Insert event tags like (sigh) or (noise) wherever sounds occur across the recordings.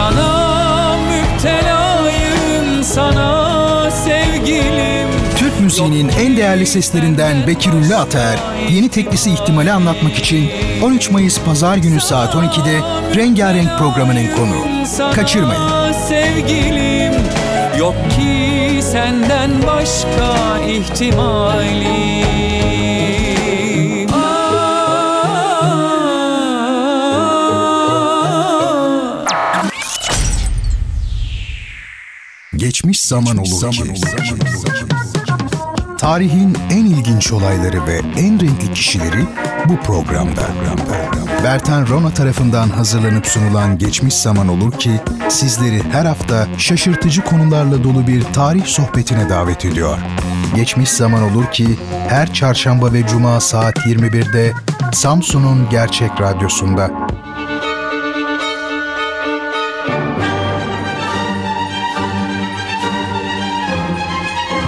Sana müptelayım sana sevgilim Türk müziğinin en değerli seslerinden Bekir Ünlü Ater, yeni teklisi ihtimali anlatmak için 13 Mayıs Pazar günü saat 12'de Rengarenk programının konu. Kaçırmayın. Sevgilim yok ki senden başka ihtimalim Geçmiş zaman olur ki. Tarihin en ilginç olayları ve en renkli kişileri bu programda. Bertan Rona tarafından hazırlanıp sunulan Geçmiş Zaman Olur ki sizleri her hafta şaşırtıcı konularla dolu bir tarih sohbetine davet ediyor. Geçmiş Zaman Olur ki her çarşamba ve cuma saat 21'de Samsun'un Gerçek Radyosu'nda.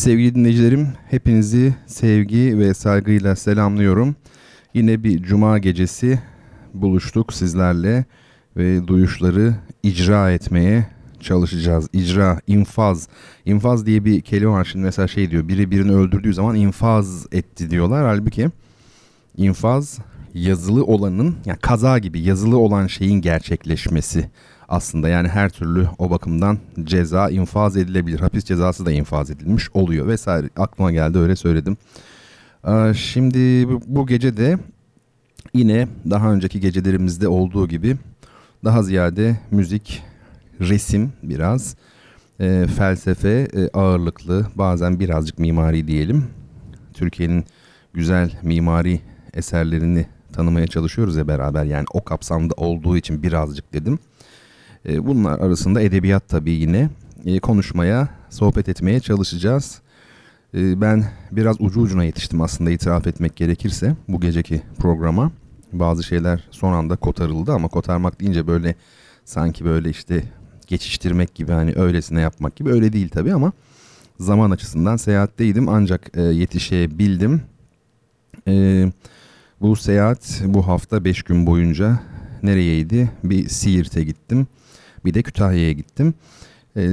Sevgili dinleyicilerim, hepinizi sevgi ve saygıyla selamlıyorum. Yine bir cuma gecesi buluştuk sizlerle ve duyuşları icra etmeye çalışacağız. İcra, infaz. İnfaz diye bir kelime var. Şimdi mesela şey diyor, biri birini öldürdüğü zaman infaz etti diyorlar. Halbuki infaz yazılı olanın, yani kaza gibi yazılı olan şeyin gerçekleşmesi aslında yani her türlü o bakımdan ceza infaz edilebilir. Hapis cezası da infaz edilmiş oluyor vesaire. Aklıma geldi öyle söyledim. Ee, şimdi bu gece de yine daha önceki gecelerimizde olduğu gibi daha ziyade müzik, resim biraz, e, felsefe e, ağırlıklı bazen birazcık mimari diyelim. Türkiye'nin güzel mimari eserlerini tanımaya çalışıyoruz ya beraber yani o kapsamda olduğu için birazcık dedim. E, bunlar arasında edebiyat tabii yine e, konuşmaya, sohbet etmeye çalışacağız. E, ben biraz ucu ucuna yetiştim aslında itiraf etmek gerekirse bu geceki programa. Bazı şeyler son anda kotarıldı ama kotarmak deyince böyle sanki böyle işte geçiştirmek gibi hani öylesine yapmak gibi öyle değil tabii ama zaman açısından seyahatteydim ancak yetişebildim. bu seyahat bu hafta 5 gün boyunca nereyeydi? Bir Siirt'e gittim. Bir de Kütahya'ya gittim. E,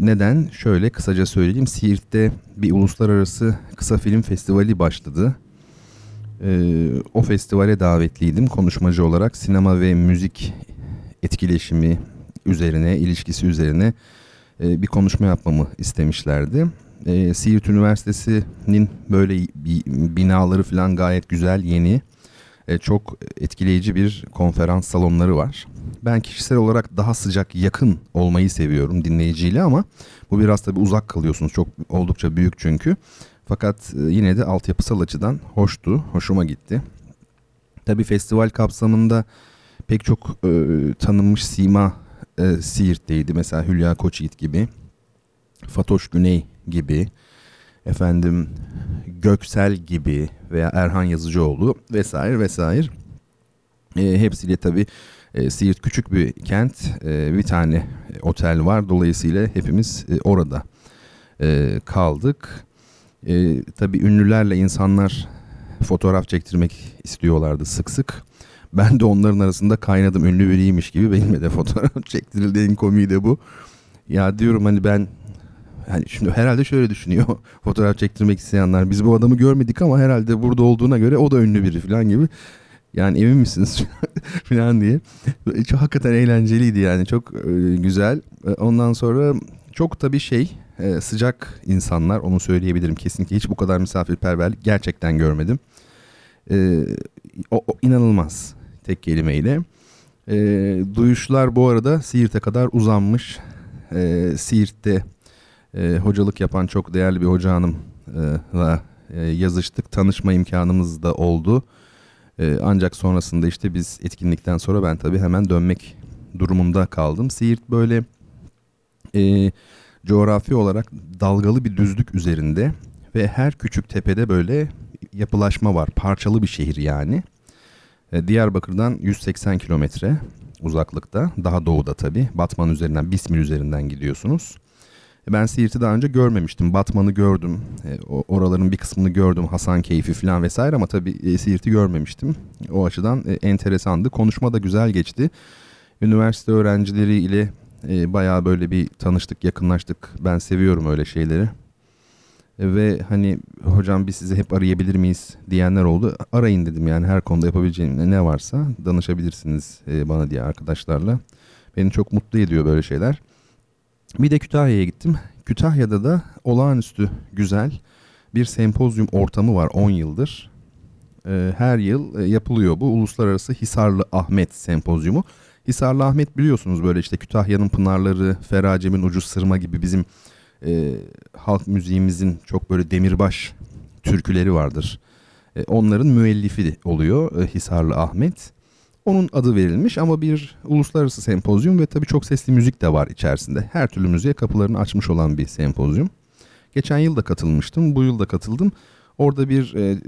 neden? Şöyle kısaca söyleyeyim. Siirt'te bir uluslararası kısa film festivali başladı. E, o festivale davetliydim konuşmacı olarak. Sinema ve müzik etkileşimi üzerine, ilişkisi üzerine e, bir konuşma yapmamı istemişlerdi. E, Siirt Üniversitesi'nin böyle binaları falan gayet güzel, yeni. E, çok etkileyici bir konferans salonları var. Ben kişisel olarak daha sıcak, yakın olmayı seviyorum dinleyiciyle ama bu biraz tabii uzak kalıyorsunuz. Çok oldukça büyük çünkü. Fakat e, yine de altyapısal açıdan hoştu, hoşuma gitti. Tabii festival kapsamında pek çok e, tanınmış sima e, Siirt'teydi. Mesela Hülya Koçyiğit gibi, Fatoş Güney gibi, efendim Göksel gibi veya Erhan Yazıcıoğlu vesaire vesaire. E, hepsiyle tabii e, Siirt küçük bir kent, e, bir tane otel var. Dolayısıyla hepimiz e, orada e, kaldık. E, tabii ünlülerle insanlar fotoğraf çektirmek istiyorlardı sık sık. Ben de onların arasında kaynadım ünlü biriymiş gibi benimle de fotoğraf (laughs) çektirildi en komiği de bu. Ya diyorum hani ben hani şimdi herhalde şöyle düşünüyor (laughs) fotoğraf çektirmek isteyenler. Biz bu adamı görmedik ama herhalde burada olduğuna göre o da ünlü biri falan gibi. Yani emin misiniz (laughs) falan diye. Çok hakikaten eğlenceliydi yani çok e, güzel. E, ondan sonra çok tabii şey e, sıcak insanlar onu söyleyebilirim. Kesinlikle hiç bu kadar misafirperverlik gerçekten görmedim. E, o, o inanılmaz tek kelimeyle. E, duyuşlar bu arada Siirt'e kadar uzanmış. E, Siirt'te e, hocalık yapan çok değerli bir hoca hanımla e, yazıştık. Tanışma imkanımız da oldu. E, ancak sonrasında işte biz etkinlikten sonra ben tabii hemen dönmek durumunda kaldım. Siirt böyle e, coğrafi olarak dalgalı bir düzlük üzerinde ve her küçük tepede böyle yapılaşma var. Parçalı bir şehir yani. E, Diyarbakır'dan 180 kilometre uzaklıkta. Daha doğuda tabii. Batman üzerinden, Bismil üzerinden gidiyorsunuz. E, ben Siirt'i daha önce görmemiştim. Batman'ı gördüm. E, oraların bir kısmını gördüm. Hasan Keyfi falan vesaire ama tabii e, Siirt'i görmemiştim. O açıdan e, enteresandı. Konuşma da güzel geçti. Üniversite öğrencileriyle e, bayağı böyle bir tanıştık, yakınlaştık. Ben seviyorum öyle şeyleri. E, ve hani hocam biz sizi hep arayabilir miyiz diyenler oldu. Arayın dedim yani her konuda yapabileceğim ne varsa danışabilirsiniz e, bana diye arkadaşlarla. Beni çok mutlu ediyor böyle şeyler. Bir de Kütahya'ya gittim. Kütahya'da da olağanüstü güzel bir sempozyum ortamı var 10 yıldır. E, her yıl e, yapılıyor bu Uluslararası Hisarlı Ahmet Sempozyumu. Hisarlı Ahmet biliyorsunuz böyle işte Kütahya'nın pınarları, Feracem'in ucu sırma gibi bizim e, halk müziğimizin çok böyle demirbaş türküleri vardır. E, onların müellifi oluyor e, Hisarlı Ahmet. Onun adı verilmiş ama bir uluslararası sempozyum ve tabii çok sesli müzik de var içerisinde. Her türlü müziğe kapılarını açmış olan bir sempozyum. Geçen yıl da katılmıştım, bu yıl da katıldım. Orada bir e,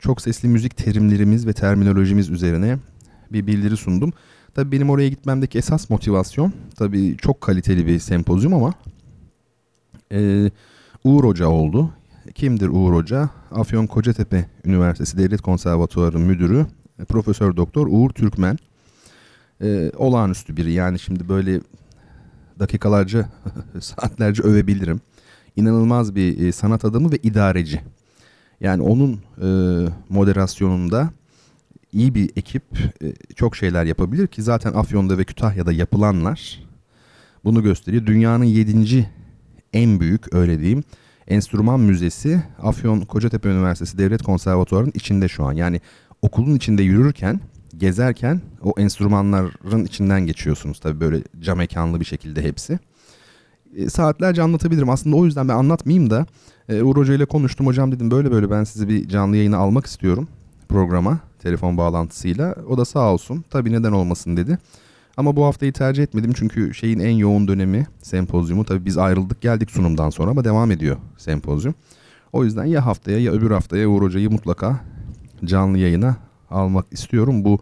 çok sesli müzik terimlerimiz ve terminolojimiz üzerine bir bildiri sundum. Tabii benim oraya gitmemdeki esas motivasyon tabii çok kaliteli bir sempozyum ama e, Uğur Hoca oldu. Kimdir Uğur Hoca? Afyon Kocatepe Üniversitesi Devlet Konservatuarı Müdürü Profesör Doktor Uğur Türkmen. E, olağanüstü biri yani şimdi böyle dakikalarca (laughs) saatlerce övebilirim. İnanılmaz bir e, sanat adamı ve idareci. Yani onun e, moderasyonunda iyi bir ekip e, çok şeyler yapabilir ki zaten Afyon'da ve Kütahya'da yapılanlar bunu gösteriyor. Dünyanın yedinci en büyük öyle diyeyim enstrüman müzesi Afyon Kocatepe Üniversitesi Devlet Konservatuvarı'nın içinde şu an. Yani okulun içinde yürürken, gezerken o enstrümanların içinden geçiyorsunuz. Tabii böyle cam mekanlı bir şekilde hepsi. E, saatlerce anlatabilirim. Aslında o yüzden ben anlatmayayım da e, Uğur Hoca ile konuştum. Hocam dedim böyle böyle ben sizi bir canlı yayına almak istiyorum programa telefon bağlantısıyla. O da sağ olsun. Tabii neden olmasın dedi. Ama bu haftayı tercih etmedim çünkü şeyin en yoğun dönemi sempozyumu. Tabii biz ayrıldık geldik sunumdan sonra ama devam ediyor sempozyum. O yüzden ya haftaya ya öbür haftaya Uğur Hoca'yı mutlaka canlı yayına almak istiyorum. Bu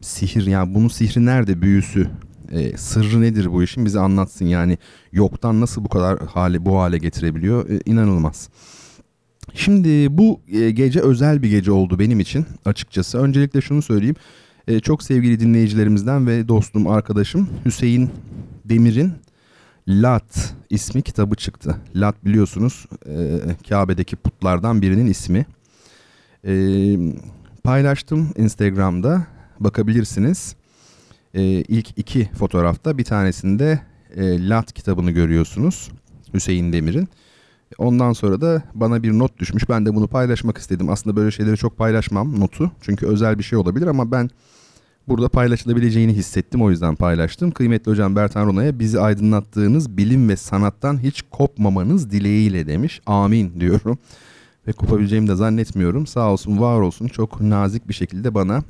sihir yani bunun sihri nerede büyüsü e, sırrı nedir bu işin bize anlatsın yani yoktan nasıl bu kadar hale bu hale getirebiliyor e, inanılmaz. Şimdi bu e, gece özel bir gece oldu benim için açıkçası. Öncelikle şunu söyleyeyim. E, çok sevgili dinleyicilerimizden ve dostum, arkadaşım Hüseyin Demir'in Lat ismi kitabı çıktı. Lat biliyorsunuz e, Kabe'deki putlardan birinin ismi. E, paylaştım Instagram'da bakabilirsiniz. E, ilk iki fotoğrafta bir tanesinde e, Lat kitabını görüyorsunuz Hüseyin Demir'in. Ondan sonra da bana bir not düşmüş. Ben de bunu paylaşmak istedim. Aslında böyle şeyleri çok paylaşmam notu. Çünkü özel bir şey olabilir ama ben burada paylaşılabileceğini hissettim. O yüzden paylaştım. Kıymetli hocam Bertan Rona'ya bizi aydınlattığınız bilim ve sanattan hiç kopmamanız dileğiyle demiş. Amin diyorum. Ve kopabileceğimi de zannetmiyorum. Sağ olsun var olsun çok nazik bir şekilde bana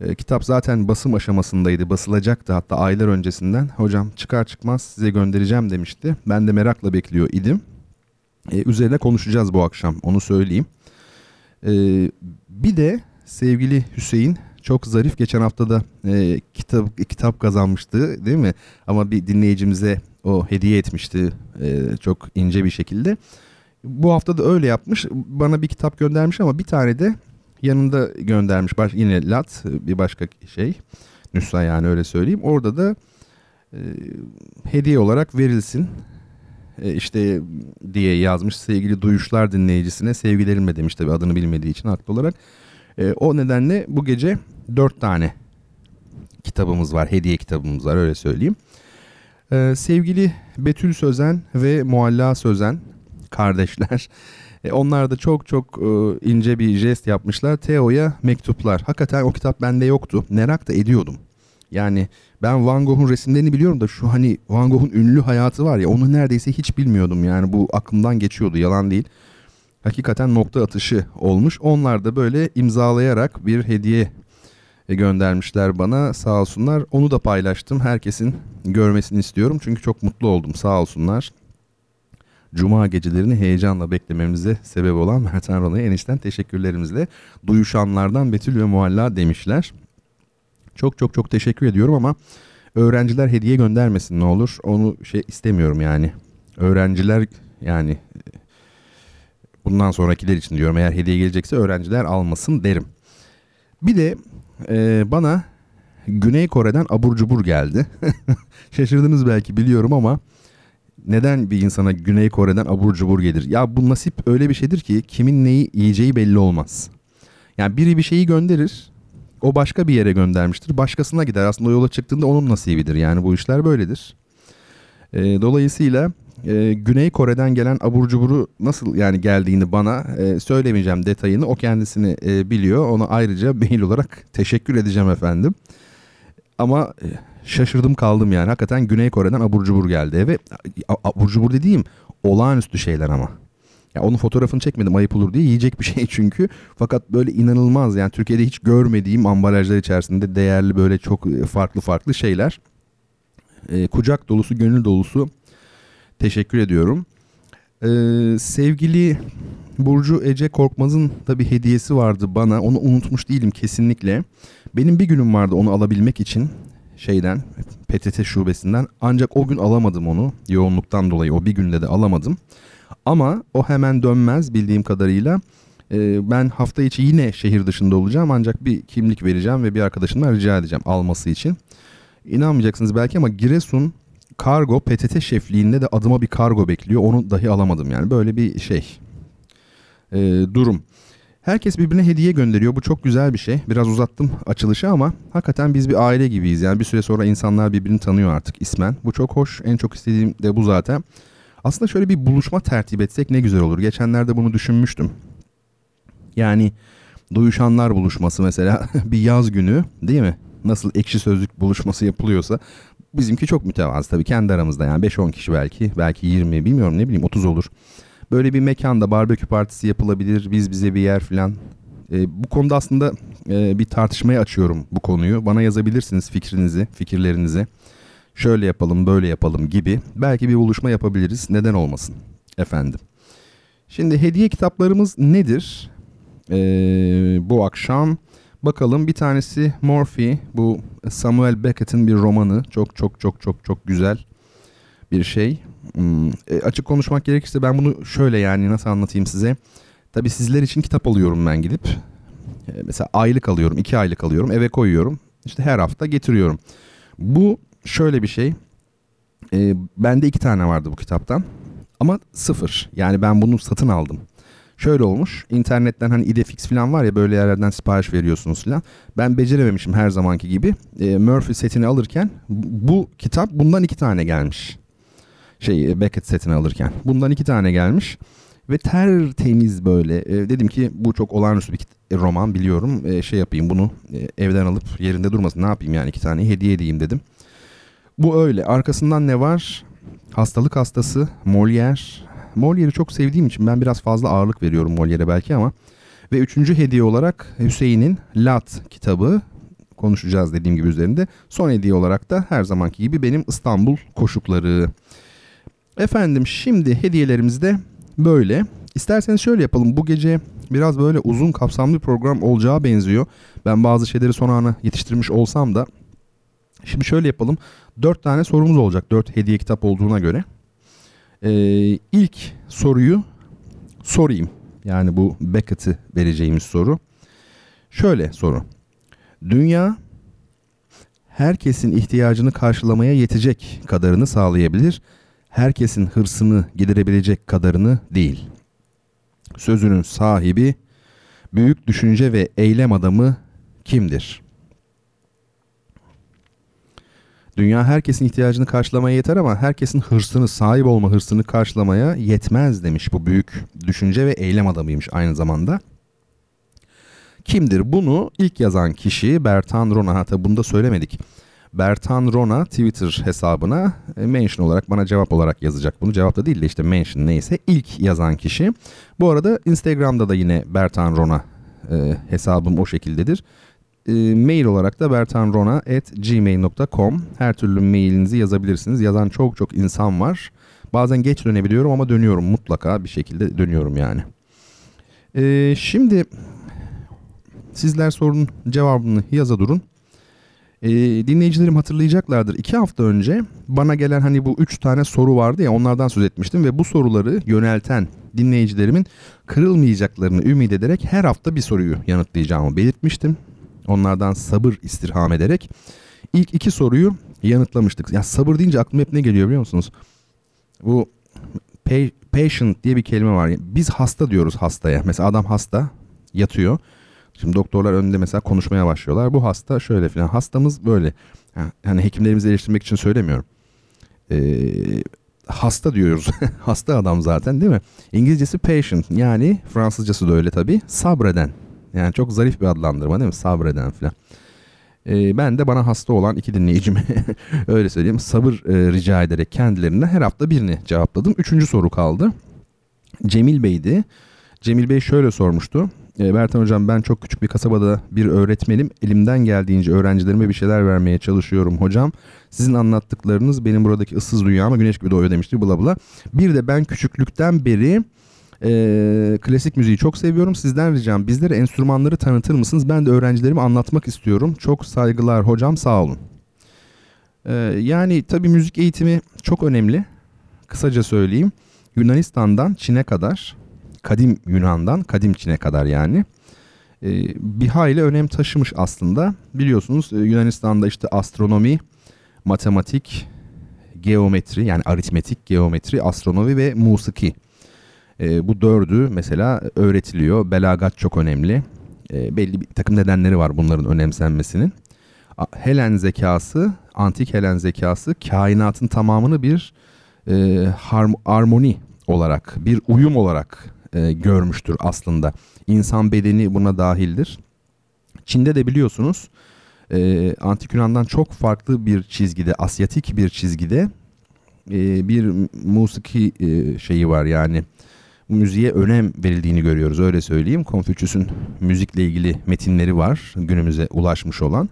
e, kitap zaten basım aşamasındaydı. Basılacaktı hatta aylar öncesinden. Hocam çıkar çıkmaz size göndereceğim demişti. Ben de merakla bekliyor idim. E, üzerine konuşacağız bu akşam onu söyleyeyim. E, bir de sevgili Hüseyin çok zarif geçen hafta da e, kitap kitap kazanmıştı değil mi? Ama bir dinleyicimize o hediye etmişti e, çok ince bir şekilde. Bu hafta da öyle yapmış. Bana bir kitap göndermiş ama bir tane de yanında göndermiş. Baş, yine lat bir başka şey. Nüsha yani öyle söyleyeyim. Orada da e, hediye olarak verilsin e, işte diye yazmış sevgili duyuşlar dinleyicisine sevgilerimle demiş tabi adını bilmediği için haklı olarak. E, o nedenle bu gece dört tane kitabımız var hediye kitabımız var öyle söyleyeyim. E, sevgili Betül Sözen ve Mualla Sözen kardeşler e, onlar da çok çok e, ince bir jest yapmışlar. Teo'ya mektuplar. Hakikaten o kitap bende yoktu. Merak da ediyordum. Yani ben Van Gogh'un resimlerini biliyorum da şu hani Van Gogh'un ünlü hayatı var ya onu neredeyse hiç bilmiyordum. Yani bu aklımdan geçiyordu yalan değil. Hakikaten nokta atışı olmuş. Onlar da böyle imzalayarak bir hediye e, göndermişler bana sağ olsunlar. Onu da paylaştım. Herkesin görmesini istiyorum. Çünkü çok mutlu oldum sağ olsunlar. Cuma gecelerini heyecanla beklememize sebep olan Mertan Rona'ya enişten teşekkürlerimizle duyuşanlardan Betül ve Muhalla demişler. Çok çok çok teşekkür ediyorum ama öğrenciler hediye göndermesin ne olur. Onu şey istemiyorum yani. Öğrenciler yani bundan sonrakiler için diyorum eğer hediye gelecekse öğrenciler almasın derim. Bir de e, bana Güney Kore'den abur cubur geldi. (laughs) Şaşırdınız belki biliyorum ama neden bir insana Güney Kore'den abur cubur gelir? Ya bu nasip öyle bir şeydir ki kimin neyi yiyeceği belli olmaz. Yani biri bir şeyi gönderir. O başka bir yere göndermiştir. Başkasına gider. Aslında o yola çıktığında onun nasibidir. Yani bu işler böyledir. E, dolayısıyla e, Güney Kore'den gelen abur cuburu nasıl yani geldiğini bana e, söylemeyeceğim detayını. O kendisini e, biliyor. Ona ayrıca mail olarak (laughs) teşekkür edeceğim efendim. Ama e, şaşırdım kaldım yani. Hakikaten Güney Kore'den abur cubur geldi eve. Abur cubur dediğim olağanüstü şeyler ama. Ya onun fotoğrafını çekmedim ayıp olur diye yiyecek bir şey (laughs) çünkü. Fakat böyle inanılmaz yani Türkiye'de hiç görmediğim ambalajlar içerisinde değerli böyle çok e, farklı farklı şeyler. E, kucak dolusu, gönül dolusu teşekkür ediyorum. E, sevgili Burcu Ece Korkmaz'ın da bir hediyesi vardı bana. Onu unutmuş değilim kesinlikle. Benim bir günüm vardı onu alabilmek için şeyden PTT şubesinden ancak o gün alamadım onu yoğunluktan dolayı o bir günde de alamadım. Ama o hemen dönmez bildiğim kadarıyla. Ee, ben hafta içi yine şehir dışında olacağım ancak bir kimlik vereceğim ve bir arkadaşımdan rica edeceğim alması için. İnanmayacaksınız belki ama Giresun kargo PTT şefliğinde de adıma bir kargo bekliyor. Onu dahi alamadım yani böyle bir şey ee, durum. Herkes birbirine hediye gönderiyor. Bu çok güzel bir şey. Biraz uzattım açılışı ama hakikaten biz bir aile gibiyiz. Yani bir süre sonra insanlar birbirini tanıyor artık ismen. Bu çok hoş. En çok istediğim de bu zaten. Aslında şöyle bir buluşma tertip etsek ne güzel olur. Geçenlerde bunu düşünmüştüm. Yani duyuşanlar buluşması mesela (laughs) bir yaz günü değil mi? Nasıl ekşi sözlük buluşması yapılıyorsa bizimki çok mütevazı tabii kendi aramızda yani 5-10 kişi belki belki 20 bilmiyorum ne bileyim 30 olur. Böyle bir mekanda barbekü partisi yapılabilir biz bize bir yer falan. E, bu konuda aslında e, bir tartışmaya açıyorum bu konuyu. Bana yazabilirsiniz fikrinizi, fikirlerinizi şöyle yapalım böyle yapalım gibi belki bir buluşma yapabiliriz neden olmasın efendim. Şimdi hediye kitaplarımız nedir? Ee, bu akşam bakalım bir tanesi Morphy bu Samuel Beckett'in bir romanı çok çok çok çok çok güzel bir şey. Hmm, e, açık konuşmak gerekirse ben bunu şöyle yani nasıl anlatayım size. Tabi sizler için kitap alıyorum ben gidip. E, mesela aylık alıyorum, iki aylık alıyorum, eve koyuyorum. İşte her hafta getiriyorum. Bu şöyle bir şey. E, bende iki tane vardı bu kitaptan. Ama sıfır. Yani ben bunu satın aldım. Şöyle olmuş. internetten hani idefix falan var ya böyle yerlerden sipariş veriyorsunuz falan. Ben becerememişim her zamanki gibi. E, Murphy setini alırken bu kitap bundan iki tane gelmiş. Şey Beckett setini alırken. Bundan iki tane gelmiş. Ve tertemiz böyle. E, dedim ki bu çok olağanüstü bir roman biliyorum. E, şey yapayım bunu e, evden alıp yerinde durmasın. Ne yapayım yani iki tane hediye edeyim dedim. Bu öyle. Arkasından ne var? Hastalık hastası, Molière. Molière'i çok sevdiğim için ben biraz fazla ağırlık veriyorum Molière'e belki ama. Ve üçüncü hediye olarak Hüseyin'in Lat kitabı konuşacağız dediğim gibi üzerinde. Son hediye olarak da her zamanki gibi benim İstanbul koşukları. Efendim şimdi hediyelerimiz de böyle. İsterseniz şöyle yapalım. Bu gece biraz böyle uzun kapsamlı bir program olacağı benziyor. Ben bazı şeyleri son ana yetiştirmiş olsam da. Şimdi şöyle yapalım. Dört tane sorumuz olacak. Dört hediye kitap olduğuna göre. Ee, ilk soruyu sorayım. Yani bu Beckett'i vereceğimiz soru. Şöyle soru. Dünya herkesin ihtiyacını karşılamaya yetecek kadarını sağlayabilir. Herkesin hırsını giderebilecek kadarını değil. Sözünün sahibi, büyük düşünce ve eylem adamı kimdir? Dünya herkesin ihtiyacını karşılamaya yeter ama herkesin hırsını, sahip olma hırsını karşılamaya yetmez demiş bu büyük düşünce ve eylem adamıymış aynı zamanda. Kimdir? Bunu ilk yazan kişi Bertan Rona. Hatta bunu da söylemedik. Bertan Rona Twitter hesabına e, mention olarak bana cevap olarak yazacak bunu. Cevap da değil de işte mention neyse ilk yazan kişi. Bu arada Instagram'da da yine Bertan Rona e, hesabım o şekildedir. e, mail olarak da bertanrona.gmail.com her türlü mailinizi yazabilirsiniz. Yazan çok çok insan var. Bazen geç dönebiliyorum ama dönüyorum mutlaka bir şekilde dönüyorum yani. E, şimdi sizler sorunun cevabını yaza durun. E, dinleyicilerim hatırlayacaklardır. İki hafta önce bana gelen hani bu üç tane soru vardı ya onlardan söz etmiştim. Ve bu soruları yönelten dinleyicilerimin kırılmayacaklarını ümit ederek her hafta bir soruyu yanıtlayacağımı belirtmiştim. Onlardan sabır istirham ederek ilk iki soruyu yanıtlamıştık. Ya sabır deyince aklıma hep ne geliyor biliyor musunuz? Bu patient diye bir kelime var. Biz hasta diyoruz hastaya. Mesela adam hasta yatıyor. Şimdi doktorlar önünde mesela konuşmaya başlıyorlar. Bu hasta şöyle filan. Hastamız böyle. Yani hekimlerimizi eleştirmek için söylemiyorum. Ee, hasta diyoruz. (laughs) hasta adam zaten değil mi? İngilizcesi patient yani Fransızcası da öyle tabii. Sabreden. Yani çok zarif bir adlandırma değil mi? Sabreden filan. Ee, ben de bana hasta olan iki dinleyicime (laughs) öyle söyleyeyim sabır e, rica ederek kendilerine her hafta birini cevapladım. Üçüncü soru kaldı. Cemil Bey'di. Cemil Bey şöyle sormuştu. E, Bertan Hocam ben çok küçük bir kasabada bir öğretmenim. Elimden geldiğince öğrencilerime bir şeyler vermeye çalışıyorum hocam. Sizin anlattıklarınız benim buradaki ıssız dünyama güneş gibi doğuyor demişti bla bla. Bir de ben küçüklükten beri e, klasik müziği çok seviyorum. Sizden ricam bizlere enstrümanları tanıtır mısınız? Ben de öğrencilerime anlatmak istiyorum. Çok saygılar hocam sağ olun. E, yani tabii müzik eğitimi çok önemli. Kısaca söyleyeyim. Yunanistan'dan Çin'e kadar kadim Yunan'dan kadim Çin'e kadar yani e, bir hayli önem taşımış aslında. Biliyorsunuz e, Yunanistan'da işte astronomi, matematik, geometri yani aritmetik, geometri, astronomi ve musiki. E, bu dördü mesela öğretiliyor. Belagat çok önemli. E, belli bir takım nedenleri var bunların önemsenmesinin. Helen zekası, antik Helen zekası kainatın tamamını bir e, harmoni olarak, bir uyum olarak e, görmüştür aslında. İnsan bedeni buna dahildir. Çin'de de biliyorsunuz e, Antik Yunan'dan çok farklı bir çizgide, Asyatik bir çizgide e, bir musiki e, şeyi var yani müziğe önem verildiğini görüyoruz öyle söyleyeyim. Konfüçyüs'ün müzikle ilgili metinleri var günümüze ulaşmış olan.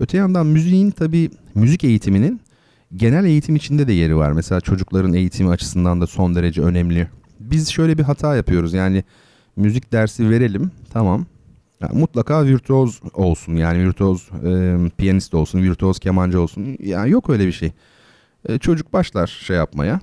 Öte yandan müziğin tabi müzik eğitiminin genel eğitim içinde de yeri var. Mesela çocukların eğitimi açısından da son derece önemli biz şöyle bir hata yapıyoruz. Yani müzik dersi verelim tamam. Yani mutlaka virtüoz olsun yani virtüoz e, piyanist olsun, virtüoz kemancı olsun. Yani yok öyle bir şey. E, çocuk başlar şey yapmaya,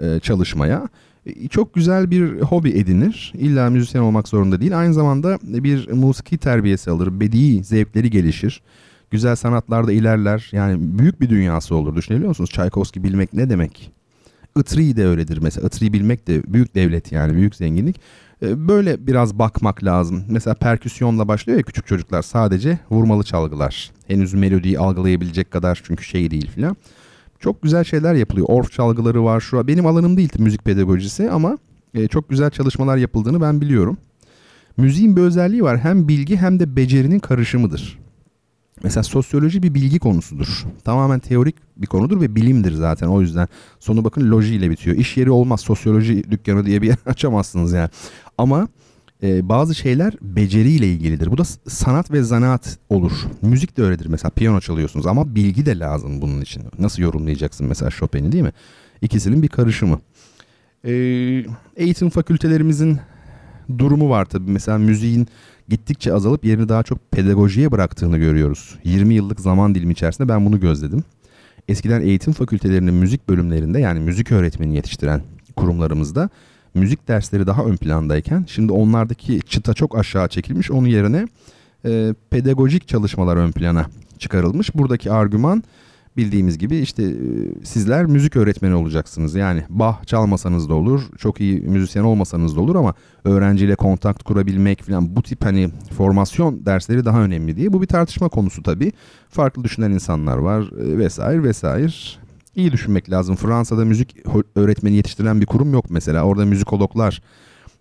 e, çalışmaya. E, çok güzel bir hobi edinir. İlla müzisyen olmak zorunda değil. Aynı zamanda bir musiki terbiyesi alır. Bedi zevkleri gelişir. Güzel sanatlarda ilerler. Yani büyük bir dünyası olur. Düşünebiliyor musunuz? Çaykovski bilmek ne demek? Itri de öyledir mesela. Itri bilmek de büyük devlet yani büyük zenginlik. Ee, böyle biraz bakmak lazım. Mesela perküsyonla başlıyor ya küçük çocuklar sadece vurmalı çalgılar. Henüz melodiyi algılayabilecek kadar çünkü şey değil filan. Çok güzel şeyler yapılıyor. Orf çalgıları var. Şu benim alanım değil müzik pedagojisi ama e, çok güzel çalışmalar yapıldığını ben biliyorum. Müziğin bir özelliği var. Hem bilgi hem de becerinin karışımıdır. Mesela sosyoloji bir bilgi konusudur. Tamamen teorik bir konudur ve bilimdir zaten o yüzden. Sonu bakın loji ile bitiyor. İş yeri olmaz sosyoloji dükkanı diye bir yer (laughs) açamazsınız yani. Ama e, bazı şeyler beceriyle ilgilidir. Bu da sanat ve zanaat olur. Müzik de öyledir. Mesela piyano çalıyorsunuz ama bilgi de lazım bunun için. Nasıl yorumlayacaksın mesela Chopin'i değil mi? İkisinin bir karışımı. E, eğitim fakültelerimizin durumu var tabii. Mesela müziğin gittikçe azalıp yerini daha çok pedagojiye bıraktığını görüyoruz. 20 yıllık zaman dilimi içerisinde ben bunu gözledim. Eskiden eğitim fakültelerinin müzik bölümlerinde yani müzik öğretmeni yetiştiren kurumlarımızda müzik dersleri daha ön plandayken şimdi onlardaki çıta çok aşağı çekilmiş. Onun yerine e, pedagojik çalışmalar ön plana çıkarılmış. Buradaki argüman bildiğimiz gibi işte e, sizler müzik öğretmeni olacaksınız. Yani bah çalmasanız da olur, çok iyi müzisyen olmasanız da olur ama öğrenciyle kontakt kurabilmek falan bu tip hani formasyon dersleri daha önemli diye. Bu bir tartışma konusu tabii. Farklı düşünen insanlar var e, vesaire vesaire. İyi düşünmek lazım. Fransa'da müzik öğretmeni yetiştiren bir kurum yok mesela. Orada müzikologlar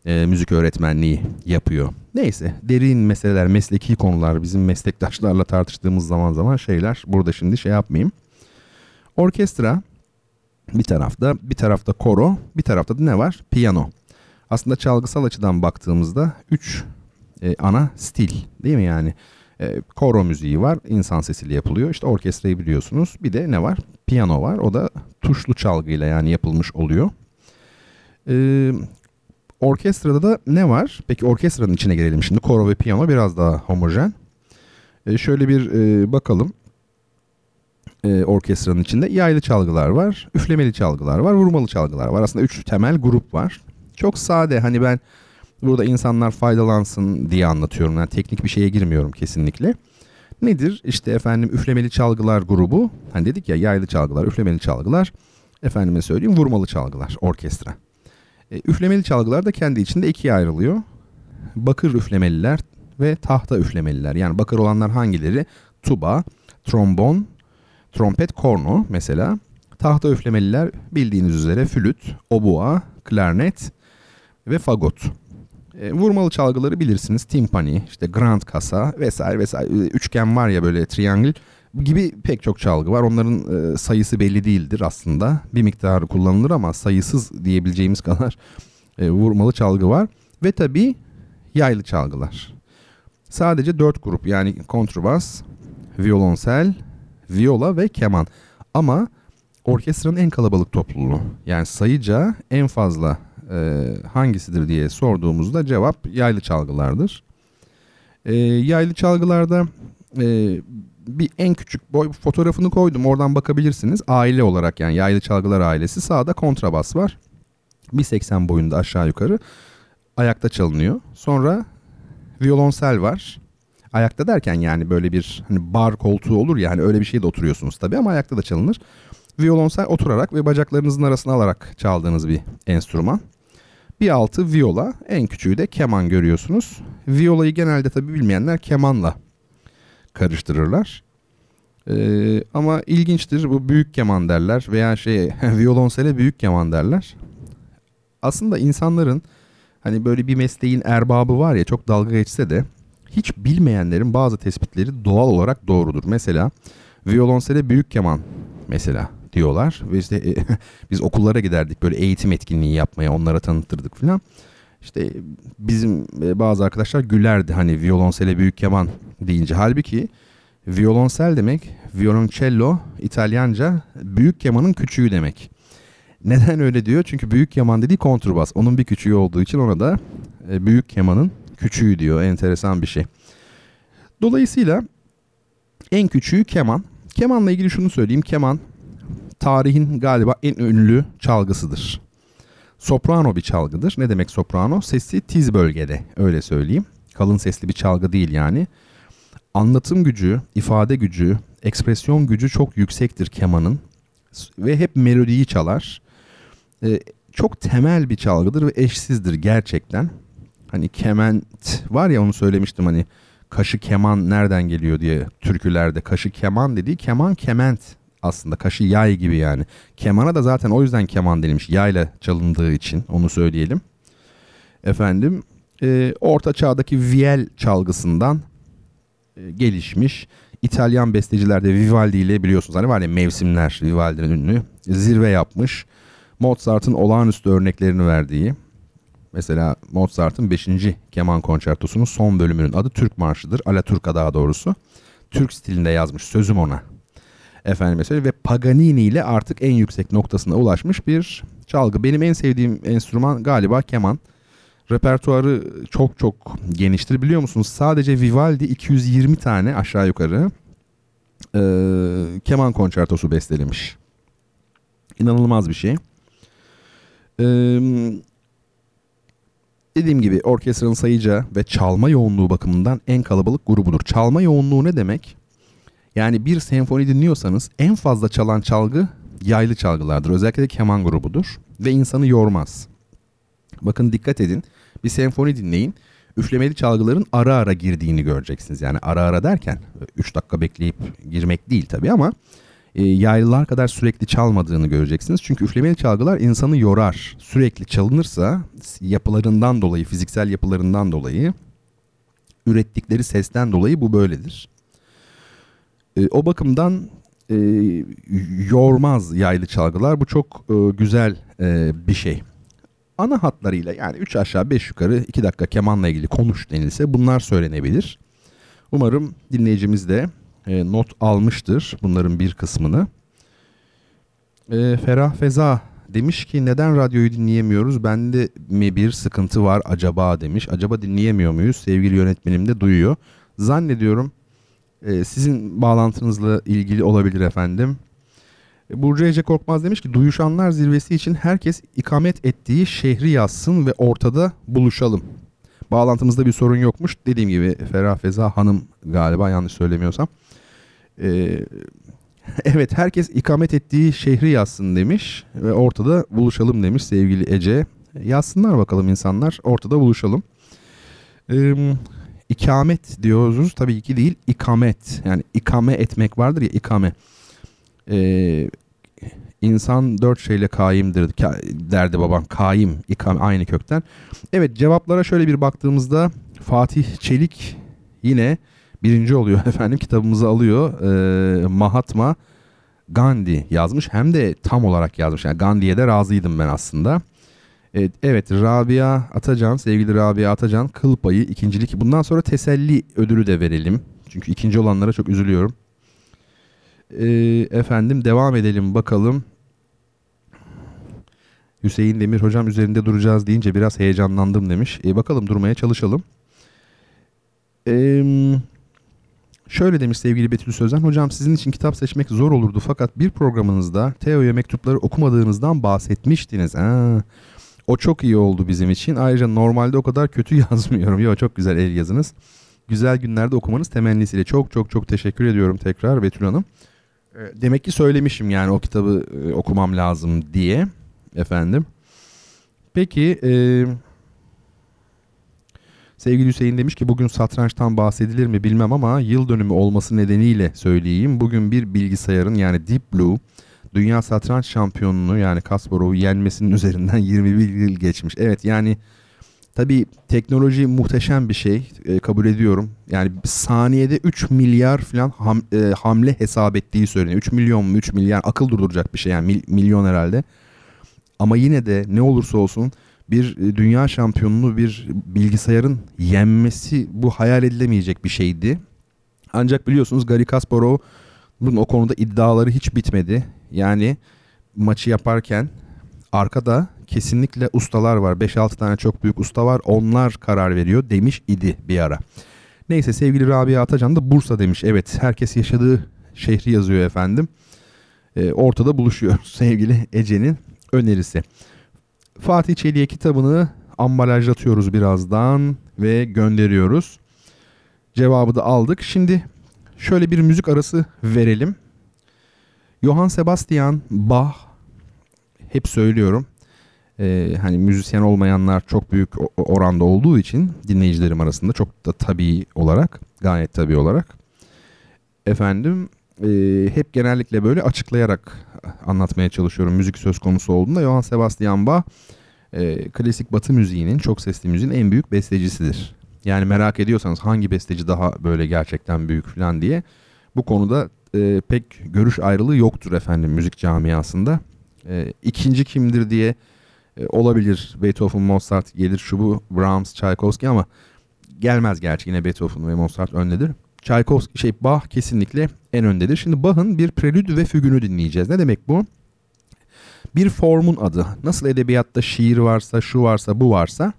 e, müzik öğretmenliği yapıyor. Neyse derin meseleler, mesleki konular bizim meslektaşlarla tartıştığımız zaman zaman şeyler. Burada şimdi şey yapmayayım. Orkestra bir tarafta, bir tarafta koro, bir tarafta da ne var? Piyano. Aslında çalgısal açıdan baktığımızda üç e, ana stil değil mi yani? E, koro müziği var, insan sesiyle yapılıyor. İşte orkestrayı biliyorsunuz. Bir de ne var? Piyano var. O da tuşlu çalgıyla yani yapılmış oluyor. E, orkestrada da ne var? Peki orkestranın içine girelim şimdi. Koro ve piyano biraz daha homojen. E, şöyle bir e, bakalım. E, orkestranın içinde yaylı çalgılar var, üflemeli çalgılar var, vurmalı çalgılar var. Aslında üç temel grup var. Çok sade hani ben burada insanlar faydalansın diye anlatıyorum. Yani teknik bir şeye girmiyorum kesinlikle. Nedir? İşte efendim üflemeli çalgılar grubu. Hani dedik ya yaylı çalgılar, üflemeli çalgılar. Efendime söyleyeyim vurmalı çalgılar, orkestra. E, üflemeli çalgılar da kendi içinde ikiye ayrılıyor. Bakır üflemeliler ve tahta üflemeliler. Yani bakır olanlar hangileri? Tuba, trombon, trompet, korno mesela. Tahta üflemeliler bildiğiniz üzere flüt, obua, klarnet ve fagot. E, vurmalı çalgıları bilirsiniz. Timpani, işte grand kasa vesaire vesaire. E, üçgen var ya böyle triangle gibi pek çok çalgı var. Onların e, sayısı belli değildir aslında. Bir miktarı kullanılır ama sayısız diyebileceğimiz (laughs) kadar e, vurmalı çalgı var. Ve tabii yaylı çalgılar. Sadece dört grup yani kontrbas, violonsel, viola ve keman. Ama orkestranın en kalabalık topluluğu. Yani sayıca en fazla e, hangisidir diye sorduğumuzda cevap yaylı çalgılardır. E, yaylı çalgılarda e, bir en küçük boy fotoğrafını koydum oradan bakabilirsiniz. Aile olarak yani yaylı çalgılar ailesi sağda kontrabas var. 1.80 boyunda aşağı yukarı ayakta çalınıyor. Sonra violonsel var. Ayakta derken yani böyle bir hani bar koltuğu olur ya hani öyle bir şeyde oturuyorsunuz tabii ama ayakta da çalınır. Violonsel oturarak ve bacaklarınızın arasına alarak çaldığınız bir enstrüman. Bir altı viola, en küçüğü de keman görüyorsunuz. Violayı genelde tabii bilmeyenler kemanla karıştırırlar. Ee, ama ilginçtir bu büyük keman derler veya şey (laughs) violonsele büyük keman derler. Aslında insanların hani böyle bir mesleğin erbabı var ya çok dalga geçse de hiç bilmeyenlerin bazı tespitleri doğal olarak doğrudur. Mesela violonsele büyük keman mesela diyorlar. Ve işte e, (laughs) biz okullara giderdik böyle eğitim etkinliği yapmaya onlara tanıtırdık falan. İşte bizim e, bazı arkadaşlar gülerdi hani violonsele büyük keman deyince. Halbuki violonsel demek violoncello İtalyanca büyük kemanın küçüğü demek. Neden öyle diyor? Çünkü büyük keman dediği kontrbas. Onun bir küçüğü olduğu için ona da e, büyük kemanın küçüğü diyor. Enteresan bir şey. Dolayısıyla en küçüğü keman. Kemanla ilgili şunu söyleyeyim. Keman tarihin galiba en ünlü çalgısıdır. Soprano bir çalgıdır. Ne demek soprano? Sesi tiz bölgede öyle söyleyeyim. Kalın sesli bir çalgı değil yani. Anlatım gücü, ifade gücü, ekspresyon gücü çok yüksektir kemanın. Ve hep melodiyi çalar. Ee, çok temel bir çalgıdır ve eşsizdir gerçekten. Hani kement var ya onu söylemiştim hani kaşı keman nereden geliyor diye türkülerde kaşı keman dediği keman kement aslında kaşı yay gibi yani. Kemana da zaten o yüzden keman denilmiş yayla çalındığı için onu söyleyelim. Efendim e, orta çağdaki viel çalgısından e, gelişmiş İtalyan bestecilerde Vivaldi ile biliyorsunuz hani var ya mevsimler Vivaldi'nin ünlü zirve yapmış. Mozart'ın olağanüstü örneklerini verdiği mesela Mozart'ın 5. keman konçertosunun son bölümünün adı Türk Marşı'dır. Alaturka daha doğrusu. Türk stilinde yazmış sözüm ona. Efendim mesela ve Paganini ile artık en yüksek noktasına ulaşmış bir çalgı. Benim en sevdiğim enstrüman galiba keman. Repertuarı çok çok geniştir biliyor musunuz? Sadece Vivaldi 220 tane aşağı yukarı e, keman konçertosu bestelemiş. İnanılmaz bir şey. E, dediğim gibi orkestranın sayıca ve çalma yoğunluğu bakımından en kalabalık grubudur. Çalma yoğunluğu ne demek? Yani bir senfoni dinliyorsanız en fazla çalan çalgı yaylı çalgılardır. Özellikle de keman grubudur ve insanı yormaz. Bakın dikkat edin. Bir senfoni dinleyin. Üflemeli çalgıların ara ara girdiğini göreceksiniz. Yani ara ara derken 3 dakika bekleyip girmek değil tabii ama e, yaylılar kadar sürekli çalmadığını göreceksiniz. Çünkü üflemeli çalgılar insanı yorar. Sürekli çalınırsa yapılarından dolayı, fiziksel yapılarından dolayı, ürettikleri sesten dolayı bu böyledir. E, o bakımdan e, yormaz yaylı çalgılar. Bu çok e, güzel bir şey. ana hatlarıyla yani 3 aşağı 5 yukarı 2 dakika kemanla ilgili konuş denilse bunlar söylenebilir. Umarım dinleyicimiz de e, not almıştır bunların bir kısmını. E, Ferah Feza demiş ki neden radyoyu dinleyemiyoruz? Bende mi bir sıkıntı var acaba demiş. Acaba dinleyemiyor muyuz? Sevgili yönetmenim de duyuyor. Zannediyorum e, sizin bağlantınızla ilgili olabilir efendim. E, Burcu Ece Korkmaz demiş ki duyuşanlar zirvesi için herkes ikamet ettiği şehri yazsın ve ortada buluşalım. Bağlantımızda bir sorun yokmuş. Dediğim gibi Ferah Feza Hanım galiba yanlış söylemiyorsam. Ee, (laughs) evet herkes ikamet ettiği şehri yazsın demiş ve ortada buluşalım demiş sevgili Ece. Yazsınlar bakalım insanlar ortada buluşalım. Ee, ikamet diyoruz tabii ki değil ikamet yani ikame etmek vardır ya ikame. Ee, insan dört şeyle kaimdir derdi babam. Kaim, ikame aynı kökten. Evet cevaplara şöyle bir baktığımızda Fatih Çelik yine birinci oluyor (laughs) efendim kitabımızı alıyor. Ee, Mahatma Gandhi yazmış hem de tam olarak yazmış. Yani Gandhi'ye de razıydım ben aslında. Evet, evet Rabia Atacan, sevgili Rabia Atacan kıl payı ikincilik. Bundan sonra teselli ödülü de verelim. Çünkü ikinci olanlara çok üzülüyorum. Ee, efendim devam edelim bakalım. Hüseyin Demir hocam üzerinde duracağız deyince biraz heyecanlandım demiş. E, bakalım durmaya çalışalım. Eee... Şöyle demiş sevgili Betül Sözen. Hocam sizin için kitap seçmek zor olurdu fakat bir programınızda Teo'ya mektupları okumadığınızdan bahsetmiştiniz. Ha, o çok iyi oldu bizim için. Ayrıca normalde o kadar kötü (laughs) yazmıyorum. Yo çok güzel el yazınız. Güzel günlerde okumanız temennisiyle çok çok çok teşekkür ediyorum tekrar Betül Hanım. Demek ki söylemişim yani o kitabı okumam lazım diye efendim. Peki eee Sevgili Hüseyin demiş ki bugün satrançtan bahsedilir mi bilmem ama yıl dönümü olması nedeniyle söyleyeyim. Bugün bir bilgisayarın yani Deep Blue dünya satranç şampiyonunu yani Kasparov'u yenmesinin üzerinden (laughs) 21 yıl geçmiş. Evet yani tabii teknoloji muhteşem bir şey e, kabul ediyorum. Yani saniyede 3 milyar falan ham, e, hamle hesap ettiği söyleniyor. 3 milyon mu 3 milyar akıl durduracak bir şey yani mil, milyon herhalde. Ama yine de ne olursa olsun bir e, dünya şampiyonunu bir bilgisayarın yenmesi bu hayal edilemeyecek bir şeydi. Ancak biliyorsunuz Gary Kasparov bunun o konuda iddiaları hiç bitmedi. Yani maçı yaparken arkada kesinlikle ustalar var. 5-6 tane çok büyük usta var. Onlar karar veriyor demiş idi bir ara. Neyse sevgili Rabia Atacan da Bursa demiş. Evet herkes yaşadığı şehri yazıyor efendim. E, ortada buluşuyor (laughs) sevgili Ece'nin önerisi. Fatih Çelik'e kitabını ambalajlatıyoruz birazdan ve gönderiyoruz. Cevabı da aldık. Şimdi şöyle bir müzik arası verelim. Johann Sebastian Bach hep söylüyorum. Ee, hani müzisyen olmayanlar çok büyük oranda olduğu için dinleyicilerim arasında çok da tabii olarak gayet tabii olarak efendim e, hep genellikle böyle açıklayarak anlatmaya çalışıyorum müzik söz konusu olduğunda. Johann Sebastian Bach e, klasik batı müziğinin, çok sesli müziğin en büyük bestecisidir. Yani merak ediyorsanız hangi besteci daha böyle gerçekten büyük falan diye bu konuda e, pek görüş ayrılığı yoktur efendim müzik camiasında. E, ikinci kimdir diye e, olabilir Beethoven, Mozart gelir şu bu Brahms, Tchaikovsky ama gelmez gerçi yine Beethoven ve Mozart öndedir. Tchaikovsky şey Bach kesinlikle en öndedir. Şimdi Bach'ın bir prelüd ve fügünü dinleyeceğiz. Ne demek bu? Bir formun adı. Nasıl edebiyatta şiir varsa, şu varsa, bu varsa,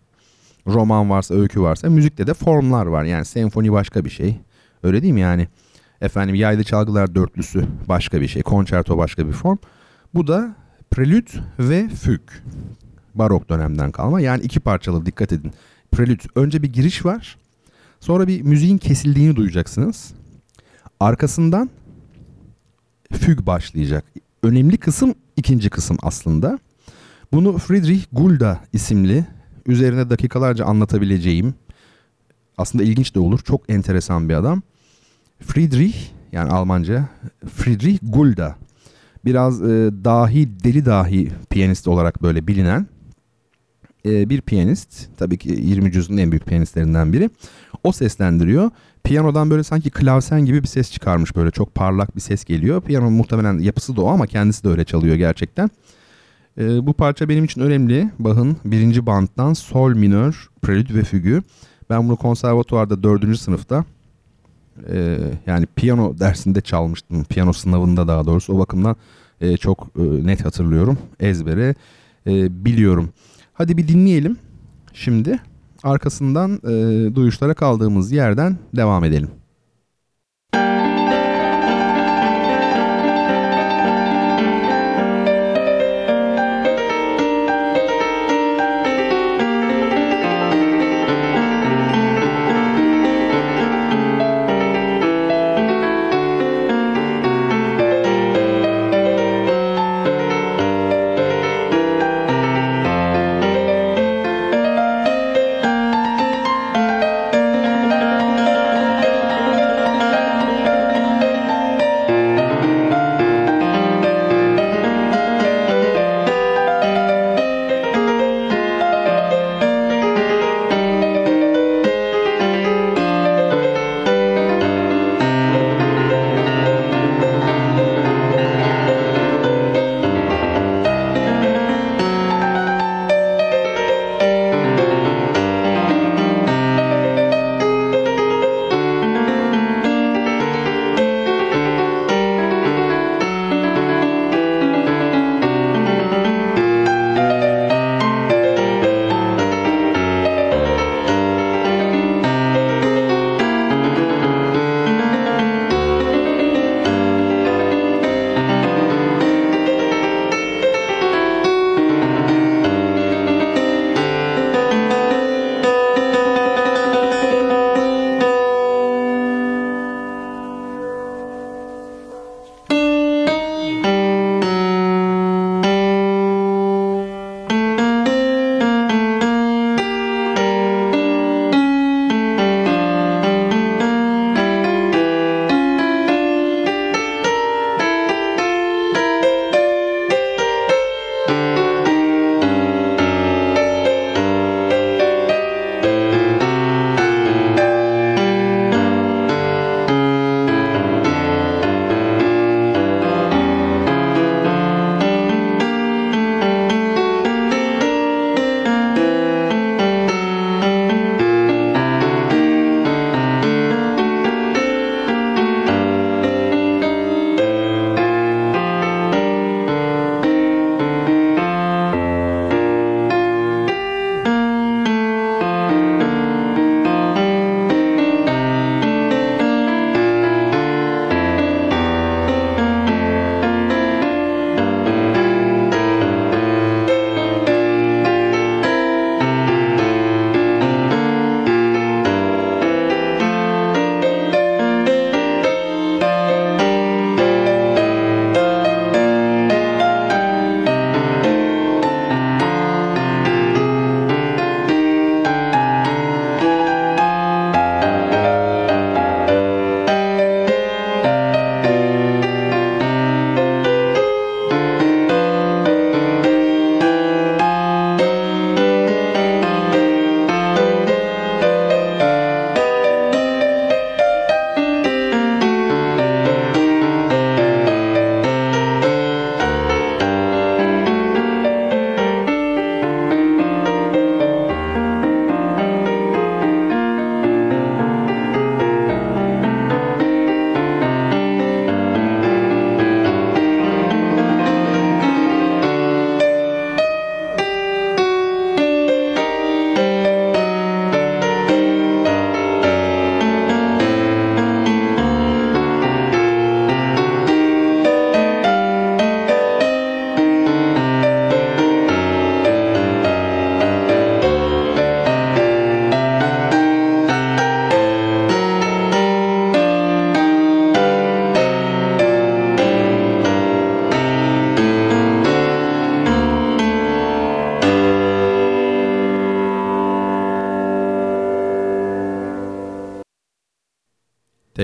roman varsa, öykü varsa, müzikte de formlar var. Yani senfoni başka bir şey. Öyle değil mi yani? Efendim yaylı çalgılar dörtlüsü başka bir şey. Konçerto başka bir form. Bu da prelüd ve füg. Barok dönemden kalma. Yani iki parçalı dikkat edin. Prelüd. Önce bir giriş var. Sonra bir müziğin kesildiğini duyacaksınız. Arkasından füg başlayacak. Önemli kısım ikinci kısım aslında. Bunu Friedrich Gulda isimli üzerine dakikalarca anlatabileceğim aslında ilginç de olur. Çok enteresan bir adam. Friedrich yani Almanca Friedrich Gulda biraz e, dahi deli dahi piyanist olarak böyle bilinen e, bir piyanist. Tabii ki 20. yüzyılın en büyük piyanistlerinden biri. O seslendiriyor. Piyanodan böyle sanki klavsen gibi bir ses çıkarmış böyle çok parlak bir ses geliyor. Piyano muhtemelen yapısı da o ama kendisi de öyle çalıyor gerçekten. E, bu parça benim için önemli. Bach'ın birinci bandtan Sol minör, Prelüt ve Fügü. Ben bunu konservatuvarda dördüncü sınıfta e, yani piyano dersinde çalmıştım. Piyano sınavında daha doğrusu. O bakımdan e, çok e, net hatırlıyorum. Ezbere e, biliyorum. Hadi bir dinleyelim. Şimdi arkasından e, duyuşlara kaldığımız yerden devam edelim.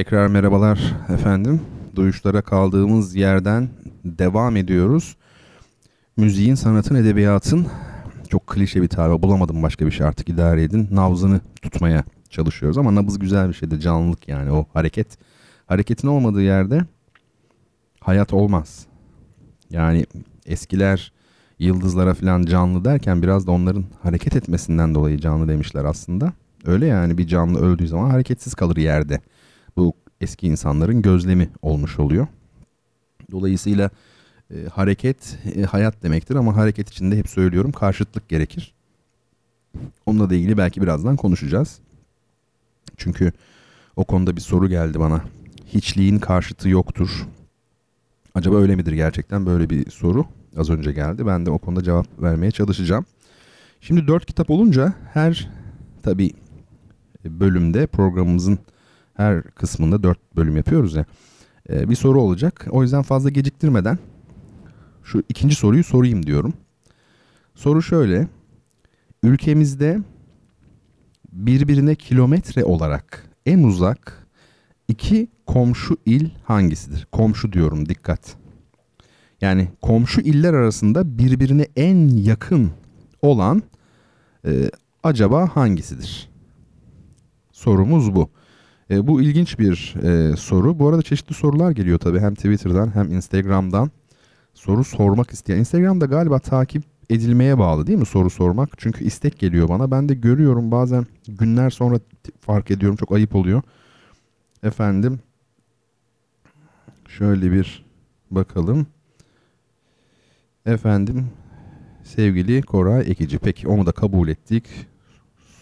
Tekrar merhabalar efendim. Duyuşlara kaldığımız yerden devam ediyoruz. Müziğin, sanatın, edebiyatın çok klişe bir tabir bulamadım başka bir şey artık idare edin. Nabzını tutmaya çalışıyoruz ama nabız güzel bir şeydir. Canlılık yani o hareket. Hareketin olmadığı yerde hayat olmaz. Yani eskiler yıldızlara falan canlı derken biraz da onların hareket etmesinden dolayı canlı demişler aslında. Öyle yani bir canlı öldüğü zaman hareketsiz kalır yerde. Eski insanların gözlemi olmuş oluyor. Dolayısıyla e, hareket e, hayat demektir ama hareket içinde hep söylüyorum karşıtlık gerekir. Onunla da ilgili belki birazdan konuşacağız. Çünkü o konuda bir soru geldi bana. Hiçliğin karşıtı yoktur. Acaba öyle midir gerçekten böyle bir soru az önce geldi. Ben de o konuda cevap vermeye çalışacağım. Şimdi dört kitap olunca her tabi bölümde programımızın her kısmında dört bölüm yapıyoruz ya. E, bir soru olacak. O yüzden fazla geciktirmeden şu ikinci soruyu sorayım diyorum. Soru şöyle. Ülkemizde birbirine kilometre olarak en uzak iki komşu il hangisidir? Komşu diyorum dikkat. Yani komşu iller arasında birbirine en yakın olan e, acaba hangisidir? Sorumuz bu. E, bu ilginç bir e, soru. Bu arada çeşitli sorular geliyor tabii hem Twitter'dan hem Instagram'dan. Soru sormak isteyen. Instagram'da galiba takip edilmeye bağlı değil mi soru sormak? Çünkü istek geliyor bana. Ben de görüyorum bazen günler sonra fark ediyorum. Çok ayıp oluyor. Efendim şöyle bir bakalım. Efendim sevgili Koray Ekici. Peki onu da kabul ettik.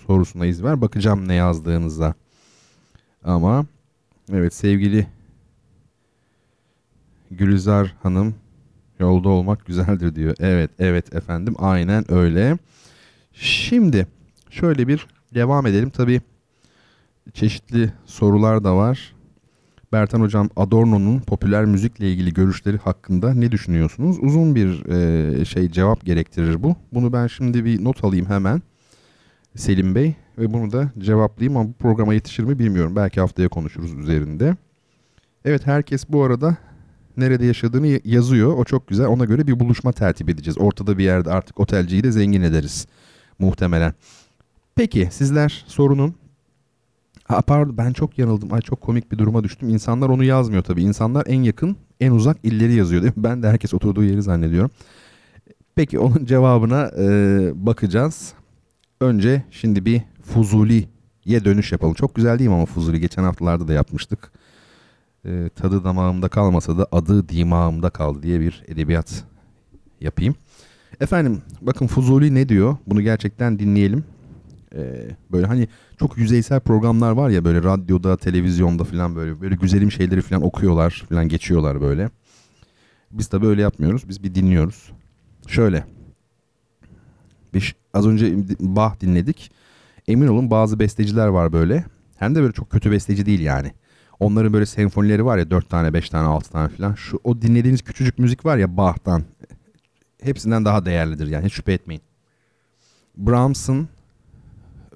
Sorusuna iz ver. Bakacağım ne yazdığınıza. Ama evet sevgili Gülizar Hanım yolda olmak güzeldir diyor. Evet evet efendim aynen öyle. Şimdi şöyle bir devam edelim. Tabi çeşitli sorular da var. Bertan Hocam Adorno'nun popüler müzikle ilgili görüşleri hakkında ne düşünüyorsunuz? Uzun bir e, şey cevap gerektirir bu. Bunu ben şimdi bir not alayım hemen. Selim Bey ve bunu da cevaplayayım ama bu programa yetişir mi bilmiyorum. Belki haftaya konuşuruz üzerinde. Evet herkes bu arada nerede yaşadığını yazıyor. O çok güzel. Ona göre bir buluşma tertip edeceğiz. Ortada bir yerde artık otelciyi de zengin ederiz muhtemelen. Peki sizler sorunun Ha, pardon ben çok yanıldım. Ay çok komik bir duruma düştüm. İnsanlar onu yazmıyor tabii. İnsanlar en yakın, en uzak illeri yazıyor değil mi? Ben de herkes oturduğu yeri zannediyorum. Peki onun cevabına e, bakacağız. Önce şimdi bir Fuzuli'ye dönüş yapalım. Çok güzel değil mi ama Fuzuli? Geçen haftalarda da yapmıştık. E, tadı damağımda kalmasa da adı dimağımda kaldı diye bir edebiyat yapayım. Efendim bakın Fuzuli ne diyor? Bunu gerçekten dinleyelim. Ee, böyle hani çok yüzeysel programlar var ya böyle radyoda, televizyonda falan böyle böyle güzelim şeyleri falan okuyorlar falan geçiyorlar böyle. Biz de böyle yapmıyoruz. Biz bir dinliyoruz. Şöyle. Bir, az önce Bach dinledik. Emin olun bazı besteciler var böyle. Hem de böyle çok kötü besteci değil yani. Onların böyle senfonileri var ya 4 tane, 5 tane, 6 tane falan. Şu o dinlediğiniz küçücük müzik var ya Bach'tan. Hepsinden daha değerlidir yani hiç şüphe etmeyin. Brahms'ın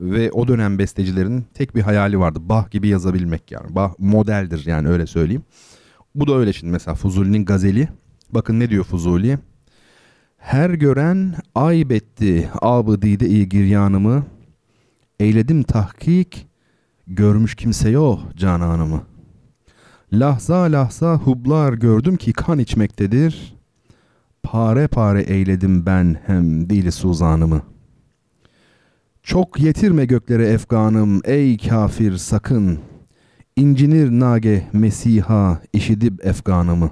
ve o dönem bestecilerin tek bir hayali vardı. Bach gibi yazabilmek yani. Bach modeldir yani öyle söyleyeyim. Bu da öyle şimdi mesela Fuzuli'nin gazeli. Bakın ne diyor Fuzuli? Her gören aybetti abıdide iyi giryanımı. Eyledim tahkik, görmüş kimse yok cananımı. Lahza lahza hublar gördüm ki kan içmektedir. Pare pare eyledim ben hem dili suzanımı.'' Çok yetirme göklere efganım ey kafir sakın. İncinir nage Mesiha işidip efganımı.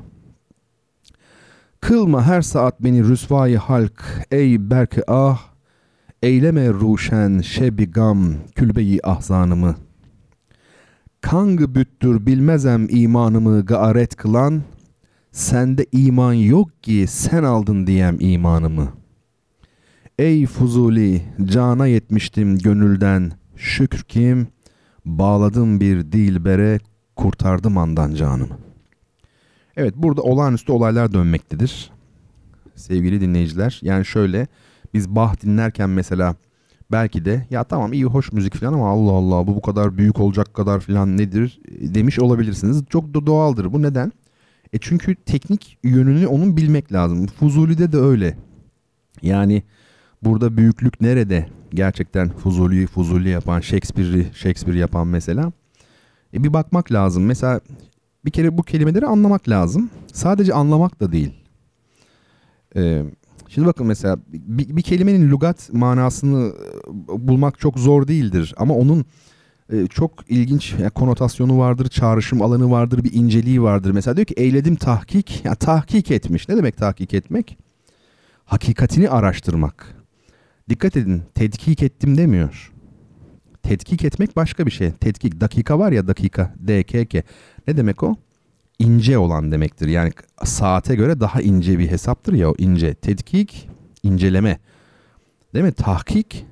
Kılma her saat beni rüsvayı halk ey berk ah. Eyleme ruşen şebi gam külbeyi ahzanımı. Kangı büttür bilmezem imanımı gaaret kılan. Sende iman yok ki sen aldın diyem imanımı.'' Ey Fuzuli cana yetmiştim gönülden şükür kim bağladım bir dilbere kurtardım andan canımı. Evet burada olağanüstü olaylar dönmektedir sevgili dinleyiciler. Yani şöyle biz Bach dinlerken mesela belki de ya tamam iyi hoş müzik falan ama Allah Allah bu bu kadar büyük olacak kadar falan nedir demiş olabilirsiniz. Çok da doğaldır bu neden? E çünkü teknik yönünü onun bilmek lazım. Fuzuli'de de öyle. Yani Burada büyüklük nerede? Gerçekten Fuzuli'yi Fuzuli yapan, Shakespeare'i Shakespeare yapan mesela. E bir bakmak lazım. Mesela bir kere bu kelimeleri anlamak lazım. Sadece anlamak da değil. Ee, Şimdi bakın mesela bir, bir kelimenin lügat manasını e, bulmak çok zor değildir ama onun e, çok ilginç yani konotasyonu vardır, çağrışım alanı vardır, bir inceliği vardır. Mesela diyor ki eyledim tahkik, ya tahkik etmiş. Ne demek tahkik etmek? Hakikatini araştırmak. Dikkat edin, tetkik ettim demiyor. Tetkik etmek başka bir şey. Tetkik, dakika var ya dakika, DKK. Ne demek o? İnce olan demektir. Yani saate göre daha ince bir hesaptır ya o ince. Tetkik, inceleme. Değil mi? Tahkik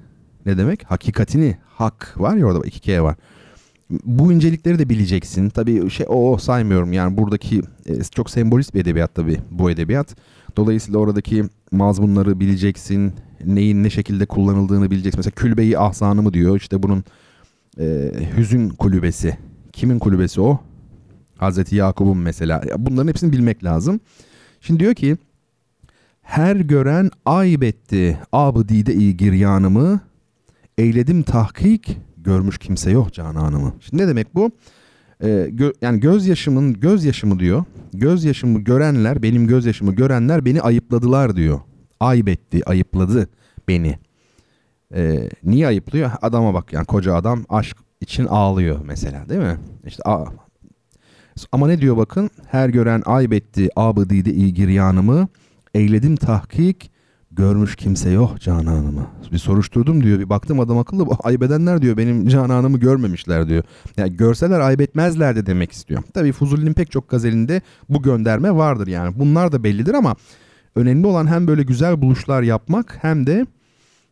ne demek? Hakikatini, hak var ya orada iki K var. Bu incelikleri de bileceksin. Tabii şey o saymıyorum yani buradaki e, çok sembolist bir edebiyat tabii bu edebiyat. Dolayısıyla oradaki mazmunları bileceksin. Neyin ne şekilde kullanıldığını bileceksin. Mesela külbeyi ahsanı mı diyor. İşte bunun e, hüzün kulübesi. Kimin kulübesi o? Hazreti Yakup'un mesela. Bunların hepsini bilmek lazım. Şimdi diyor ki her gören ayıp etti abdide iyi giryanımı eyledim tahkik görmüş kimse yok cananımı. Şimdi ne demek bu? Ee, gö- yani gözyaşımın gözyaşımı diyor. Gözyaşımı görenler benim gözyaşımı görenler beni ayıpladılar diyor. Ayıp etti ayıpladı beni. Ee, niye ayıplıyor? Adama bak yani koca adam aşk için ağlıyor mesela değil mi? İşte ama ne diyor bakın? Her gören aybetti abıdide ilgiryanımı. Eyledim tahkik görmüş kimse yok cananımı. Bir soruşturdum diyor. Bir baktım adam akıllı aybedenler diyor benim cananımı görmemişler diyor. Yani görseler aybetmezler de demek istiyor. Tabii Fuzuli'nin pek çok gazelinde bu gönderme vardır yani. Bunlar da bellidir ama önemli olan hem böyle güzel buluşlar yapmak hem de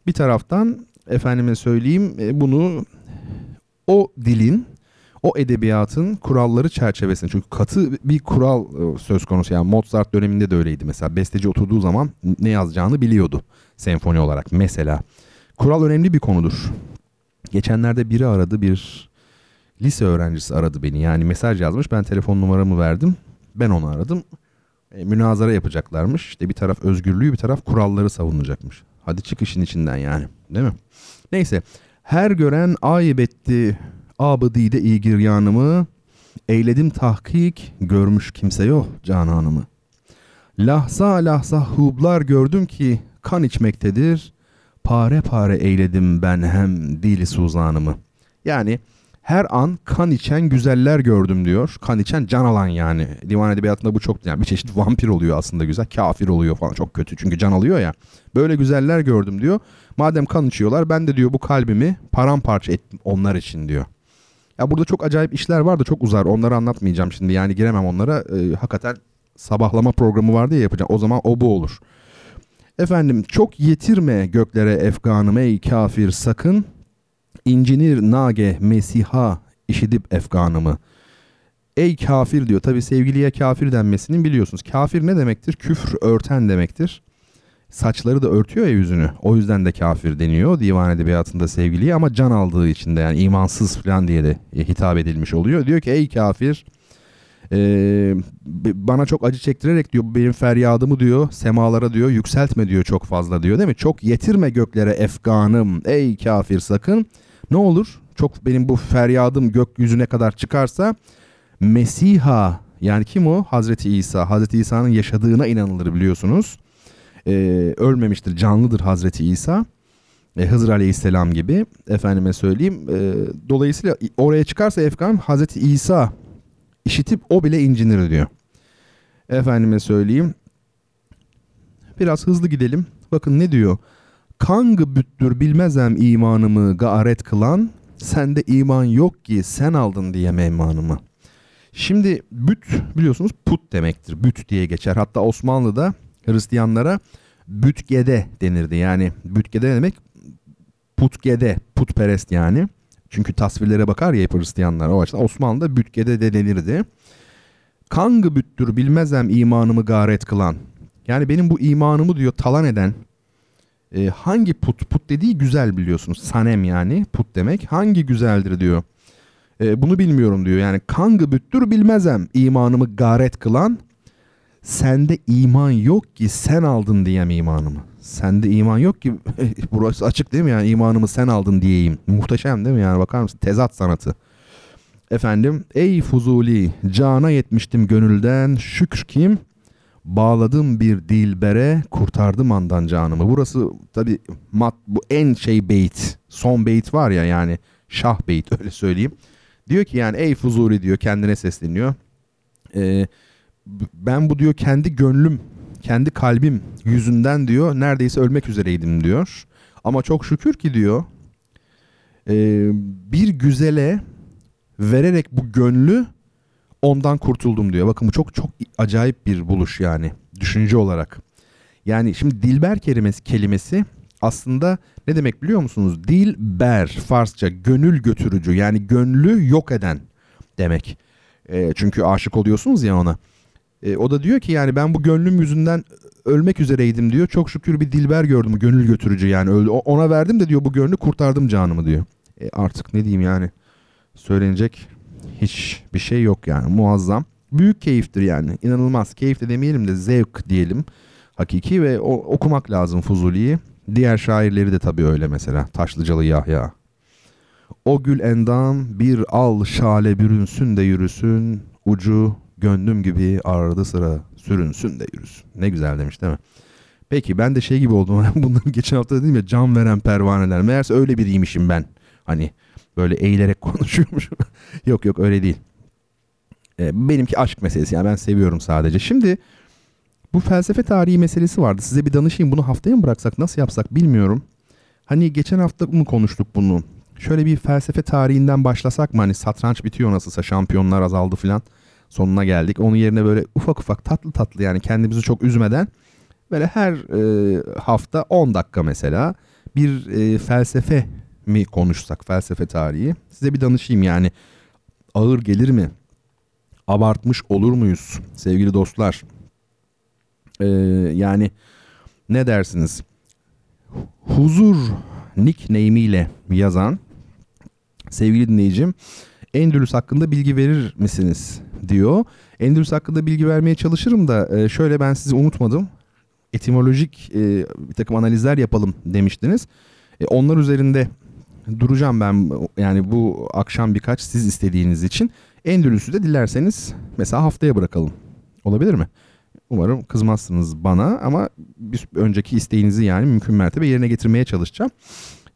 bir taraftan efendime söyleyeyim e, bunu o dilin o edebiyatın kuralları çerçevesinde. Çünkü katı bir kural e, söz konusu. Yani Mozart döneminde de öyleydi mesela. Besteci oturduğu zaman ne yazacağını biliyordu senfoni olarak. Mesela kural önemli bir konudur. Geçenlerde biri aradı bir lise öğrencisi aradı beni. Yani mesaj yazmış ben telefon numaramı verdim ben onu aradım. E, münazara yapacaklarmış. İşte bir taraf özgürlüğü bir taraf kuralları savunacakmış. Hadi çık işin içinden yani değil mi? Neyse her gören ayıp etti abıdide iyi giryanımı, eyledim tahkik, görmüş kimse yok cananımı. Lahza lahza hublar gördüm ki kan içmektedir, pare pare eyledim ben hem dili suzanımı. Yani her an kan içen güzeller gördüm diyor. Kan içen can alan yani. Divan edebiyatında bu çok yani bir çeşit vampir oluyor aslında güzel. Kafir oluyor falan çok kötü çünkü can alıyor ya. Böyle güzeller gördüm diyor. Madem kan içiyorlar ben de diyor bu kalbimi paramparça ettim onlar için diyor. Ya burada çok acayip işler var da çok uzar. Onları anlatmayacağım şimdi. Yani giremem onlara. Ee, hakikaten sabahlama programı vardı ya yapacağım. O zaman o bu olur. Efendim çok yetirme göklere efganım ey kafir sakın. İncinir nage mesiha işidip efganımı. Ey kafir diyor. Tabi sevgiliye kafir denmesinin biliyorsunuz. Kafir ne demektir? Küfür örten demektir saçları da örtüyor ya yüzünü. O yüzden de kafir deniyor divan edebiyatında sevgiliye ama can aldığı için de yani imansız falan diye de hitap edilmiş oluyor. Diyor ki ey kafir e, bana çok acı çektirerek diyor benim feryadımı diyor semalara diyor yükseltme diyor çok fazla diyor değil mi? Çok yetirme göklere efganım ey kafir sakın. Ne olur çok benim bu feryadım gökyüzüne kadar çıkarsa Mesiha yani kim o? Hazreti İsa. Hazreti İsa'nın yaşadığına inanılır biliyorsunuz e, ölmemiştir, canlıdır Hazreti İsa. E, Hızır Aleyhisselam gibi efendime söyleyeyim. E, dolayısıyla oraya çıkarsa Efkan Hazreti İsa işitip o bile incinir diyor. Efendime söyleyeyim. Biraz hızlı gidelim. Bakın ne diyor? Kangı büttür bilmezem imanımı gaaret kılan, sende iman yok ki sen aldın diye meymanımı. Şimdi büt biliyorsunuz put demektir. Büt diye geçer. Hatta Osmanlı'da Hristiyanlara bütgede denirdi. Yani bütgede ne demek? Putgede, putperest yani. Çünkü tasvirlere bakar ya Hristiyanlar o açıdan. Osmanlı'da bütgede de denirdi. Kangı büttür bilmezem imanımı garet kılan. Yani benim bu imanımı diyor talan eden e, hangi put? Put dediği güzel biliyorsunuz. Sanem yani put demek. Hangi güzeldir diyor. E, bunu bilmiyorum diyor. Yani kangı büttür bilmezem imanımı garet kılan sende iman yok ki sen aldın diyem imanımı. Sende iman yok ki (laughs) burası açık değil mi yani imanımı sen aldın diyeyim. Muhteşem değil mi yani bakar mısın tezat sanatı. Efendim ey Fuzuli cana yetmiştim gönülden şükür kim Bağladım bir dilbere kurtardım andan canımı. Burası tabi mat bu en şey beyt. Son beyt var ya yani şah beyt (laughs) öyle söyleyeyim. Diyor ki yani ey Fuzuli diyor kendine sesleniyor. Ee, ben bu diyor kendi gönlüm, kendi kalbim yüzünden diyor neredeyse ölmek üzereydim diyor. Ama çok şükür ki diyor e, bir güzele vererek bu gönlü ondan kurtuldum diyor. Bakın bu çok çok acayip bir buluş yani düşünce olarak. Yani şimdi dilber kelimesi, kelimesi aslında ne demek biliyor musunuz? Dilber Farsça gönül götürücü yani gönlü yok eden demek. E, çünkü aşık oluyorsunuz ya ona. E, o da diyor ki yani ben bu gönlüm yüzünden ölmek üzereydim diyor. Çok şükür bir dilber gördüm gönül götürücü yani öldü. Ona verdim de diyor bu gönlü kurtardım canımı diyor. E, artık ne diyeyim yani söylenecek hiç bir şey yok yani muazzam. Büyük keyiftir yani inanılmaz keyif de demeyelim de zevk diyelim hakiki ve o, okumak lazım Fuzuli'yi. Diğer şairleri de tabii öyle mesela Taşlıcalı Yahya. O gül endam bir al şale bürünsün de yürüsün ucu gönlüm gibi ardı sıra sürünsün de yürüsün. Ne güzel demiş değil mi? Peki ben de şey gibi oldum. (laughs) Bunları geçen hafta dedim ya can veren pervaneler. Meğerse öyle biriymişim ben. Hani böyle eğilerek (laughs) konuşuyormuşum. yok yok öyle değil. Ee, benimki aşk meselesi yani ben seviyorum sadece. Şimdi bu felsefe tarihi meselesi vardı. Size bir danışayım. Bunu haftaya mı bıraksak nasıl yapsak bilmiyorum. Hani geçen hafta mı konuştuk bunu? Şöyle bir felsefe tarihinden başlasak mı? Hani satranç bitiyor nasılsa şampiyonlar azaldı filan. Sonuna geldik. Onun yerine böyle ufak ufak tatlı tatlı yani kendimizi çok üzmeden böyle her e, hafta 10 dakika mesela bir e, felsefe mi konuşsak felsefe tarihi. Size bir danışayım yani ağır gelir mi? Abartmış olur muyuz sevgili dostlar? Ee, yani ne dersiniz? Huzur nickname'iyle yazan sevgili dinleyicim Endülüs hakkında bilgi verir misiniz diyor. Endülüs hakkında bilgi vermeye çalışırım da e, şöyle ben sizi unutmadım. Etimolojik e, bir takım analizler yapalım demiştiniz. E, onlar üzerinde duracağım ben yani bu akşam birkaç siz istediğiniz için. Endülüs'ü de dilerseniz mesela haftaya bırakalım. Olabilir mi? Umarım kızmazsınız bana ama bir önceki isteğinizi yani mümkün mertebe yerine getirmeye çalışacağım.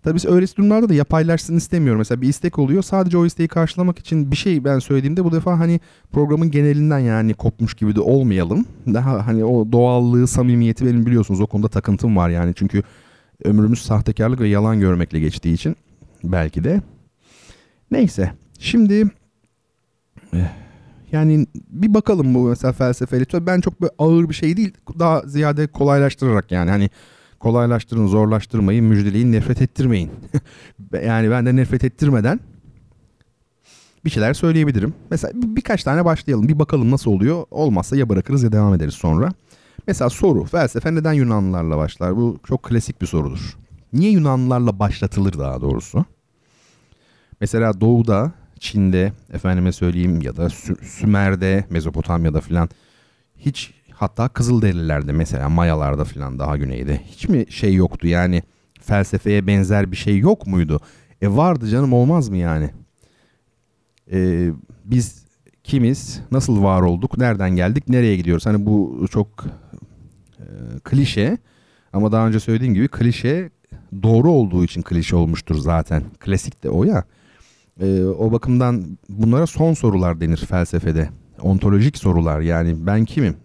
Tabii biz öylesi durumlarda da yapaylaşsın istemiyorum. Mesela bir istek oluyor. Sadece o isteği karşılamak için bir şey ben söylediğimde bu defa hani programın genelinden yani kopmuş gibi de olmayalım. Daha hani o doğallığı, samimiyeti benim biliyorsunuz o konuda takıntım var yani. Çünkü ömrümüz sahtekarlık ve yalan görmekle geçtiği için belki de. Neyse. Şimdi eh, yani bir bakalım bu mesela felsefeli. Ben çok böyle ağır bir şey değil. Daha ziyade kolaylaştırarak yani hani kolaylaştırın, zorlaştırmayın, müjdeleyin, nefret ettirmeyin. (laughs) yani ben de nefret ettirmeden bir şeyler söyleyebilirim. Mesela bir, birkaç tane başlayalım. Bir bakalım nasıl oluyor. Olmazsa ya bırakırız ya devam ederiz sonra. Mesela soru. Felsefe neden Yunanlılarla başlar? Bu çok klasik bir sorudur. Niye Yunanlılarla başlatılır daha doğrusu? Mesela Doğu'da, Çin'de, efendime söyleyeyim ya da Sü- Sümer'de, Mezopotamya'da filan hiç hatta Kızılderililerde mesela Mayalarda filan daha güneyde hiç mi şey yoktu yani felsefeye benzer bir şey yok muydu? E vardı canım olmaz mı yani? E, biz kimiz, nasıl var olduk, nereden geldik, nereye gidiyoruz? Hani bu çok e, klişe ama daha önce söylediğim gibi klişe doğru olduğu için klişe olmuştur zaten. Klasik de o ya. E, o bakımdan bunlara son sorular denir felsefede. Ontolojik sorular yani ben kimim?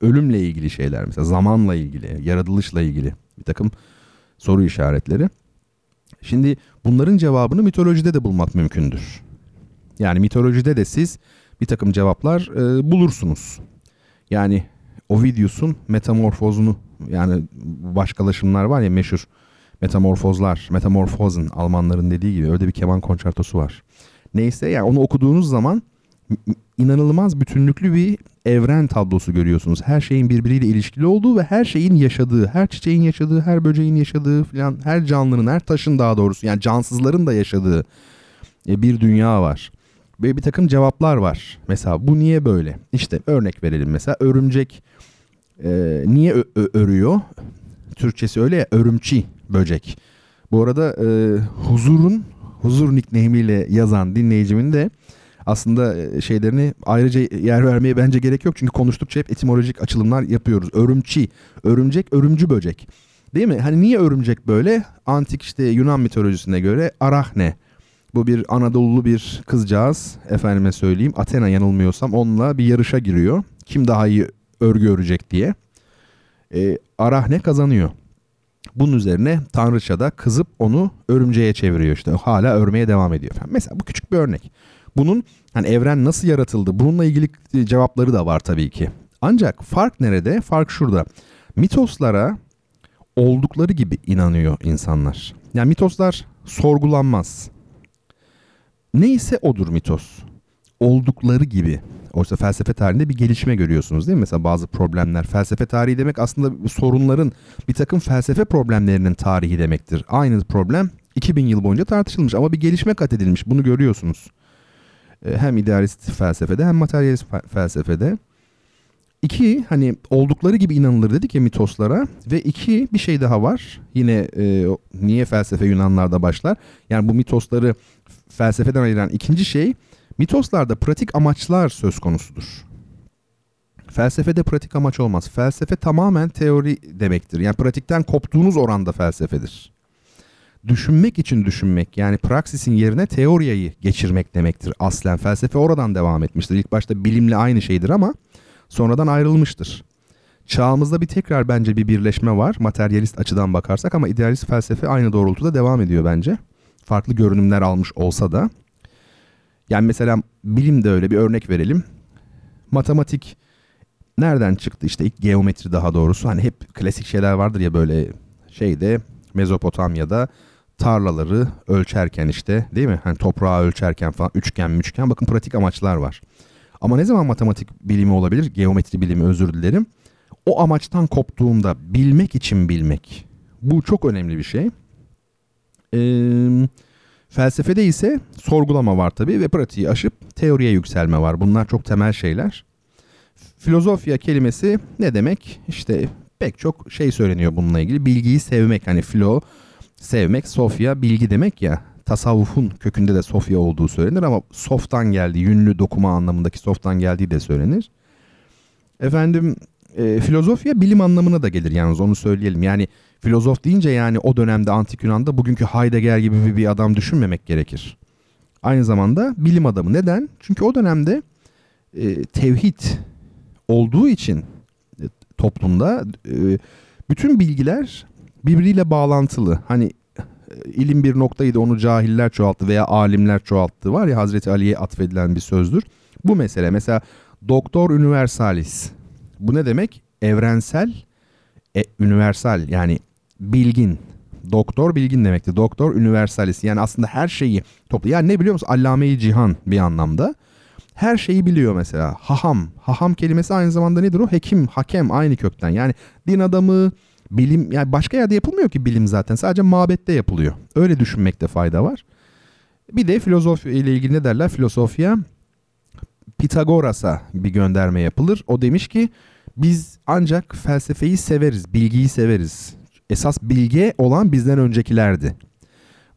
Ölümle ilgili şeyler mesela zamanla ilgili, yaratılışla ilgili bir takım soru işaretleri. Şimdi bunların cevabını mitolojide de bulmak mümkündür. Yani mitolojide de siz bir takım cevaplar e, bulursunuz. Yani Ovidius'un metamorfozunu yani başkalaşımlar var ya meşhur metamorfozlar, metamorfozen Almanların dediği gibi öyle bir keman konçertosu var. Neyse yani onu okuduğunuz zaman inanılmaz bütünlüklü bir evren tablosu görüyorsunuz. Her şeyin birbiriyle ilişkili olduğu ve her şeyin yaşadığı, her çiçeğin yaşadığı, her böceğin yaşadığı falan, her canlının, her taşın daha doğrusu yani cansızların da yaşadığı e, bir dünya var. Ve bir takım cevaplar var. Mesela bu niye böyle? İşte örnek verelim mesela örümcek e, niye ö- ö- örüyor? Türkçesi öyle ya örümçi böcek. Bu arada e, huzurun huzur nickname'iyle yazan dinleyicimin de aslında e, şeylerini ayrıca yer vermeye bence gerek yok. Çünkü konuştukça hep etimolojik açılımlar yapıyoruz. Örümçi, örümcek, örümcü böcek. Değil mi? Hani niye örümcek böyle? Antik işte Yunan mitolojisine göre arahne. Bu bir Anadolu'lu bir kızcağız. Efendime söyleyeyim. Athena yanılmıyorsam onunla bir yarışa giriyor. Kim daha iyi örgü örecek diye. E, arahne kazanıyor. Bunun üzerine tanrıça da kızıp onu örümceğe çeviriyor işte. Hala örmeye devam ediyor. Mesela bu küçük bir örnek. Bunun hani evren nasıl yaratıldı? Bununla ilgili cevapları da var tabii ki. Ancak fark nerede? Fark şurada. Mitoslara oldukları gibi inanıyor insanlar. Yani mitoslar sorgulanmaz. Neyse odur mitos. Oldukları gibi. Oysa felsefe tarihinde bir gelişme görüyorsunuz değil mi? Mesela bazı problemler. Felsefe tarihi demek aslında sorunların bir takım felsefe problemlerinin tarihi demektir. Aynı problem 2000 yıl boyunca tartışılmış ama bir gelişme kat edilmiş. Bunu görüyorsunuz. Ee, hem idealist felsefede hem materyalist felsefede. İki hani oldukları gibi inanılır dedik ya mitoslara ve iki bir şey daha var. Yine e, niye felsefe Yunanlarda başlar? Yani bu mitosları felsefeden ayıran ikinci şey mitoslarda pratik amaçlar söz konusudur. Felsefede pratik amaç olmaz. Felsefe tamamen teori demektir. Yani pratikten koptuğunuz oranda felsefedir. Düşünmek için düşünmek yani praksisin yerine teoriyayı geçirmek demektir aslen. Felsefe oradan devam etmiştir. İlk başta bilimle aynı şeydir ama sonradan ayrılmıştır. Çağımızda bir tekrar bence bir birleşme var materyalist açıdan bakarsak ama idealist felsefe aynı doğrultuda devam ediyor bence. Farklı görünümler almış olsa da. Yani mesela bilim de öyle bir örnek verelim. Matematik nereden çıktı işte ilk geometri daha doğrusu hani hep klasik şeyler vardır ya böyle şeyde Mezopotamya'da tarlaları ölçerken işte değil mi? Hani toprağı ölçerken falan üçgen üçgen bakın pratik amaçlar var. Ama ne zaman matematik bilimi olabilir? Geometri bilimi özür dilerim. O amaçtan koptuğunda bilmek için bilmek. Bu çok önemli bir şey. Ee, felsefede ise sorgulama var tabii ve pratiği aşıp teoriye yükselme var. Bunlar çok temel şeyler. Filozofya kelimesi ne demek? İşte pek çok şey söyleniyor bununla ilgili. Bilgiyi sevmek hani filo sevmek, sofya bilgi demek ya tasavvufun kökünde de Sofya olduğu söylenir ama softan geldiği, yünlü dokuma anlamındaki softan geldiği de söylenir. Efendim e, filozofya bilim anlamına da gelir yalnız onu söyleyelim. Yani filozof deyince yani o dönemde antik Yunan'da bugünkü Heidegger gibi bir adam düşünmemek gerekir. Aynı zamanda bilim adamı. Neden? Çünkü o dönemde e, tevhid olduğu için e, toplumda e, bütün bilgiler birbiriyle bağlantılı. Hani ilim bir noktaydı onu cahiller çoğalttı veya alimler çoğalttı var ya Hazreti Ali'ye atfedilen bir sözdür. Bu mesele mesela doktor universalis. Bu ne demek? Evrensel, e, universal yani bilgin. Doktor bilgin demekti. Doktor universalis yani aslında her şeyi toplu. Yani ne biliyor musun? Allame-i cihan bir anlamda. Her şeyi biliyor mesela. Haham. Haham kelimesi aynı zamanda nedir o? Hekim, hakem aynı kökten. Yani din adamı, bilim yani başka yerde yapılmıyor ki bilim zaten. Sadece mabette yapılıyor. Öyle düşünmekte fayda var. Bir de filozofi ile ilgili ne derler? Filosofya Pitagoras'a bir gönderme yapılır. O demiş ki biz ancak felsefeyi severiz, bilgiyi severiz. Esas bilge olan bizden öncekilerdi.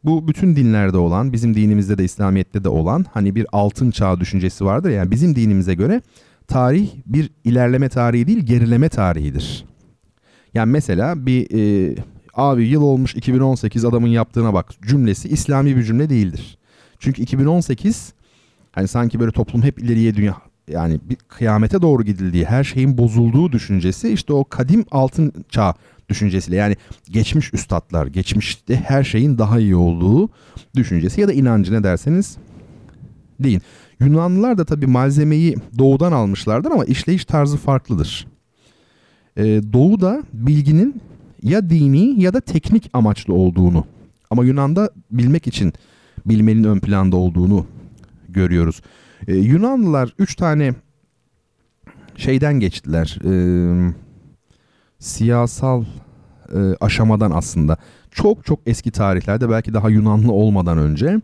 Bu bütün dinlerde olan, bizim dinimizde de İslamiyet'te de olan hani bir altın çağ düşüncesi vardır. Yani bizim dinimize göre tarih bir ilerleme tarihi değil, gerileme tarihidir. Yani mesela bir e, abi yıl olmuş 2018 adamın yaptığına bak cümlesi İslami bir cümle değildir. Çünkü 2018 hani sanki böyle toplum hep ileriye dünya yani bir kıyamete doğru gidildiği, her şeyin bozulduğu düşüncesi işte o kadim altın çağ düşüncesiyle yani geçmiş üstadlar, geçmişte her şeyin daha iyi olduğu düşüncesi ya da inancı ne derseniz deyin. Yunanlılar da tabii malzemeyi doğudan almışlardır ama işleyiş tarzı farklıdır. Ee, doğuda bilginin ya dini ya da teknik amaçlı olduğunu ama Yunan'da bilmek için bilmenin ön planda olduğunu görüyoruz. Ee, Yunanlılar üç tane şeyden geçtiler. Ee, siyasal e, aşamadan aslında. Çok çok eski tarihlerde belki daha Yunanlı olmadan önce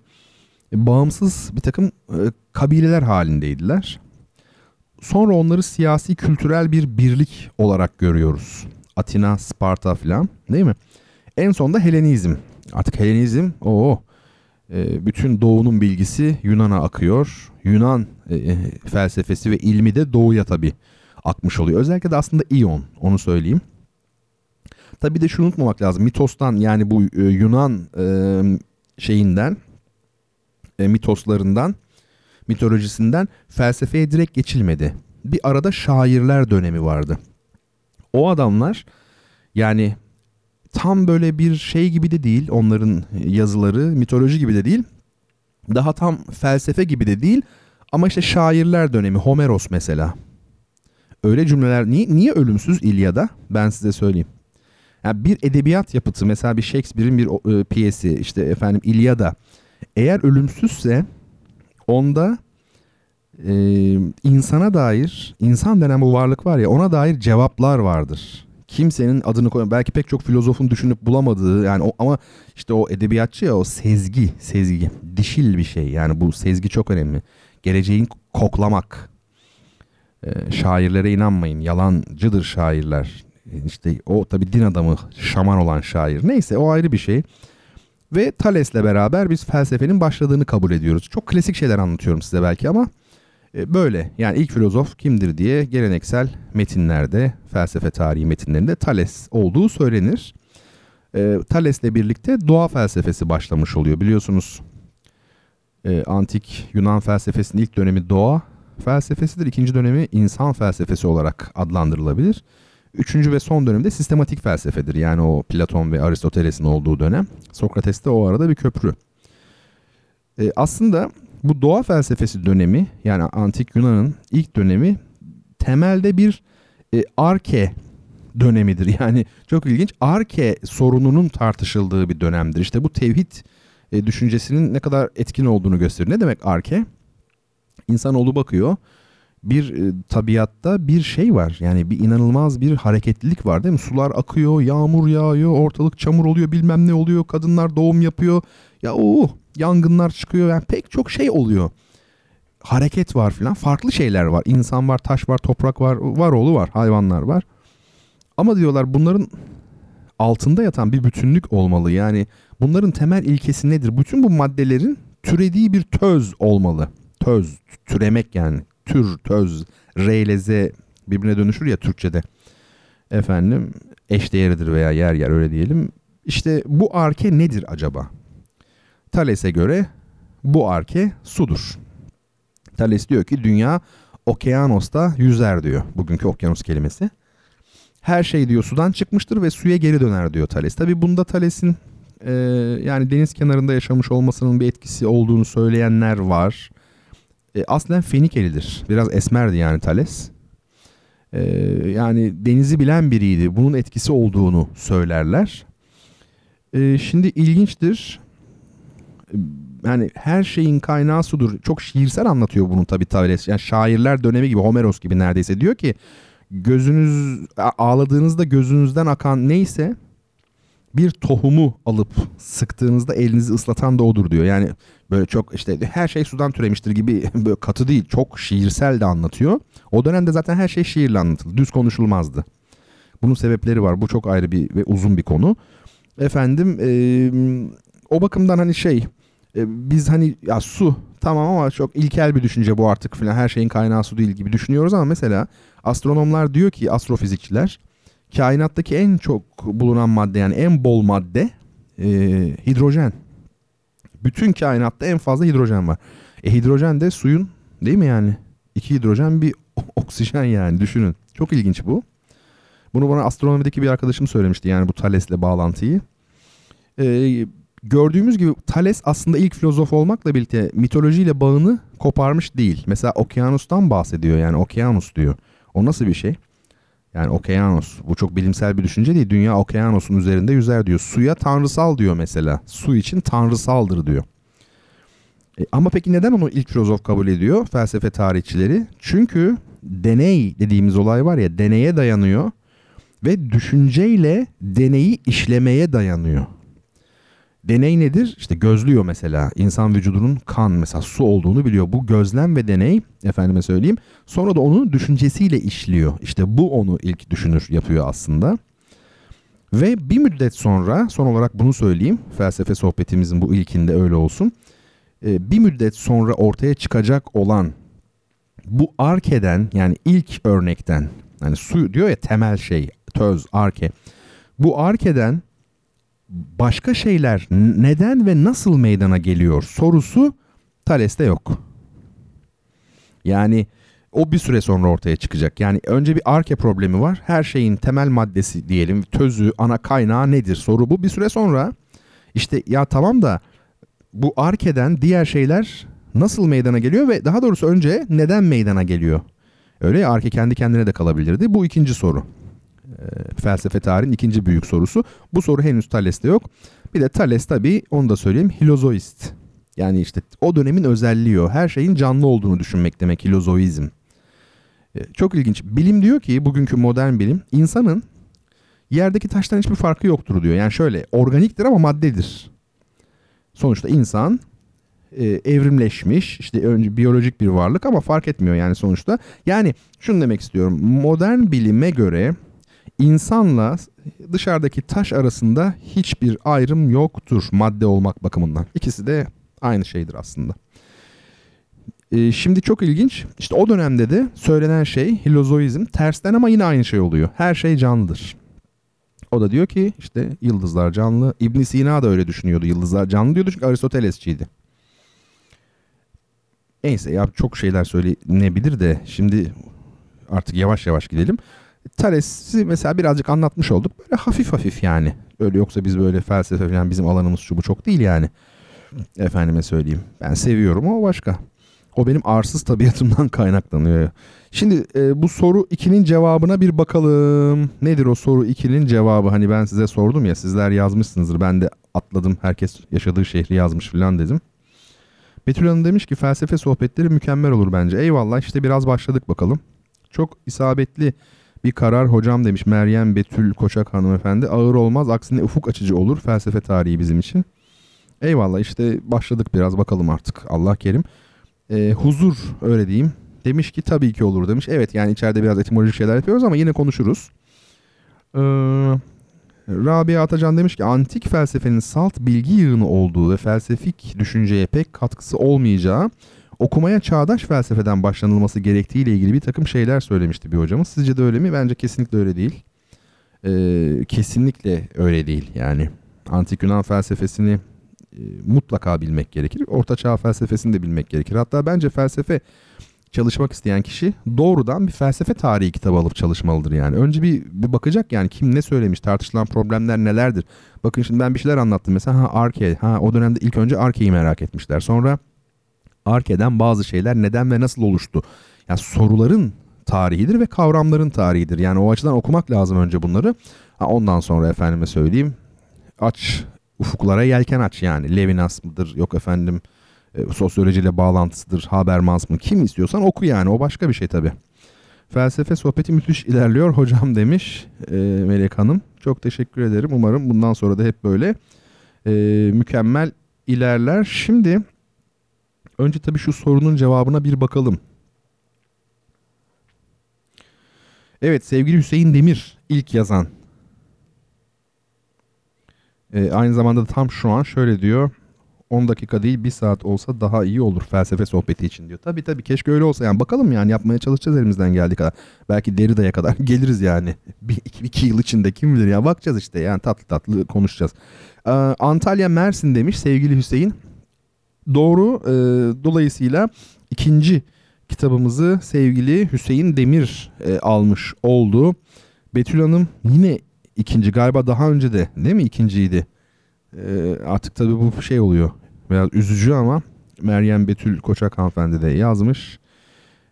e, bağımsız bir takım e, kabileler halindeydiler. Sonra onları siyasi kültürel bir birlik olarak görüyoruz. Atina, Sparta falan değil mi? En sonunda Helenizm. Artık Helenizm o e, bütün doğunun bilgisi Yunan'a akıyor. Yunan e, e, felsefesi ve ilmi de doğuya tabii akmış oluyor. Özellikle de aslında İyon onu söyleyeyim. Tabii de şunu unutmamak lazım. Mitos'tan yani bu Yunan şeyinden e, mitoslarından mitolojisinden felsefeye direkt geçilmedi. Bir arada şairler dönemi vardı. O adamlar yani tam böyle bir şey gibi de değil onların yazıları mitoloji gibi de değil. Daha tam felsefe gibi de değil ama işte şairler dönemi Homeros mesela. Öyle cümleler niye, niye ölümsüz İlyada? Ben size söyleyeyim. Yani bir edebiyat yapıtı mesela bir Shakespeare'in bir e, piyesi işte efendim İlyada eğer ölümsüzse onda e, insana dair insan denen bu varlık var ya ona dair cevaplar vardır. Kimsenin adını koyan belki pek çok filozofun düşünüp bulamadığı yani o, ama işte o edebiyatçı ya o sezgi sezgi dişil bir şey yani bu sezgi çok önemli. Geleceğin koklamak. E, şairlere inanmayın yalancıdır şairler. İşte o tabi din adamı şaman olan şair. Neyse o ayrı bir şey. Ve Thales'le beraber biz felsefenin başladığını kabul ediyoruz. Çok klasik şeyler anlatıyorum size belki ama e, böyle. Yani ilk filozof kimdir diye geleneksel metinlerde, felsefe tarihi metinlerinde Thales olduğu söylenir. E, Thales'le birlikte doğa felsefesi başlamış oluyor. Biliyorsunuz e, antik Yunan felsefesinin ilk dönemi doğa felsefesidir. İkinci dönemi insan felsefesi olarak adlandırılabilir. Üçüncü ve son dönemde sistematik felsefedir. Yani o Platon ve Aristoteles'in olduğu dönem. Sokrates de o arada bir köprü. E, aslında bu doğa felsefesi dönemi yani antik Yunan'ın ilk dönemi temelde bir e, arke dönemidir. (laughs) Yani çok ilginç arke sorununun tartışıldığı bir dönemdir. İşte bu tevhid e, düşüncesinin ne kadar etkin olduğunu gösterir. Ne demek arke? İnsanoğlu bakıyor bir e, tabiatta bir şey var. Yani bir inanılmaz bir hareketlilik var değil mi? Sular akıyor, yağmur yağıyor, ortalık çamur oluyor, bilmem ne oluyor. Kadınlar doğum yapıyor. Ya o yangınlar çıkıyor. Yani pek çok şey oluyor. Hareket var filan. Farklı şeyler var. İnsan var, taş var, toprak var, var oğlu var, hayvanlar var. Ama diyorlar bunların altında yatan bir bütünlük olmalı. Yani bunların temel ilkesi nedir? Bütün bu maddelerin türediği bir töz olmalı. Töz, türemek yani tür, töz, re ile z birbirine dönüşür ya Türkçe'de. Efendim eşdeğeridir veya yer yer öyle diyelim. İşte bu arke nedir acaba? Thales'e göre bu arke sudur. Thales diyor ki dünya okyanusta yüzer diyor. Bugünkü okyanus kelimesi. Her şey diyor sudan çıkmıştır ve suya geri döner diyor Thales. Tabi bunda Thales'in e, yani deniz kenarında yaşamış olmasının bir etkisi olduğunu söyleyenler var. E, aslen Fenikelidir. Biraz esmerdi yani Thales. E, yani denizi bilen biriydi. Bunun etkisi olduğunu söylerler. E, şimdi ilginçtir. E, yani her şeyin kaynağı sudur. Çok şiirsel anlatıyor bunu tabii Thales. Yani şairler dönemi gibi Homeros gibi neredeyse. Diyor ki gözünüz ağladığınızda gözünüzden akan neyse bir tohumu alıp sıktığınızda elinizi ıslatan da odur diyor. Yani böyle çok işte her şey sudan türemiştir gibi (laughs) böyle katı değil çok şiirsel de anlatıyor. O dönemde zaten her şey şiirle anlatıldı. Düz konuşulmazdı. Bunun sebepleri var. Bu çok ayrı bir ve uzun bir konu. Efendim e, o bakımdan hani şey e, biz hani ya su tamam ama çok ilkel bir düşünce bu artık filan her şeyin kaynağı su değil gibi düşünüyoruz ama mesela astronomlar diyor ki astrofizikçiler kainattaki en çok bulunan madde yani en bol madde e, hidrojen. Bütün kainatta en fazla hidrojen var. E hidrojen de suyun değil mi yani? İki hidrojen bir (laughs) oksijen yani düşünün. Çok ilginç bu. Bunu bana astronomideki bir arkadaşım söylemişti yani bu Thales'le bağlantıyı. Ee, gördüğümüz gibi Thales aslında ilk filozof olmakla birlikte mitolojiyle bağını koparmış değil. Mesela okyanustan bahsediyor yani okyanus diyor. O nasıl bir şey? Yani okyanus. Bu çok bilimsel bir düşünce değil. Dünya okyanusun üzerinde yüzer diyor. Suya tanrısal diyor mesela. Su için tanrısaldır diyor. E, ama peki neden onu ilk filozof kabul ediyor felsefe tarihçileri? Çünkü deney dediğimiz olay var ya deneye dayanıyor ve düşünceyle deneyi işlemeye dayanıyor. Deney nedir? İşte gözlüyor mesela. İnsan vücudunun kan mesela su olduğunu biliyor. Bu gözlem ve deney efendime söyleyeyim. Sonra da onu düşüncesiyle işliyor. İşte bu onu ilk düşünür yapıyor aslında. Ve bir müddet sonra son olarak bunu söyleyeyim. Felsefe sohbetimizin bu ilkinde öyle olsun. Ee, bir müddet sonra ortaya çıkacak olan bu arkeden yani ilk örnekten yani su diyor ya temel şey töz arke. Bu arkeden başka şeyler neden ve nasıl meydana geliyor sorusu Thales'te yok. Yani o bir süre sonra ortaya çıkacak. Yani önce bir arke problemi var. Her şeyin temel maddesi diyelim, tözü, ana kaynağı nedir? Soru bu. Bir süre sonra işte ya tamam da bu arkeden diğer şeyler nasıl meydana geliyor ve daha doğrusu önce neden meydana geliyor? Öyle ya arke kendi kendine de kalabilirdi. Bu ikinci soru. E, felsefe tarihin ikinci büyük sorusu. Bu soru henüz Thales'te yok. Bir de Thales tabii onu da söyleyeyim hilozoist. Yani işte o dönemin özelliği o. Her şeyin canlı olduğunu düşünmek demek hilozoizm. E, çok ilginç. Bilim diyor ki bugünkü modern bilim insanın yerdeki taştan hiçbir farkı yoktur diyor. Yani şöyle organiktir ama maddedir. Sonuçta insan e, evrimleşmiş işte önce biyolojik bir varlık ama fark etmiyor yani sonuçta. Yani şunu demek istiyorum. Modern bilime göre insanla dışarıdaki taş arasında hiçbir ayrım yoktur madde olmak bakımından. İkisi de aynı şeydir aslında. Ee, şimdi çok ilginç. İşte o dönemde de söylenen şey hilozoizm tersten ama yine aynı şey oluyor. Her şey canlıdır. O da diyor ki işte yıldızlar canlı. İbn Sina da öyle düşünüyordu. Yıldızlar canlı diyordu çünkü Aristotelesçiydi. Neyse ya çok şeyler söylenebilir de şimdi artık yavaş yavaş gidelim. Thales'i mesela birazcık anlatmış olduk. Böyle hafif hafif yani. Öyle yoksa biz böyle felsefe falan bizim alanımız şu bu çok değil yani. Efendime söyleyeyim. Ben seviyorum o başka. O benim arsız tabiatımdan (laughs) kaynaklanıyor. Şimdi e, bu soru 2'nin cevabına bir bakalım. Nedir o soru 2'nin cevabı? Hani ben size sordum ya sizler yazmışsınızdır. Ben de atladım. Herkes yaşadığı şehri yazmış falan dedim. Betül Hanım demiş ki felsefe sohbetleri mükemmel olur bence. Eyvallah işte biraz başladık bakalım. Çok isabetli bir karar hocam demiş Meryem Betül Koçak hanımefendi. Ağır olmaz aksine ufuk açıcı olur felsefe tarihi bizim için. Eyvallah işte başladık biraz bakalım artık Allah kerim. E, huzur öyle diyeyim. Demiş ki tabii ki olur demiş. Evet yani içeride biraz etimolojik şeyler yapıyoruz ama yine konuşuruz. Ee, Rabia Atacan demiş ki antik felsefenin salt bilgi yığını olduğu ve felsefik düşünceye pek katkısı olmayacağı okumaya çağdaş felsefeden başlanılması gerektiğiyle ilgili bir takım şeyler söylemişti bir hocamız. Sizce de öyle mi? Bence kesinlikle öyle değil. Ee, kesinlikle öyle değil yani. Antik Yunan felsefesini e, mutlaka bilmek gerekir. Orta Çağ felsefesini de bilmek gerekir. Hatta bence felsefe çalışmak isteyen kişi doğrudan bir felsefe tarihi kitabı alıp çalışmalıdır yani. Önce bir, bir bakacak yani kim ne söylemiş, tartışılan problemler nelerdir. Bakın şimdi ben bir şeyler anlattım mesela ha Arke, ha o dönemde ilk önce Arke'yi merak etmişler. Sonra Arke'den bazı şeyler neden ve nasıl oluştu. Yani soruların tarihidir ve kavramların tarihidir. Yani o açıdan okumak lazım önce bunları. Ha, ondan sonra efendime söyleyeyim aç ufuklara yelken aç yani. Levinas mıdır yok efendim e, sosyolojiyle bağlantısıdır, Habermas mı kim istiyorsan oku yani o başka bir şey tabi. Felsefe sohbeti müthiş ilerliyor hocam demiş e, Melek Hanım. Çok teşekkür ederim. Umarım bundan sonra da hep böyle e, mükemmel ilerler. Şimdi önce tabii şu sorunun cevabına bir bakalım. Evet sevgili Hüseyin Demir ilk yazan. E, aynı zamanda da tam şu an şöyle diyor. 10 dakika değil 1 saat olsa daha iyi olur felsefe sohbeti için diyor. Tabii tabii keşke öyle olsa yani bakalım yani yapmaya çalışacağız elimizden geldiği kadar. Belki Derrida'ya kadar (laughs) geliriz yani. (laughs) Bir iki, iki yıl içinde kim bilir ya bakacağız işte yani tatlı tatlı konuşacağız. Ee, Antalya Mersin demiş sevgili Hüseyin. Doğru e, dolayısıyla ikinci kitabımızı sevgili Hüseyin Demir e, almış oldu. Betül Hanım yine ikinci galiba daha önce de değil mi ikinciydi? E, artık tabii bu şey oluyor biraz üzücü ama Meryem Betül Koçak hanımefendi de yazmış.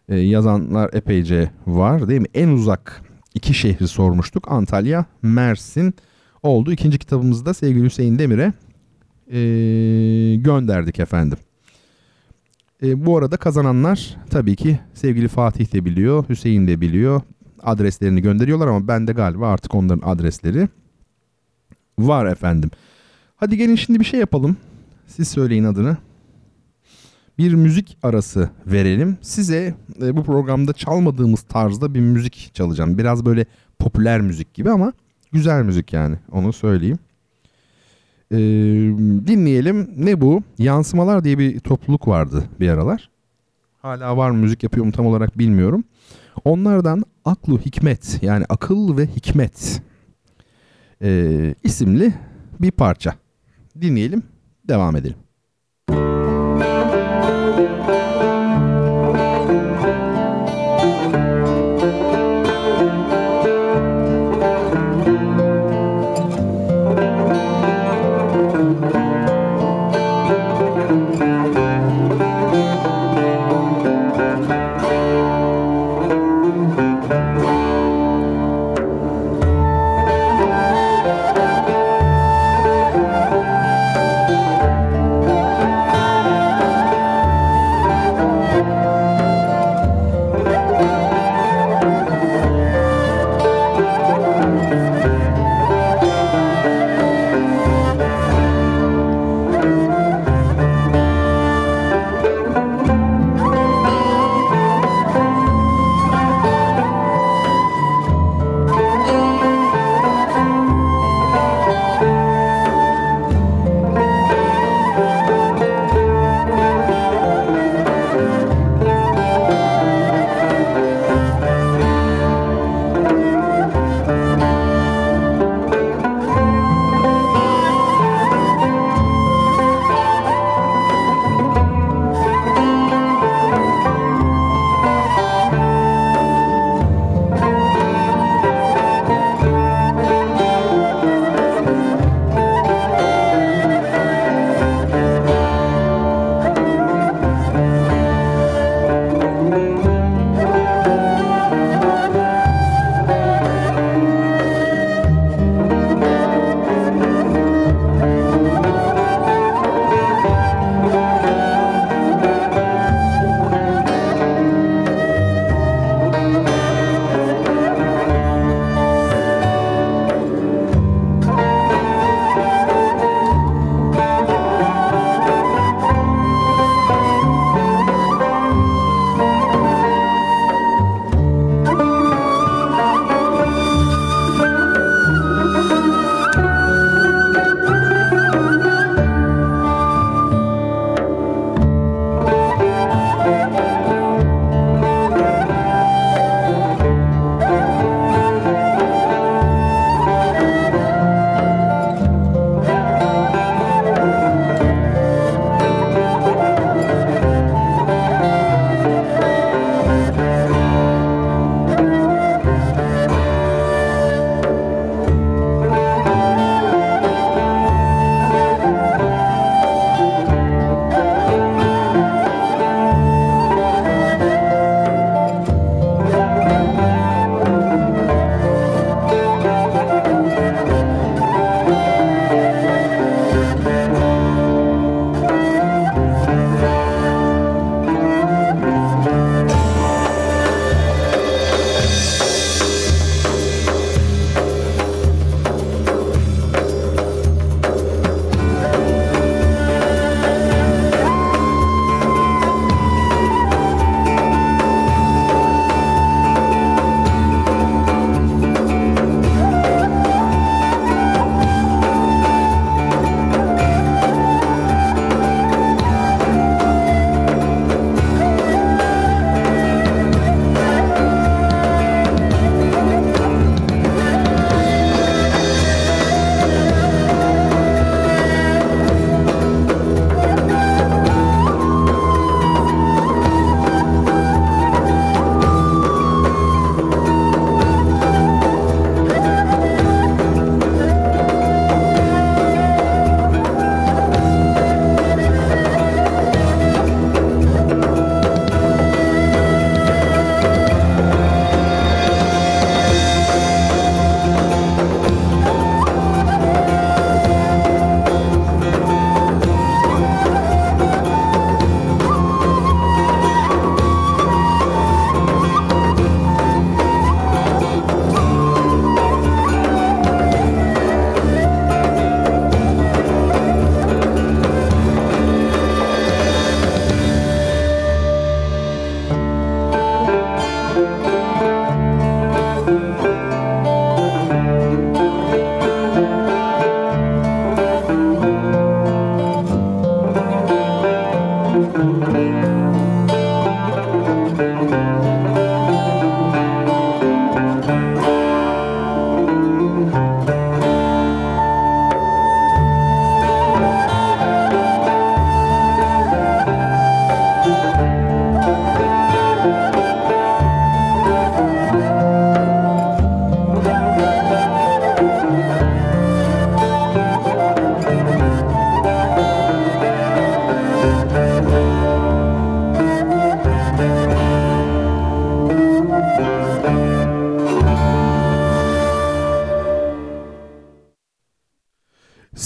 E, yazanlar epeyce var değil mi? En uzak iki şehri sormuştuk. Antalya, Mersin oldu. İkinci kitabımızı da sevgili Hüseyin Demir'e e, gönderdik efendim. E, bu arada kazananlar tabii ki sevgili Fatih de biliyor, Hüseyin de biliyor. Adreslerini gönderiyorlar ama bende galiba artık onların adresleri var efendim. Hadi gelin şimdi bir şey yapalım. Siz söyleyin adını. Bir müzik arası verelim. Size e, bu programda çalmadığımız tarzda bir müzik çalacağım. Biraz böyle popüler müzik gibi ama Güzel müzik yani onu söyleyeyim. Ee, dinleyelim. Ne bu? Yansımalar diye bir topluluk vardı bir aralar. Hala var mı müzik yapıyor mu tam olarak bilmiyorum. Onlardan Aklu Hikmet yani Akıl ve Hikmet e, isimli bir parça. Dinleyelim, devam edelim.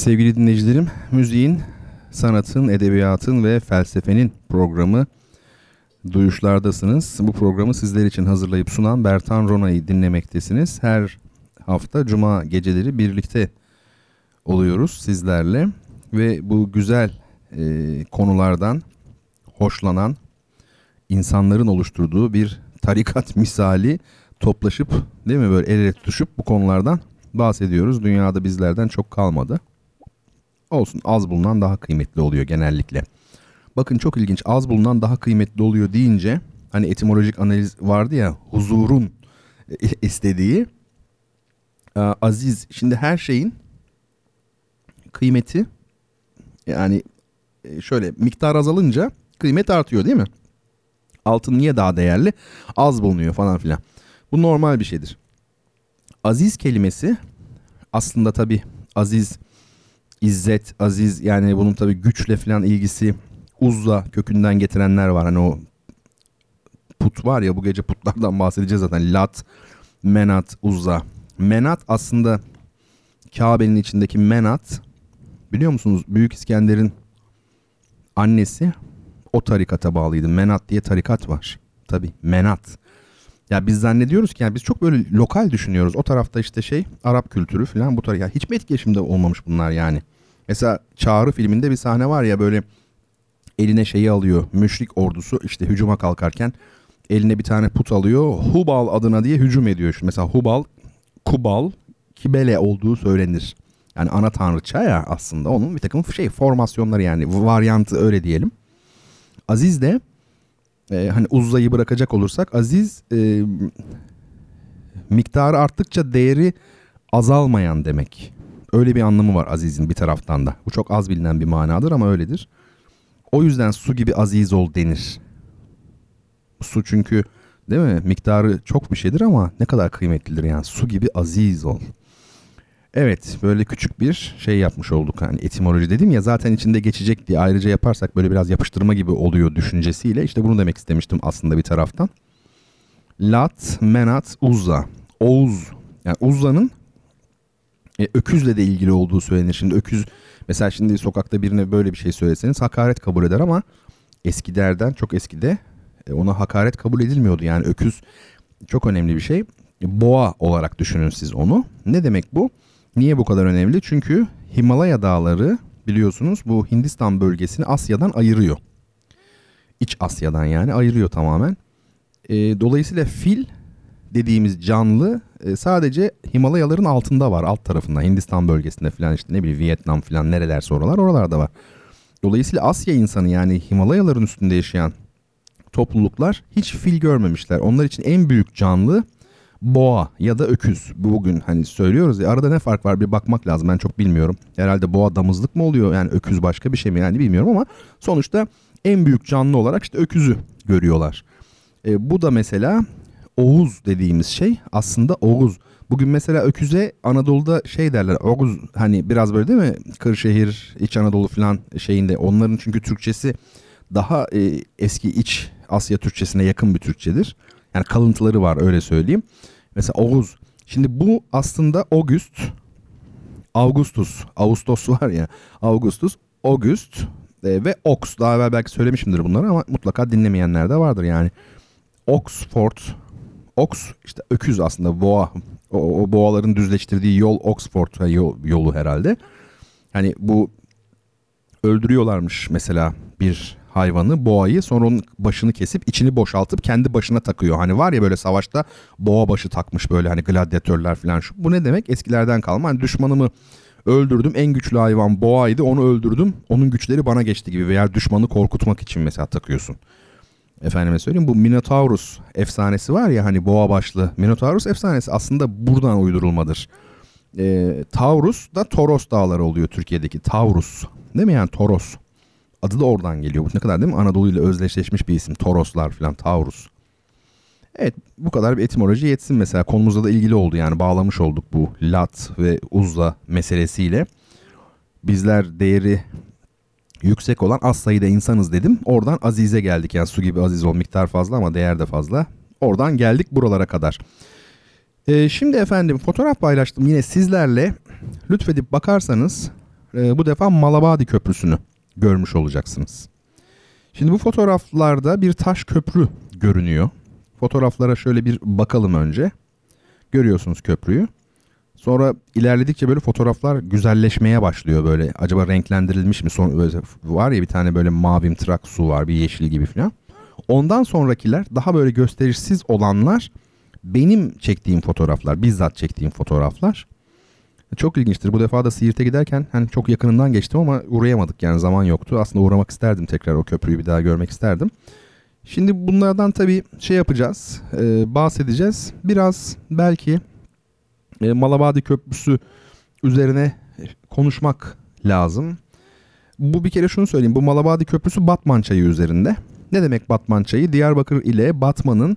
Sevgili dinleyicilerim, müziğin, sanatın, edebiyatın ve felsefenin programı Duyuşlardasınız. Bu programı sizler için hazırlayıp sunan Bertan Rona'yı dinlemektesiniz. Her hafta cuma geceleri birlikte oluyoruz sizlerle ve bu güzel e, konulardan hoşlanan insanların oluşturduğu bir tarikat (laughs) misali toplaşıp değil mi böyle el ele tutuşup bu konulardan bahsediyoruz. Dünyada bizlerden çok kalmadı. Olsun az bulunan daha kıymetli oluyor genellikle. Bakın çok ilginç az bulunan daha kıymetli oluyor deyince hani etimolojik analiz vardı ya huzurun istediği aziz şimdi her şeyin kıymeti yani e, şöyle miktar azalınca kıymet artıyor değil mi? Altın niye daha değerli? Az bulunuyor falan filan. Bu normal bir şeydir. Aziz kelimesi aslında tabi aziz, izzet, aziz yani bunun tabi güçle falan ilgisi Uzza kökünden getirenler var. Hani o put var ya bu gece putlardan (laughs) bahsedeceğiz zaten. Lat, Menat, Uzza. Menat aslında Kabe'nin içindeki Menat biliyor musunuz? Büyük İskender'in annesi o tarikata bağlıydı. Menat diye tarikat var. Tabi Menat. Ya biz zannediyoruz ki yani biz çok böyle lokal düşünüyoruz. O tarafta işte şey Arap kültürü falan bu taraf. Ya hiç mi etkileşimde olmamış bunlar yani? Mesela Çağrı filminde bir sahne var ya böyle eline şeyi alıyor. Müşrik ordusu işte hücuma kalkarken eline bir tane put alıyor. Hubal adına diye hücum ediyor. Şimdi mesela Hubal, Kubal, Kibele olduğu söylenir. Yani ana tanrıça ya aslında onun bir takım şey formasyonları yani varyantı öyle diyelim. Aziz de e, hani Uzza'yı bırakacak olursak Aziz e, miktarı arttıkça değeri azalmayan demek. Öyle bir anlamı var Aziz'in bir taraftan da. Bu çok az bilinen bir manadır ama öyledir. O yüzden su gibi aziz ol denir. Su çünkü değil mi? Miktarı çok bir şeydir ama ne kadar kıymetlidir yani. Su gibi aziz ol. Evet böyle küçük bir şey yapmış olduk. Hani etimoloji dedim ya zaten içinde geçecek diye ayrıca yaparsak böyle biraz yapıştırma gibi oluyor düşüncesiyle. İşte bunu demek istemiştim aslında bir taraftan. Lat, Menat, Uzza. Oğuz. Yani Uzza'nın e, öküzle de ilgili olduğu söylenir. Şimdi öküz mesela şimdi sokakta birine böyle bir şey söyleseniz hakaret kabul eder ama eskilerden çok eskide e, ona hakaret kabul edilmiyordu. Yani öküz çok önemli bir şey. Boğa olarak düşünün siz onu. Ne demek bu? Niye bu kadar önemli? Çünkü Himalaya dağları biliyorsunuz bu Hindistan bölgesini Asya'dan ayırıyor. İç Asya'dan yani ayırıyor tamamen. E, dolayısıyla fil dediğimiz canlı e, sadece Himalayaların altında var alt tarafında Hindistan bölgesinde falan işte ne bileyim Vietnam falan nereler oralar oralarda var. Dolayısıyla Asya insanı yani Himalayaların üstünde yaşayan topluluklar hiç fil görmemişler. Onlar için en büyük canlı boğa ya da öküz. Bugün hani söylüyoruz ya arada ne fark var bir bakmak lazım ben çok bilmiyorum. Herhalde boğa damızlık mı oluyor yani öküz başka bir şey mi yani bilmiyorum ama sonuçta en büyük canlı olarak işte öküzü görüyorlar. E, bu da mesela Oğuz dediğimiz şey aslında Oğuz. Bugün mesela öküze Anadolu'da şey derler Oğuz hani biraz böyle değil mi Kırşehir, İç Anadolu falan şeyinde onların çünkü Türkçesi daha e, eski iç Asya Türkçesine yakın bir Türkçedir. Yani kalıntıları var öyle söyleyeyim. Mesela Oğuz. Şimdi bu aslında August, Augustus, Ağustos (laughs) var ya Augustus, August e, ve Ox. Daha evvel belki söylemişimdir bunları ama mutlaka dinlemeyenler de vardır yani. Oxford, Ox işte öküz aslında boğa. O, o boğaların düzleştirdiği yol Oxford yol, yolu herhalde. Hani bu öldürüyorlarmış mesela bir hayvanı boğayı sonra onun başını kesip içini boşaltıp kendi başına takıyor. Hani var ya böyle savaşta boğa başı takmış böyle hani gladyatörler falan şu. Bu ne demek? Eskilerden kalma. Hani düşmanımı öldürdüm en güçlü hayvan boğaydı onu öldürdüm onun güçleri bana geçti gibi veya düşmanı korkutmak için mesela takıyorsun. Efendime söyleyeyim bu Minotaurus efsanesi var ya hani boğa başlı Minotaurus efsanesi aslında buradan uydurulmadır. Ee, Taurus da Toros dağları oluyor Türkiye'deki Taurus değil mi yani Toros. Adı da oradan geliyor. Bu ne kadar değil mi? Anadolu ile özdeşleşmiş bir isim. Toroslar falan, Taurus. Evet bu kadar bir etimoloji yetsin mesela. Konumuzla da ilgili oldu yani bağlamış olduk bu Lat ve Uzza meselesiyle. Bizler değeri yüksek olan az sayıda insanız dedim. Oradan Aziz'e geldik. Yani su gibi aziz ol miktar fazla ama değer de fazla. Oradan geldik buralara kadar. Ee, şimdi efendim fotoğraf paylaştım yine sizlerle. Lütfedip bakarsanız e, bu defa Malabadi Köprüsü'nü görmüş olacaksınız. Şimdi bu fotoğraflarda bir taş köprü görünüyor. Fotoğraflara şöyle bir bakalım önce. Görüyorsunuz köprüyü. Sonra ilerledikçe böyle fotoğraflar güzelleşmeye başlıyor böyle. Acaba renklendirilmiş mi? Son, var ya bir tane böyle mavimtırak su var bir yeşil gibi falan. Ondan sonrakiler daha böyle gösterişsiz olanlar benim çektiğim fotoğraflar, bizzat çektiğim fotoğraflar. Çok ilginçtir. Bu defa da Siirt'e giderken hani çok yakınından geçtim ama uğrayamadık yani zaman yoktu. Aslında uğramak isterdim tekrar o köprüyü bir daha görmek isterdim. Şimdi bunlardan tabii şey yapacağız, e, bahsedeceğiz. Biraz belki e, Malabadi Köprüsü üzerine konuşmak lazım. Bu bir kere şunu söyleyeyim. Bu Malabadi Köprüsü Batman Çayı üzerinde. Ne demek Batman Çayı? Diyarbakır ile Batman'ın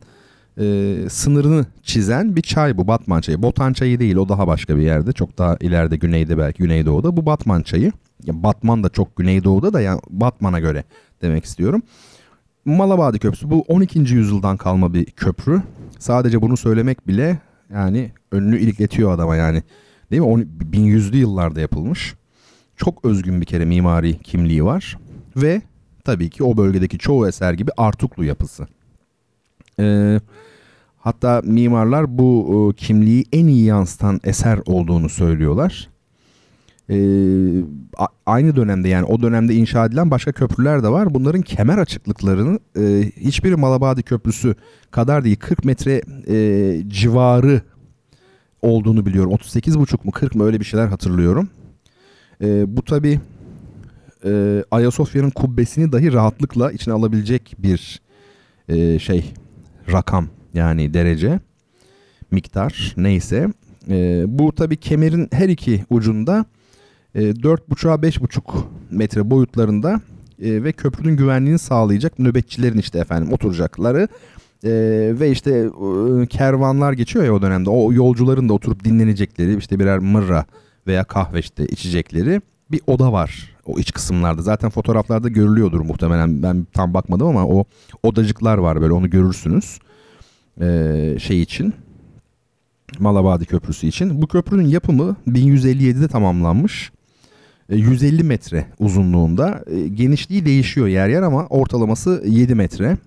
e, sınırını çizen bir çay bu Batman Çayı. Botan Çayı değil o daha başka bir yerde. Çok daha ileride güneyde belki güneydoğuda. Bu Batman Çayı. Ya Batman da çok güneydoğuda da yani Batman'a göre demek istiyorum. Malabadi Köprüsü bu 12. yüzyıldan kalma bir köprü. Sadece bunu söylemek bile yani önünü ilikletiyor adama yani. Değil mi? 1100'lü yıllarda yapılmış. Çok özgün bir kere mimari kimliği var. Ve tabii ki o bölgedeki çoğu eser gibi Artuklu yapısı. Ee, hatta mimarlar bu e, kimliği en iyi yansıtan eser olduğunu söylüyorlar. Ee, aynı dönemde yani o dönemde inşa edilen başka köprüler de var. Bunların kemer açıklıklarını e, hiçbiri Malabadi Köprüsü kadar değil 40 metre e, civarı olduğunu biliyorum. 38,5 mu 40 mı öyle bir şeyler hatırlıyorum. E, bu tabi e, Ayasofya'nın kubbesini dahi rahatlıkla içine alabilecek bir e, şey rakam yani derece miktar neyse. E, bu tabi kemerin her iki ucunda e, 4,5'a 5,5 metre boyutlarında e, ve köprünün güvenliğini sağlayacak nöbetçilerin işte efendim oturacakları e, ve işte e, kervanlar geçiyor ya o dönemde o yolcuların da oturup dinlenecekleri işte birer mırra veya kahve işte içecekleri bir oda var o iç kısımlarda. Zaten fotoğraflarda görülüyordur muhtemelen. Ben tam bakmadım ama o odacıklar var böyle onu görürsünüz. Ee, şey için. Malabadi Köprüsü için. Bu köprünün yapımı 1157'de tamamlanmış. 150 metre uzunluğunda. Genişliği değişiyor yer yer ama ortalaması 7 metre.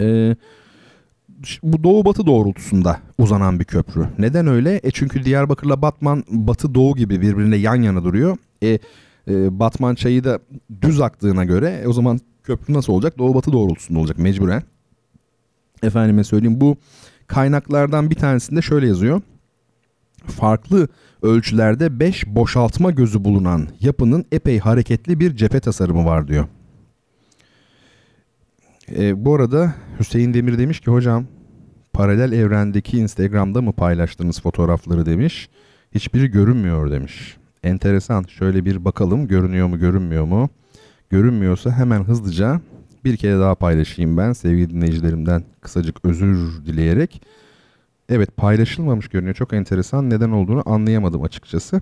Ee, bu doğu batı doğrultusunda uzanan bir köprü. Neden öyle? E çünkü Diyarbakır'la Batman batı doğu gibi birbirine yan yana duruyor. E, e Batman çayı da düz aktığına göre e, o zaman köprü nasıl olacak? Doğu batı doğrultusunda olacak mecburen. Efendime söyleyeyim bu kaynaklardan bir tanesinde şöyle yazıyor. Farklı ölçülerde 5 boşaltma gözü bulunan yapının epey hareketli bir cephe tasarımı var diyor. E, bu arada Hüseyin Demir demiş ki hocam paralel evrendeki Instagram'da mı paylaştığınız fotoğrafları demiş. Hiçbiri görünmüyor demiş. Enteresan. Şöyle bir bakalım görünüyor mu görünmüyor mu? Görünmüyorsa hemen hızlıca bir kere daha paylaşayım ben sevgili dinleyicilerimden kısacık özür dileyerek. Evet paylaşılmamış görünüyor. Çok enteresan. Neden olduğunu anlayamadım açıkçası.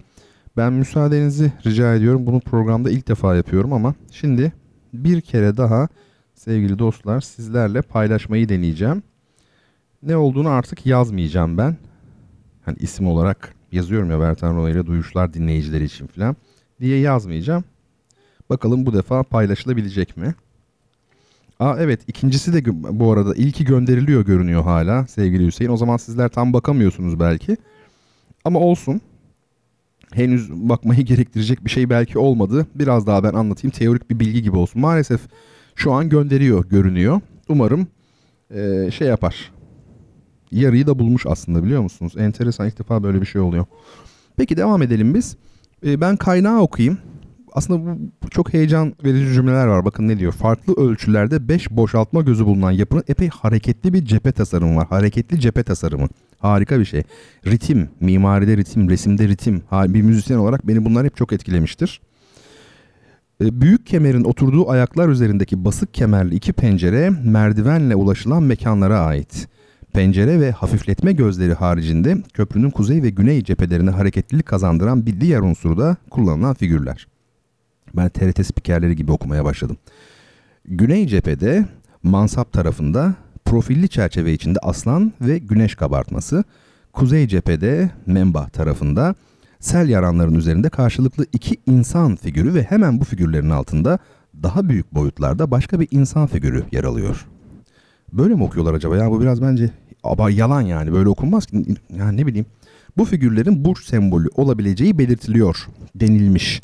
Ben müsaadenizi rica ediyorum. Bunu programda ilk defa yapıyorum ama şimdi bir kere daha sevgili dostlar sizlerle paylaşmayı deneyeceğim. Ne olduğunu artık yazmayacağım ben. Hani isim olarak yazıyorum ya Bertan Rona ile duyuşlar dinleyicileri için falan diye yazmayacağım. Bakalım bu defa paylaşılabilecek mi? Aa evet ikincisi de bu arada ilki gönderiliyor görünüyor hala sevgili Hüseyin. O zaman sizler tam bakamıyorsunuz belki. Ama olsun. Henüz bakmayı gerektirecek bir şey belki olmadı. Biraz daha ben anlatayım. Teorik bir bilgi gibi olsun. Maalesef şu an gönderiyor görünüyor. Umarım e, şey yapar. Yarıyı da bulmuş aslında biliyor musunuz? Enteresan ilk defa böyle bir şey oluyor. Peki devam edelim biz. E, ben kaynağı okuyayım. Aslında bu çok heyecan verici cümleler var. Bakın ne diyor. Farklı ölçülerde 5 boşaltma gözü bulunan yapının epey hareketli bir cephe tasarımı var. Hareketli cephe tasarımı. Harika bir şey. Ritim, mimaride ritim, resimde ritim. Bir müzisyen olarak beni bunlar hep çok etkilemiştir. E, büyük kemerin oturduğu ayaklar üzerindeki basık kemerli iki pencere merdivenle ulaşılan mekanlara ait. Pencere ve hafifletme gözleri haricinde köprünün kuzey ve güney cephelerine hareketlilik kazandıran bir diğer unsuru da kullanılan figürler. Ben TRT spikerleri gibi okumaya başladım. Güney cephede mansap tarafında profilli çerçeve içinde aslan ve güneş kabartması, kuzey cephede memba tarafında sel yaranların üzerinde karşılıklı iki insan figürü ve hemen bu figürlerin altında daha büyük boyutlarda başka bir insan figürü yer alıyor. Böyle mi okuyorlar acaba? Ya bu biraz bence ama yalan yani böyle okunmaz ki. Yani ne bileyim. Bu figürlerin burç sembolü olabileceği belirtiliyor denilmiş.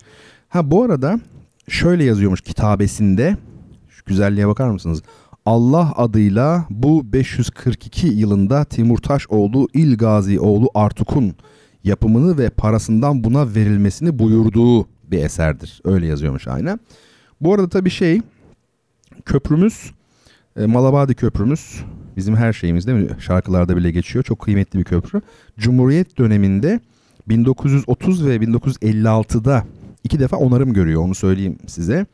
Ha bu arada şöyle yazıyormuş kitabesinde. Şu güzelliğe bakar mısınız? Allah adıyla bu 542 yılında Timurtaşoğlu İlgazioğlu Artuk'un yapımını ve parasından buna verilmesini buyurduğu bir eserdir. Öyle yazıyormuş aynen. Bu arada tabii şey köprümüz e, Malabadi Köprümüz bizim her şeyimiz değil mi? Şarkılarda bile geçiyor. Çok kıymetli bir köprü. Cumhuriyet döneminde 1930 ve 1956'da iki defa onarım görüyor onu söyleyeyim size.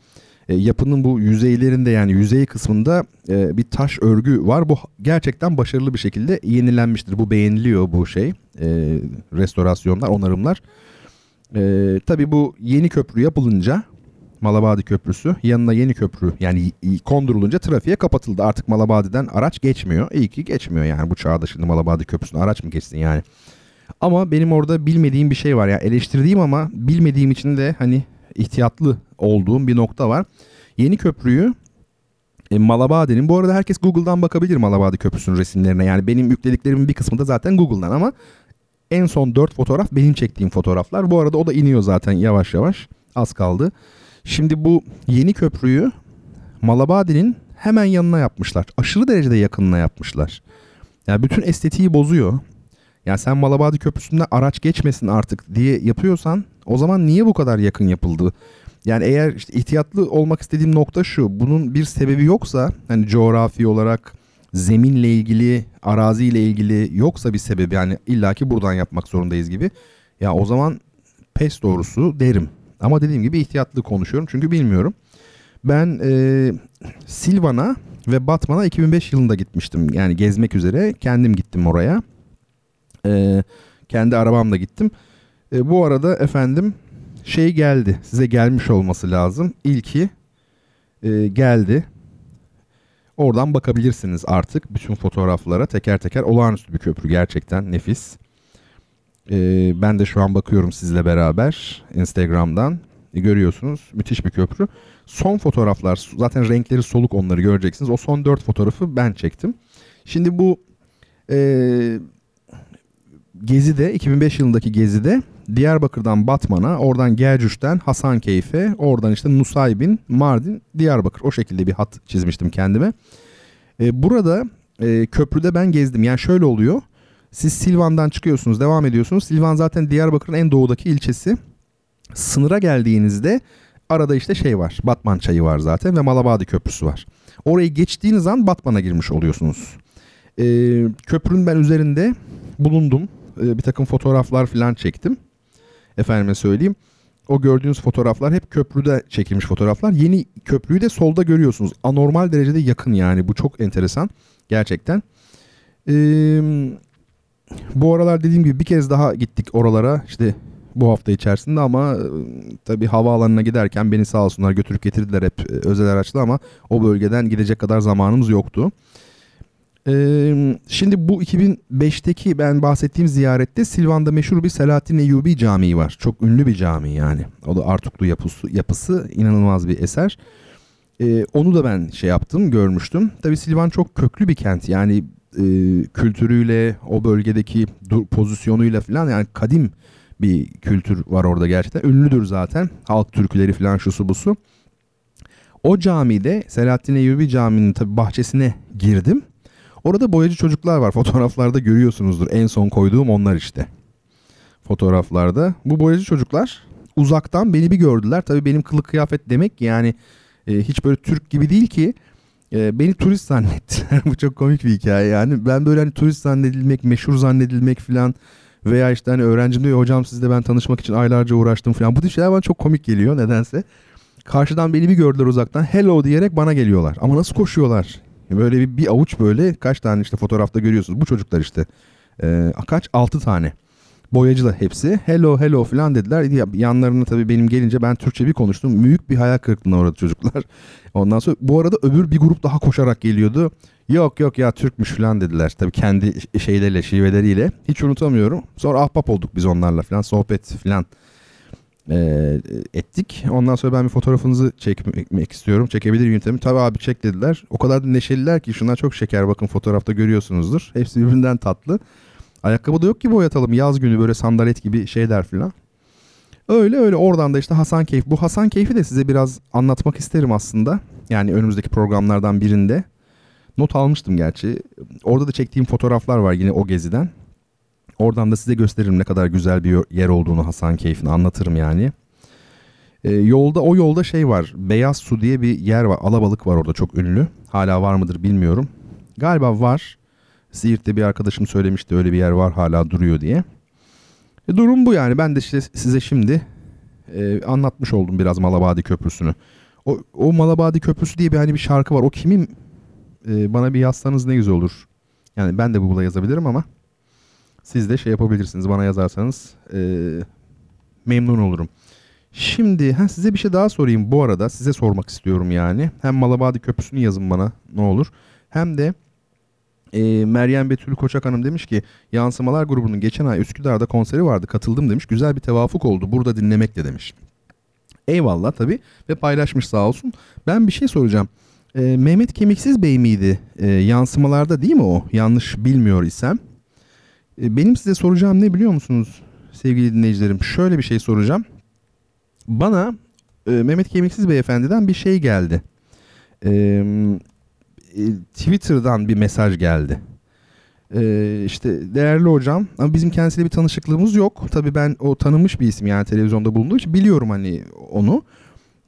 E, yapının bu yüzeylerinde yani yüzey kısmında e, bir taş örgü var. Bu gerçekten başarılı bir şekilde yenilenmiştir. Bu beğeniliyor bu şey. E, restorasyonlar, onarımlar. E, tabii bu yeni köprü yapılınca Malabadi Köprüsü yanına yeni köprü yani kondurulunca trafiğe kapatıldı. Artık Malabadi'den araç geçmiyor. İyi ki geçmiyor yani bu çağda şimdi Malabadi Köprüsü'ne araç mı geçsin yani. Ama benim orada bilmediğim bir şey var. Yani eleştirdiğim ama bilmediğim için de hani ihtiyatlı olduğum bir nokta var. Yeni köprüyü e, Malabadi'nin bu arada herkes Google'dan bakabilir Malabadi Köprüsü'nün resimlerine. Yani benim yüklediklerimin bir kısmı da zaten Google'dan ama en son 4 fotoğraf benim çektiğim fotoğraflar. Bu arada o da iniyor zaten yavaş yavaş. Az kaldı. Şimdi bu yeni köprüyü Malabadi'nin hemen yanına yapmışlar. Aşırı derecede yakınına yapmışlar. Yani bütün estetiği bozuyor. Yani sen Malabadi Köprüsü'nde araç geçmesin artık diye yapıyorsan o zaman niye bu kadar yakın yapıldı? Yani eğer işte ihtiyatlı olmak istediğim nokta şu. Bunun bir sebebi yoksa hani coğrafi olarak zeminle ilgili, araziyle ilgili yoksa bir sebebi yani illaki buradan yapmak zorundayız gibi. Ya o zaman pes doğrusu derim. Ama dediğim gibi ihtiyatlı konuşuyorum çünkü bilmiyorum. Ben e, Silvan'a ve Batman'a 2005 yılında gitmiştim. Yani gezmek üzere kendim gittim oraya. E, kendi arabamla gittim. E, bu arada efendim şey geldi. Size gelmiş olması lazım. İlki e, geldi. Oradan bakabilirsiniz artık bütün fotoğraflara teker teker. Olağanüstü bir köprü gerçekten nefis. E, ben de şu an bakıyorum sizle beraber Instagram'dan. E, görüyorsunuz müthiş bir köprü. Son fotoğraflar zaten renkleri soluk onları göreceksiniz. O son dört fotoğrafı ben çektim. Şimdi bu e, Gezi'de 2005 yılındaki Gezi'de Diyarbakır'dan Batman'a, oradan Gercüş'ten Hasankeyf'e, oradan işte Nusaybin, Mardin, Diyarbakır. O şekilde bir hat çizmiştim kendime. E, burada e, köprüde ben gezdim. Yani şöyle oluyor. Siz Silvan'dan çıkıyorsunuz, devam ediyorsunuz. Silvan zaten Diyarbakır'ın en doğudaki ilçesi. Sınıra geldiğinizde arada işte şey var. Batman çayı var zaten ve Malabadi Köprüsü var. Orayı geçtiğiniz an Batman'a girmiş oluyorsunuz. E, köprünün ben üzerinde bulundum. E, bir takım fotoğraflar falan çektim. Efendime söyleyeyim. O gördüğünüz fotoğraflar hep köprüde çekilmiş fotoğraflar. Yeni köprüyü de solda görüyorsunuz. Anormal derecede yakın yani. Bu çok enteresan. Gerçekten. Ee, bu aralar dediğim gibi bir kez daha gittik oralara. İşte bu hafta içerisinde ama e, tabii havaalanına giderken beni sağ olsunlar götürüp getirdiler hep e, özel araçla ama o bölgeden gidecek kadar zamanımız yoktu. Ee, şimdi bu 2005'teki ben bahsettiğim ziyarette Silvan'da meşhur bir Selahattin Eyyubi Camii var. Çok ünlü bir cami yani. O da Artuklu yapısı, yapısı inanılmaz bir eser. Ee, onu da ben şey yaptım, görmüştüm. Tabii Silvan çok köklü bir kent. Yani e, kültürüyle, o bölgedeki pozisyonuyla falan yani kadim bir kültür var orada gerçekten. Ünlüdür zaten. Halk türküleri falan şusu busu. O camide Selahattin Eyyubi Camii'nin tabii bahçesine girdim. Orada boyacı çocuklar var. (laughs) Fotoğraflarda görüyorsunuzdur. En son koyduğum onlar işte. Fotoğraflarda. Bu boyacı çocuklar uzaktan beni bir gördüler. Tabii benim kılık kıyafet demek ki yani e, hiç böyle Türk gibi değil ki. E, beni turist zannettiler. (laughs) Bu çok komik bir hikaye yani. Ben böyle hani turist zannedilmek, meşhur zannedilmek falan veya işte hani öğrencim diyor hocam sizle ben tanışmak için aylarca uğraştım falan. Bu tip şeyler bana çok komik geliyor nedense. Karşıdan beni bir gördüler uzaktan. Hello diyerek bana geliyorlar. Ama nasıl koşuyorlar? Böyle bir, bir avuç böyle kaç tane işte fotoğrafta görüyorsunuz. Bu çocuklar işte. Ee, kaç? Altı tane. Boyacı da hepsi. Hello hello falan dediler. Yanlarına tabii benim gelince ben Türkçe bir konuştum. Büyük bir hayal kırıklığına uğradı çocuklar. (laughs) Ondan sonra bu arada öbür bir grup daha koşarak geliyordu. Yok yok ya Türkmüş falan dediler. Tabii kendi şeyleriyle, şiveleriyle. Hiç unutamıyorum. Sonra ahbap olduk biz onlarla falan. Sohbet falan e, ettik. Ondan sonra ben bir fotoğrafınızı çekmek istiyorum. Çekebilir miyim? Tabii abi çek dediler. O kadar da neşeliler ki şunlar çok şeker. Bakın fotoğrafta görüyorsunuzdur. Hepsi birbirinden tatlı. Ayakkabı da yok ki boyatalım. Yaz günü böyle sandalet gibi şeyler falan. Öyle öyle oradan da işte Hasan Keyfi. Bu Hasan Keyfi de size biraz anlatmak isterim aslında. Yani önümüzdeki programlardan birinde. Not almıştım gerçi. Orada da çektiğim fotoğraflar var yine o geziden. Oradan da size gösteririm ne kadar güzel bir yer olduğunu Hasan Keyfi'ni anlatırım yani. Ee, yolda o yolda şey var. Beyaz Su diye bir yer var. Alabalık var orada çok ünlü. Hala var mıdır bilmiyorum. Galiba var. Siirt'te bir arkadaşım söylemişti öyle bir yer var hala duruyor diye. E, durum bu yani. Ben de işte size şimdi e, anlatmış oldum biraz Malabadi Köprüsü'nü. O, o Malabadi Köprüsü diye bir hani bir şarkı var. O kimin e, bana bir yazsanız ne güzel olur. Yani ben de Google'a yazabilirim ama siz de şey yapabilirsiniz. Bana yazarsanız e, memnun olurum. Şimdi ha, size bir şey daha sorayım bu arada. Size sormak istiyorum yani. Hem Malabadi Köprüsü'nü yazın bana ne olur. Hem de e, Meryem Betül Koçak Hanım demiş ki Yansımalar grubunun geçen ay Üsküdar'da konseri vardı katıldım demiş. Güzel bir tevafuk oldu burada dinlemekle demiş. Eyvallah tabii ve paylaşmış sağ olsun. Ben bir şey soracağım. E, Mehmet Kemiksiz Bey miydi? E, yansımalarda değil mi o? Yanlış bilmiyor isem. E, benim size soracağım ne biliyor musunuz sevgili dinleyicilerim? Şöyle bir şey soracağım. Bana e, Mehmet Kemiksiz Beyefendi'den bir şey geldi. E, Twitter'dan bir mesaj geldi. Ee, işte değerli hocam ama bizim kendisiyle bir tanışıklığımız yok. Tabii ben o tanınmış bir isim yani televizyonda bulunduğu için biliyorum hani onu.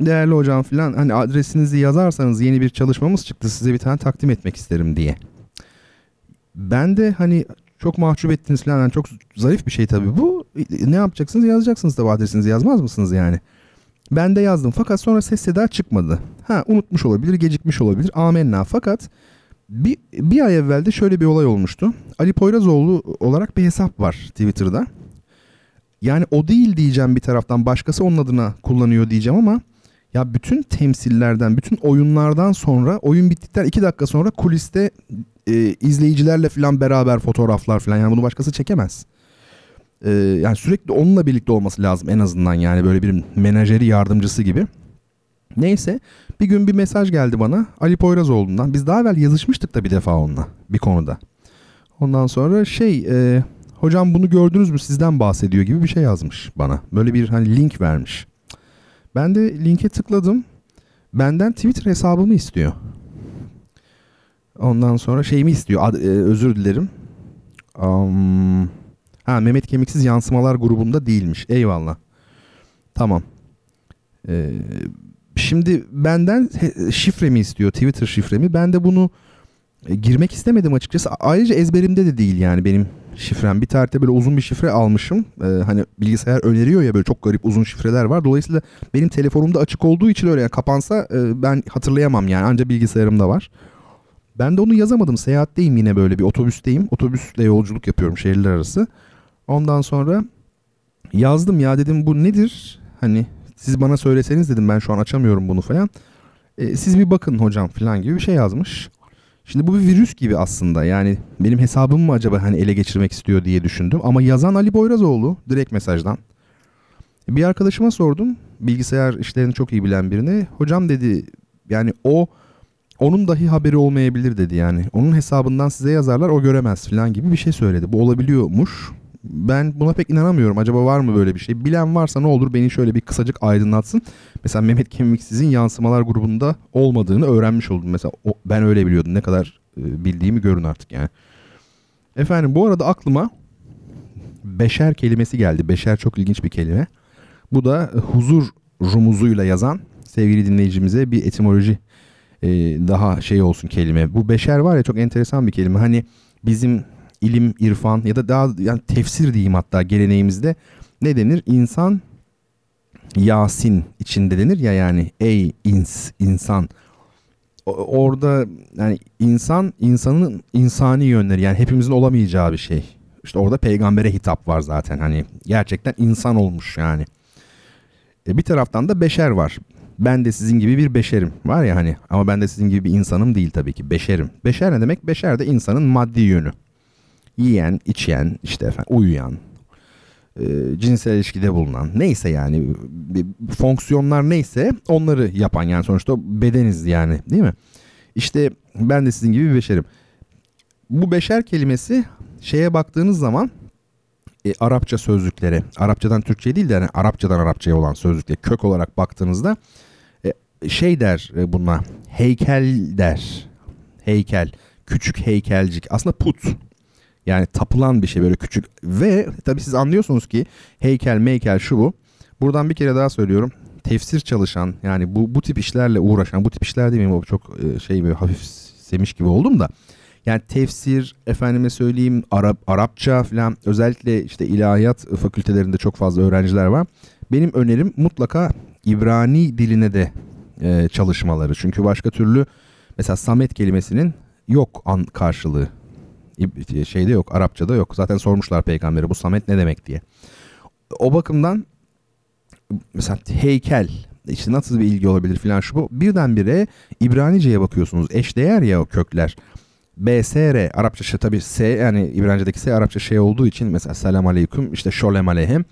Değerli hocam falan hani adresinizi yazarsanız yeni bir çalışmamız çıktı size bir tane takdim etmek isterim diye. Ben de hani çok mahcup ettiniz falan yani çok zarif bir şey tabii bu. Ne yapacaksınız yazacaksınız tabii adresinizi yazmaz mısınız yani? Ben de yazdım fakat sonra ses seda çıkmadı. Ha unutmuş olabilir, gecikmiş olabilir. Amenna fakat bir, bir ay evvelde şöyle bir olay olmuştu. Ali Poyrazoğlu olarak bir hesap var Twitter'da. Yani o değil diyeceğim bir taraftan başkası onun adına kullanıyor diyeceğim ama ya bütün temsillerden, bütün oyunlardan sonra oyun bittikten iki dakika sonra kuliste e, izleyicilerle falan beraber fotoğraflar falan yani bunu başkası çekemez. E, yani sürekli onunla birlikte olması lazım en azından yani böyle bir menajeri yardımcısı gibi. Neyse bir gün bir mesaj geldi bana Ali Poyrazoğlu'ndan. Biz daha evvel yazışmıştık da bir defa onunla bir konuda. Ondan sonra şey e, hocam bunu gördünüz mü sizden bahsediyor gibi bir şey yazmış bana. Böyle bir hani link vermiş. Ben de linke tıkladım. Benden Twitter hesabımı istiyor. Ondan sonra şeyimi istiyor. Ad, e, özür dilerim. Um, ha Mehmet Kemiksiz Yansımalar grubunda değilmiş. Eyvallah. Tamam. Ee, şimdi benden şifremi istiyor. Twitter şifremi. Ben de bunu e, girmek istemedim açıkçası. Ayrıca ezberimde de değil yani benim şifrem. Bir tarihte böyle uzun bir şifre almışım. Ee, hani bilgisayar öneriyor ya böyle çok garip uzun şifreler var. Dolayısıyla benim telefonumda açık olduğu için öyle yani kapansa e, ben hatırlayamam yani. Anca bilgisayarımda var. Ben de onu yazamadım. Seyahatteyim yine böyle bir otobüsteyim. Otobüsle yolculuk yapıyorum şehirler arası. Ondan sonra yazdım ya dedim bu nedir? Hani siz bana söyleseniz dedim ben şu an açamıyorum bunu falan. E, siz bir bakın hocam falan gibi bir şey yazmış. Şimdi bu bir virüs gibi aslında. Yani benim hesabım mı acaba hani ele geçirmek istiyor diye düşündüm. Ama yazan Ali Boyrazoğlu direkt mesajdan. Bir arkadaşıma sordum. Bilgisayar işlerini çok iyi bilen birine. Hocam dedi yani o onun dahi haberi olmayabilir dedi yani. Onun hesabından size yazarlar o göremez falan gibi bir şey söyledi. Bu olabiliyormuş. Ben buna pek inanamıyorum. Acaba var mı böyle bir şey? Bilen varsa ne olur beni şöyle bir kısacık aydınlatsın. Mesela Mehmet Kemiksiz'in yansımalar grubunda olmadığını öğrenmiş oldum. Mesela o, ben öyle biliyordum. Ne kadar e, bildiğimi görün artık yani. Efendim bu arada aklıma beşer kelimesi geldi. Beşer çok ilginç bir kelime. Bu da huzur rumuzuyla yazan sevgili dinleyicimize bir etimoloji e, daha şey olsun kelime. Bu beşer var ya çok enteresan bir kelime. Hani bizim ilim, irfan ya da daha yani tefsir diyeyim hatta geleneğimizde ne denir? İnsan Yasin içinde denir ya yani ey ins insan orada yani insan insanın insani yönleri yani hepimizin olamayacağı bir şey. işte orada peygambere hitap var zaten hani gerçekten insan olmuş yani. E bir taraftan da beşer var. Ben de sizin gibi bir beşerim var ya hani ama ben de sizin gibi bir insanım değil tabii ki beşerim. Beşer ne demek? Beşer de insanın maddi yönü. Yiyen, içen, işte efendim uyuyan, e, cinsel ilişkide bulunan neyse yani fonksiyonlar neyse onları yapan yani sonuçta bedeniz yani değil mi? İşte ben de sizin gibi bir beşerim. Bu beşer kelimesi şeye baktığınız zaman e, Arapça sözlüklere, Arapçadan Türkçe değil de yani Arapçadan Arapçaya olan sözlükle kök olarak baktığınızda e, şey der e, buna heykel der. Heykel, küçük heykelcik. Aslında put. Yani tapılan bir şey böyle küçük ve tabii siz anlıyorsunuz ki heykel meykel şu bu. Buradan bir kere daha söylüyorum. Tefsir çalışan yani bu bu tip işlerle uğraşan bu tip işler değil mi? Çok e, şey böyle hafif semiş gibi oldum da. Yani tefsir, efendime söyleyeyim Arap, Arapça falan özellikle işte ilahiyat fakültelerinde çok fazla öğrenciler var. Benim önerim mutlaka İbrani diline de e, çalışmaları. Çünkü başka türlü mesela Samet kelimesinin yok an karşılığı. Şeyde yok, Arapçada yok. Zaten sormuşlar peygamberi bu Samet ne demek diye. O bakımdan mesela heykel işte nasıl bir ilgi olabilir filan şu bu. Birdenbire İbranice'ye bakıyorsunuz. Eşdeğer ya o kökler. BSR Arapça şey tabi S yani İbranice'deki S Arapça şey olduğu için mesela selam aleyküm işte şolem aleyhem.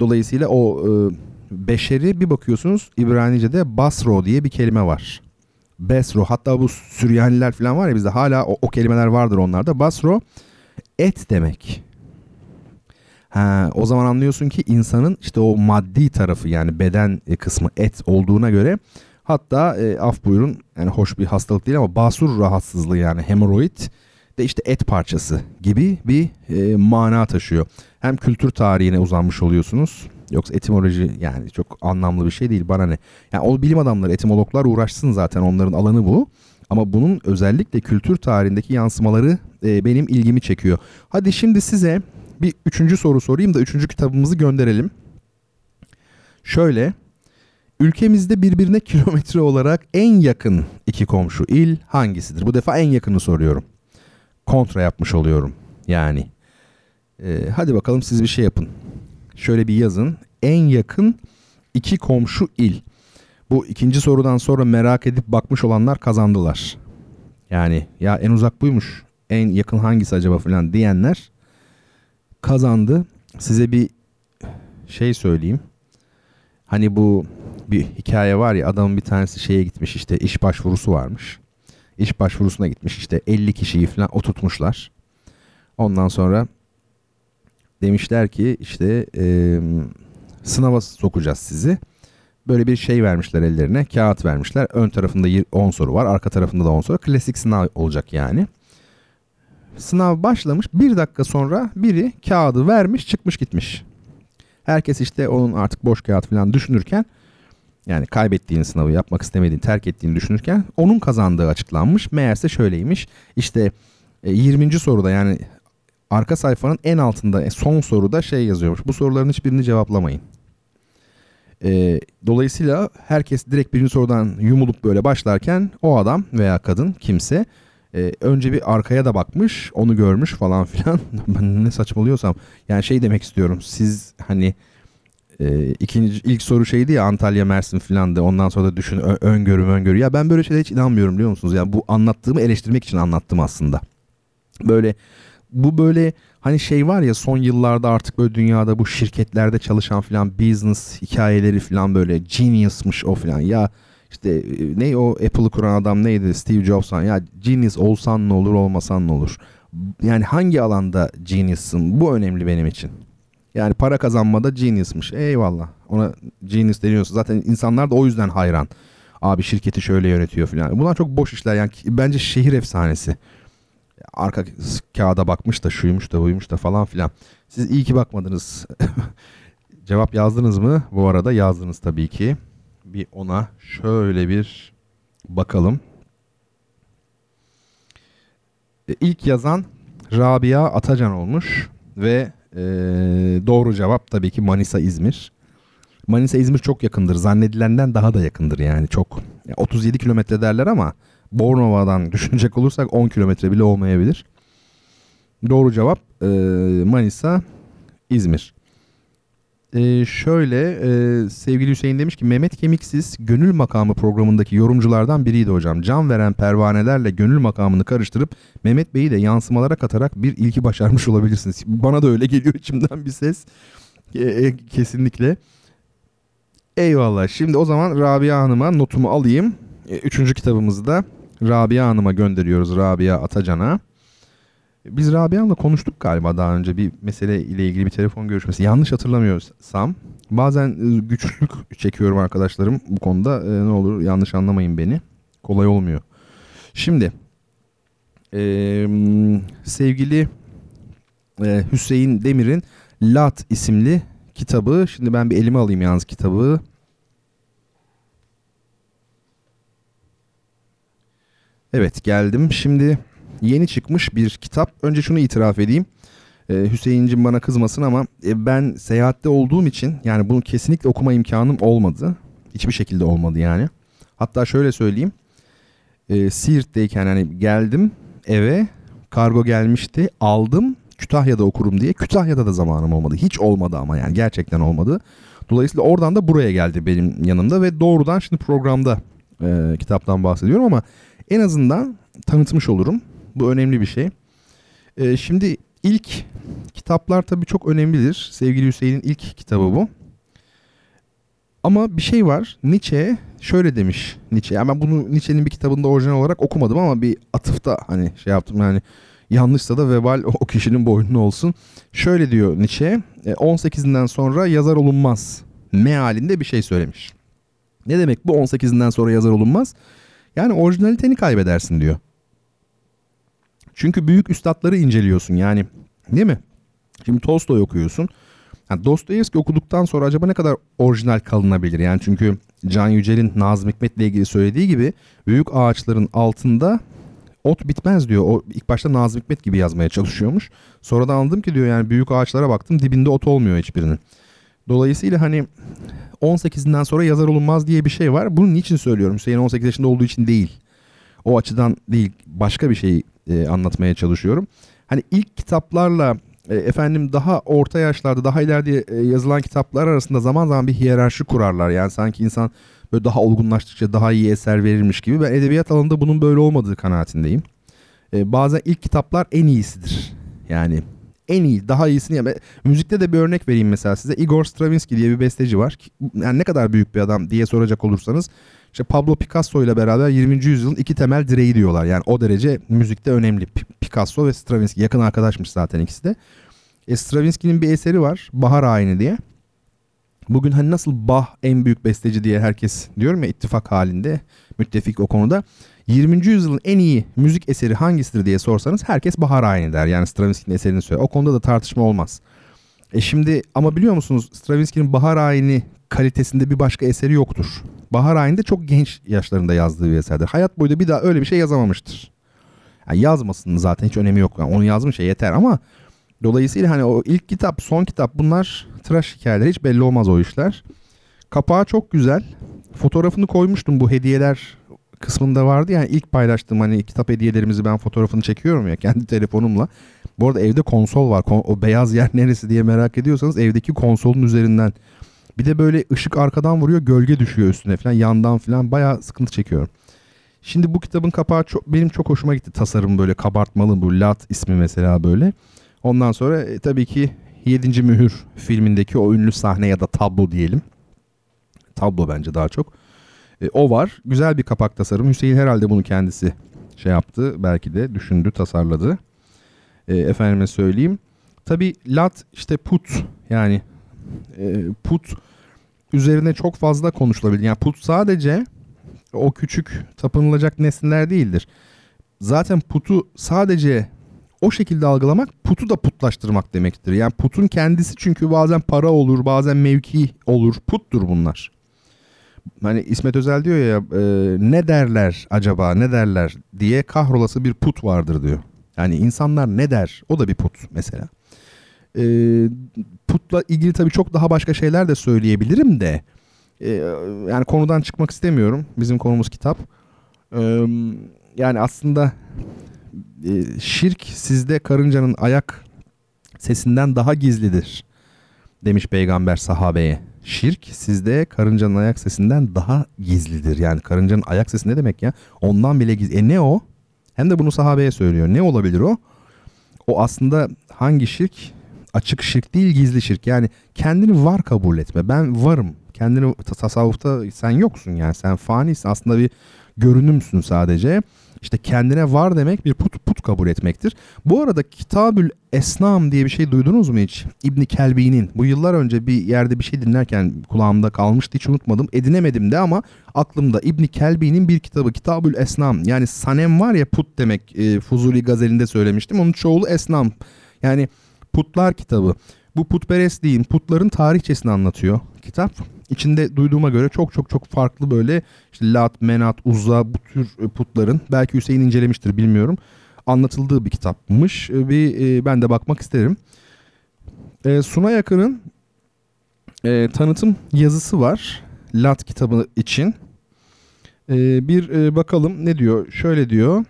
Dolayısıyla o e, beşeri bir bakıyorsunuz İbranice'de basro diye bir kelime var. Besro hatta bu Süryaniler falan var ya bizde hala o, o kelimeler vardır onlarda. Basro et demek. Ha, o zaman anlıyorsun ki insanın işte o maddi tarafı yani beden kısmı et olduğuna göre Hatta e, af buyurun yani hoş bir hastalık değil ama basur rahatsızlığı yani hemoroid de işte et parçası gibi bir e, mana taşıyor. Hem kültür tarihine uzanmış oluyorsunuz. Yoksa etimoloji yani çok anlamlı bir şey değil bana ne. Yani o bilim adamları etimologlar uğraşsın zaten onların alanı bu. Ama bunun özellikle kültür tarihindeki yansımaları e, benim ilgimi çekiyor. Hadi şimdi size bir üçüncü soru sorayım da üçüncü kitabımızı gönderelim. Şöyle Ülkemizde birbirine (laughs) kilometre olarak en yakın iki komşu il hangisidir? Bu defa en yakını soruyorum. Kontra yapmış oluyorum yani. Ee, hadi bakalım siz bir şey yapın. Şöyle bir yazın. En yakın iki komşu il. Bu ikinci sorudan sonra merak edip bakmış olanlar kazandılar. Yani ya en uzak buymuş. En yakın hangisi acaba falan diyenler kazandı. Size bir şey söyleyeyim. Hani bu bir hikaye var ya adamın bir tanesi şeye gitmiş işte iş başvurusu varmış. İş başvurusuna gitmiş işte 50 kişiyi falan oturtmuşlar. Ondan sonra demişler ki işte e, sınava sokacağız sizi. Böyle bir şey vermişler ellerine kağıt vermişler. Ön tarafında 10 soru var arka tarafında da 10 soru. Klasik sınav olacak yani. Sınav başlamış bir dakika sonra biri kağıdı vermiş çıkmış gitmiş. Herkes işte onun artık boş kağıt falan düşünürken yani kaybettiğini sınavı yapmak istemediğini terk ettiğini düşünürken onun kazandığı açıklanmış. Meğerse şöyleymiş işte 20. E, soruda yani arka sayfanın en altında e, son soruda şey yazıyormuş. Bu soruların hiçbirini cevaplamayın. E, dolayısıyla herkes direkt birinci sorudan yumulup böyle başlarken o adam veya kadın kimse e, önce bir arkaya da bakmış onu görmüş falan filan. (laughs) Ben ne saçmalıyorsam yani şey demek istiyorum siz hani e, ikinci ilk soru şeydi ya Antalya Mersin filan da ondan sonra da düşün ö- öngörü öngörü. Ya ben böyle şeylere hiç inanmıyorum biliyor musunuz? Ya bu anlattığımı eleştirmek için anlattım aslında. Böyle bu böyle hani şey var ya son yıllarda artık böyle dünyada bu şirketlerde çalışan filan business hikayeleri filan böyle genius'mış o filan. Ya işte e, ne o Apple'ı kuran adam neydi Steve Jobs'an ya genius olsan ne olur olmasan ne olur. Yani hangi alanda genius'sın bu önemli benim için. Yani para kazanmada genius'mış. Eyvallah. Ona genius deniyorsa zaten insanlar da o yüzden hayran. Abi şirketi şöyle yönetiyor falan. Bunlar çok boş işler. Yani bence şehir efsanesi. Arka kağıda bakmış da şuymuş da buymuş da falan filan. Siz iyi ki bakmadınız. (laughs) Cevap yazdınız mı? Bu arada yazdınız tabii ki. Bir ona şöyle bir bakalım. E, ilk yazan Rabia Atacan olmuş ve ee, doğru cevap tabii ki Manisa İzmir. Manisa İzmir çok yakındır. Zannedilenden daha da yakındır yani çok. 37 kilometre derler ama Bornova'dan (laughs) düşünecek olursak 10 kilometre bile olmayabilir. Doğru cevap e, Manisa, İzmir. E, şöyle e, sevgili Hüseyin demiş ki Mehmet Kemiksiz gönül makamı programındaki yorumculardan biriydi hocam. Can veren pervanelerle gönül makamını karıştırıp Mehmet Bey'i de yansımalara katarak bir ilki başarmış olabilirsiniz. (laughs) Bana da öyle geliyor içimden bir ses. E, e, kesinlikle. Eyvallah. Şimdi o zaman Rabia Hanım'a notumu alayım. E, üçüncü kitabımızı da Rabia Hanım'a gönderiyoruz. Rabia Atacan'a. Biz Rabia Hanım'la konuştuk galiba daha önce bir mesele ile ilgili bir telefon görüşmesi. Yanlış hatırlamıyorsam. Bazen e, güçlük çekiyorum arkadaşlarım bu konuda. E, ne olur yanlış anlamayın beni. Kolay olmuyor. Şimdi e, sevgili e, Hüseyin Demir'in Lat isimli kitabı. Şimdi ben bir elime alayım yalnız kitabı. Evet geldim. Şimdi yeni çıkmış bir kitap. Önce şunu itiraf edeyim. Ee, Hüseyin'cim bana kızmasın ama e, ben seyahatte olduğum için yani bunu kesinlikle okuma imkanım olmadı. Hiçbir şekilde olmadı yani. Hatta şöyle söyleyeyim. E, Siirt'teyken hani geldim eve kargo gelmişti aldım Kütahya'da okurum diye. Kütahya'da da zamanım olmadı. Hiç olmadı ama yani gerçekten olmadı. Dolayısıyla oradan da buraya geldi benim yanımda ve doğrudan şimdi programda e, kitaptan bahsediyorum ama en azından tanıtmış olurum. Bu önemli bir şey. E, şimdi ilk kitaplar tabii çok önemlidir. Sevgili Hüseyin'in ilk kitabı bu. Ama bir şey var. Nietzsche şöyle demiş Nietzsche. Yani ben bunu Nietzsche'nin bir kitabında orijinal olarak okumadım ama bir atıfta hani şey yaptım yani yanlışsa da vebal o kişinin boynuna olsun. Şöyle diyor Nietzsche. 18'inden sonra yazar olunmaz mealinde bir şey söylemiş. Ne demek bu 18'inden sonra yazar olunmaz? Yani orijinaliteni kaybedersin diyor. Çünkü büyük üstadları inceliyorsun yani değil mi? Şimdi Tolstoy okuyorsun. Yani Dostoyevski okuduktan sonra acaba ne kadar orijinal kalınabilir? Yani çünkü Can Yücel'in Nazım Hikmet'le ilgili söylediği gibi büyük ağaçların altında ot bitmez diyor. O ilk başta Nazım Hikmet gibi yazmaya çalışıyormuş. Sonra da anladım ki diyor yani büyük ağaçlara baktım dibinde ot olmuyor hiçbirinin. Dolayısıyla hani 18'inden sonra yazar olunmaz diye bir şey var. Bunu niçin söylüyorum? Hüseyin 18 yaşında olduğu için değil. O açıdan değil başka bir şey e, anlatmaya çalışıyorum. Hani ilk kitaplarla e, efendim daha orta yaşlarda daha ileride e, yazılan kitaplar arasında zaman zaman bir hiyerarşi kurarlar. Yani sanki insan böyle daha olgunlaştıkça daha iyi eser verirmiş gibi. Ben edebiyat alanında bunun böyle olmadığı kanaatindeyim. E, bazen ilk kitaplar en iyisidir. Yani en iyi, daha iyisini yani müzikte de bir örnek vereyim mesela size. Igor Stravinsky diye bir besteci var. Yani ne kadar büyük bir adam diye soracak olursanız işte Pablo Picasso ile beraber 20. yüzyılın iki temel direği diyorlar. Yani o derece müzikte önemli. Picasso ve Stravinsky yakın arkadaşmış zaten ikisi de. E, Stravinsky'nin bir eseri var. Bahar Ayini diye. Bugün hani nasıl Bach en büyük besteci diye herkes diyorum ya ittifak halinde müttefik o konuda. 20. yüzyılın en iyi müzik eseri hangisidir diye sorsanız herkes Bahar Ayini der. Yani Stravinsky'nin eserini söyler. O konuda da tartışma olmaz. E şimdi ama biliyor musunuz Stravinsky'nin Bahar Ayini kalitesinde bir başka eseri yoktur. Bahar Ayini'de çok genç yaşlarında yazdığı bir eserdir. Hayat boyu da bir daha öyle bir şey yazamamıştır. Yani yazmasının zaten hiç önemi yok. Yani onu yazmış şey yeter ama dolayısıyla hani o ilk kitap, son kitap bunlar tıraş hikayeler. Hiç belli olmaz o işler. Kapağı çok güzel. Fotoğrafını koymuştum bu hediyeler kısmında vardı yani ilk paylaştığım hani kitap hediyelerimizi ben fotoğrafını çekiyorum ya (laughs) kendi telefonumla. Bu arada evde konsol var. O beyaz yer (laughs) neresi diye merak ediyorsanız evdeki konsolun üzerinden. Bir de böyle ışık arkadan vuruyor gölge düşüyor üstüne falan yandan falan bayağı sıkıntı çekiyorum. Şimdi bu kitabın kapağı çok, benim çok hoşuma gitti tasarım böyle kabartmalı bu Lat ismi mesela böyle. Ondan sonra e, tabii ki 7. Mühür filmindeki o ünlü sahne ya da tablo diyelim. Tablo bence daha çok. E, o var. Güzel bir kapak tasarım. Hüseyin herhalde bunu kendisi şey yaptı. Belki de düşündü, tasarladı. E, efendime söyleyeyim. Tabi lat işte put yani e, put üzerine çok fazla konuşulabilir. Yani put sadece o küçük tapınılacak nesneler değildir. Zaten putu sadece o şekilde algılamak putu da putlaştırmak demektir. Yani putun kendisi çünkü bazen para olur, bazen mevki olur. Puttur bunlar hani İsmet Özel diyor ya e, ne derler acaba ne derler diye kahrolası bir put vardır diyor. Yani insanlar ne der o da bir put mesela. E, putla ilgili tabii çok daha başka şeyler de söyleyebilirim de e, yani konudan çıkmak istemiyorum. Bizim konumuz kitap. E, yani aslında e, şirk sizde karıncanın ayak sesinden daha gizlidir demiş peygamber sahabeye. Şirk sizde karıncanın ayak sesinden daha gizlidir. Yani karıncanın ayak sesi ne demek ya? Ondan bile gizli. E ne o? Hem de bunu sahabeye söylüyor. Ne olabilir o? O aslında hangi şirk? Açık şirk değil gizli şirk. Yani kendini var kabul etme. Ben varım. Kendini tasavvufta sen yoksun yani. Sen fanisin. Aslında bir görünümsün sadece. İşte kendine var demek bir put put kabul etmektir. Bu arada Kitabül Esnam diye bir şey duydunuz mu hiç? İbni Kelbi'nin. Bu yıllar önce bir yerde bir şey dinlerken kulağımda kalmıştı hiç unutmadım. Edinemedim de ama aklımda İbni Kelbi'nin bir kitabı Kitabül Esnam. Yani sanem var ya put demek e, Fuzuli gazelinde söylemiştim. Onun çoğulu Esnam. Yani putlar kitabı. Bu putperestliğin, putların tarihçesini anlatıyor kitap. İçinde duyduğuma göre çok çok çok farklı böyle işte Lat, Menat, Uzza bu tür e, putların belki Hüseyin incelemiştir bilmiyorum. Anlatıldığı bir kitapmış. E, bir e, ben de bakmak isterim. E, Suna Yakın'ın e, tanıtım yazısı var. Lat kitabı için. E, bir e, bakalım ne diyor? Şöyle diyor.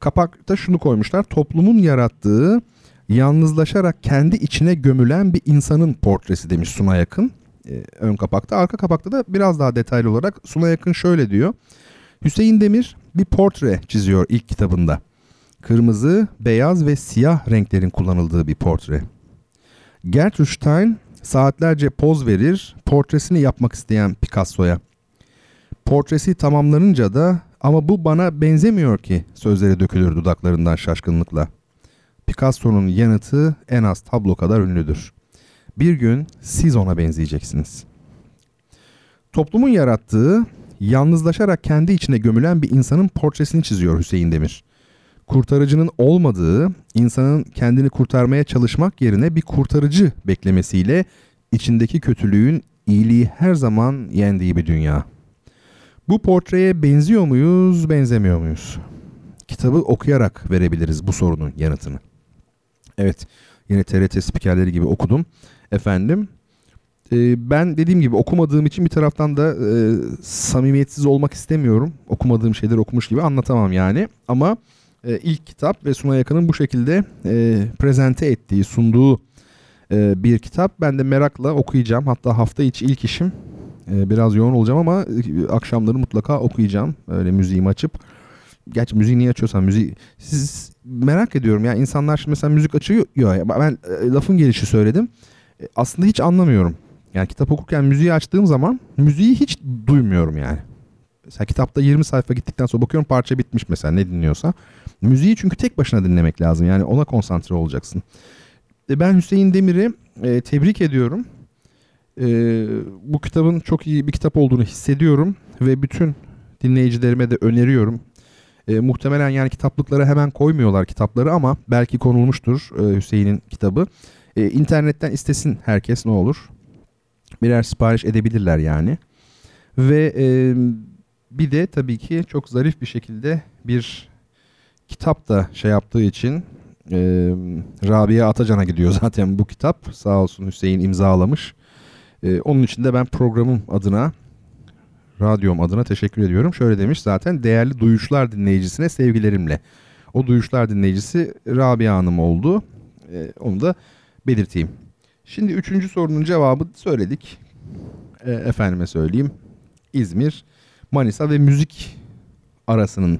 Kapakta şunu koymuşlar. Toplumun yarattığı yalnızlaşarak kendi içine gömülen bir insanın portresi demiş Suna Yakın e, ön kapakta. Arka kapakta da biraz daha detaylı olarak Suna Yakın şöyle diyor. Hüseyin Demir bir portre çiziyor ilk kitabında. Kırmızı, beyaz ve siyah renklerin kullanıldığı bir portre. Gertrude Stein saatlerce poz verir portresini yapmak isteyen Picasso'ya. Portresi tamamlanınca da ama bu bana benzemiyor ki sözleri dökülür dudaklarından şaşkınlıkla. Picasso'nun yanıtı en az tablo kadar ünlüdür. Bir gün siz ona benzeyeceksiniz. Toplumun yarattığı, yalnızlaşarak kendi içine gömülen bir insanın portresini çiziyor Hüseyin Demir. Kurtarıcının olmadığı, insanın kendini kurtarmaya çalışmak yerine bir kurtarıcı beklemesiyle içindeki kötülüğün iyiliği her zaman yendiği bir dünya. Bu portreye benziyor muyuz, benzemiyor muyuz? Kitabı okuyarak verebiliriz bu sorunun yanıtını. Evet, yine TRT spikerleri gibi okudum efendim. E, ben dediğim gibi okumadığım için bir taraftan da e, samimiyetsiz olmak istemiyorum. Okumadığım şeyleri okumuş gibi anlatamam yani. Ama e, ilk kitap ve Suna Yakın'ın bu şekilde e, prezente ettiği, sunduğu e, bir kitap. Ben de merakla okuyacağım. Hatta hafta içi ilk işim. E, biraz yoğun olacağım ama e, akşamları mutlaka okuyacağım. Öyle müziğimi açıp. Gerçi müziği niye açıyorsam müziği... Siz merak ediyorum ya insanlar şimdi mesela müzik açıyor. Ya, ben e, lafın gelişi söyledim. E, aslında hiç anlamıyorum. Yani kitap okurken müziği açtığım zaman müziği hiç duymuyorum yani. Mesela kitapta 20 sayfa gittikten sonra bakıyorum parça bitmiş mesela ne dinliyorsa. Müziği çünkü tek başına dinlemek lazım. Yani ona konsantre olacaksın. E ben Hüseyin Demir'i e, tebrik ediyorum. E, bu kitabın çok iyi bir kitap olduğunu hissediyorum. Ve bütün dinleyicilerime de öneriyorum. E, muhtemelen yani kitaplıklara hemen koymuyorlar kitapları ama belki konulmuştur e, Hüseyin'in kitabı. E, internetten istesin herkes ne olur. Birer sipariş edebilirler yani. Ve e, bir de tabii ki çok zarif bir şekilde bir kitap da şey yaptığı için e, Rabia Atacan'a gidiyor (laughs) zaten bu kitap. Sağ olsun Hüseyin imzalamış. E, onun için de ben programım adına radyom adına teşekkür ediyorum. Şöyle demiş zaten değerli duyuşlar dinleyicisine sevgilerimle. O duyuşlar dinleyicisi Rabia Hanım oldu. E, onu da belirteyim. Şimdi üçüncü sorunun cevabı söyledik. E, efendime söyleyeyim. İzmir, Manisa ve müzik arasının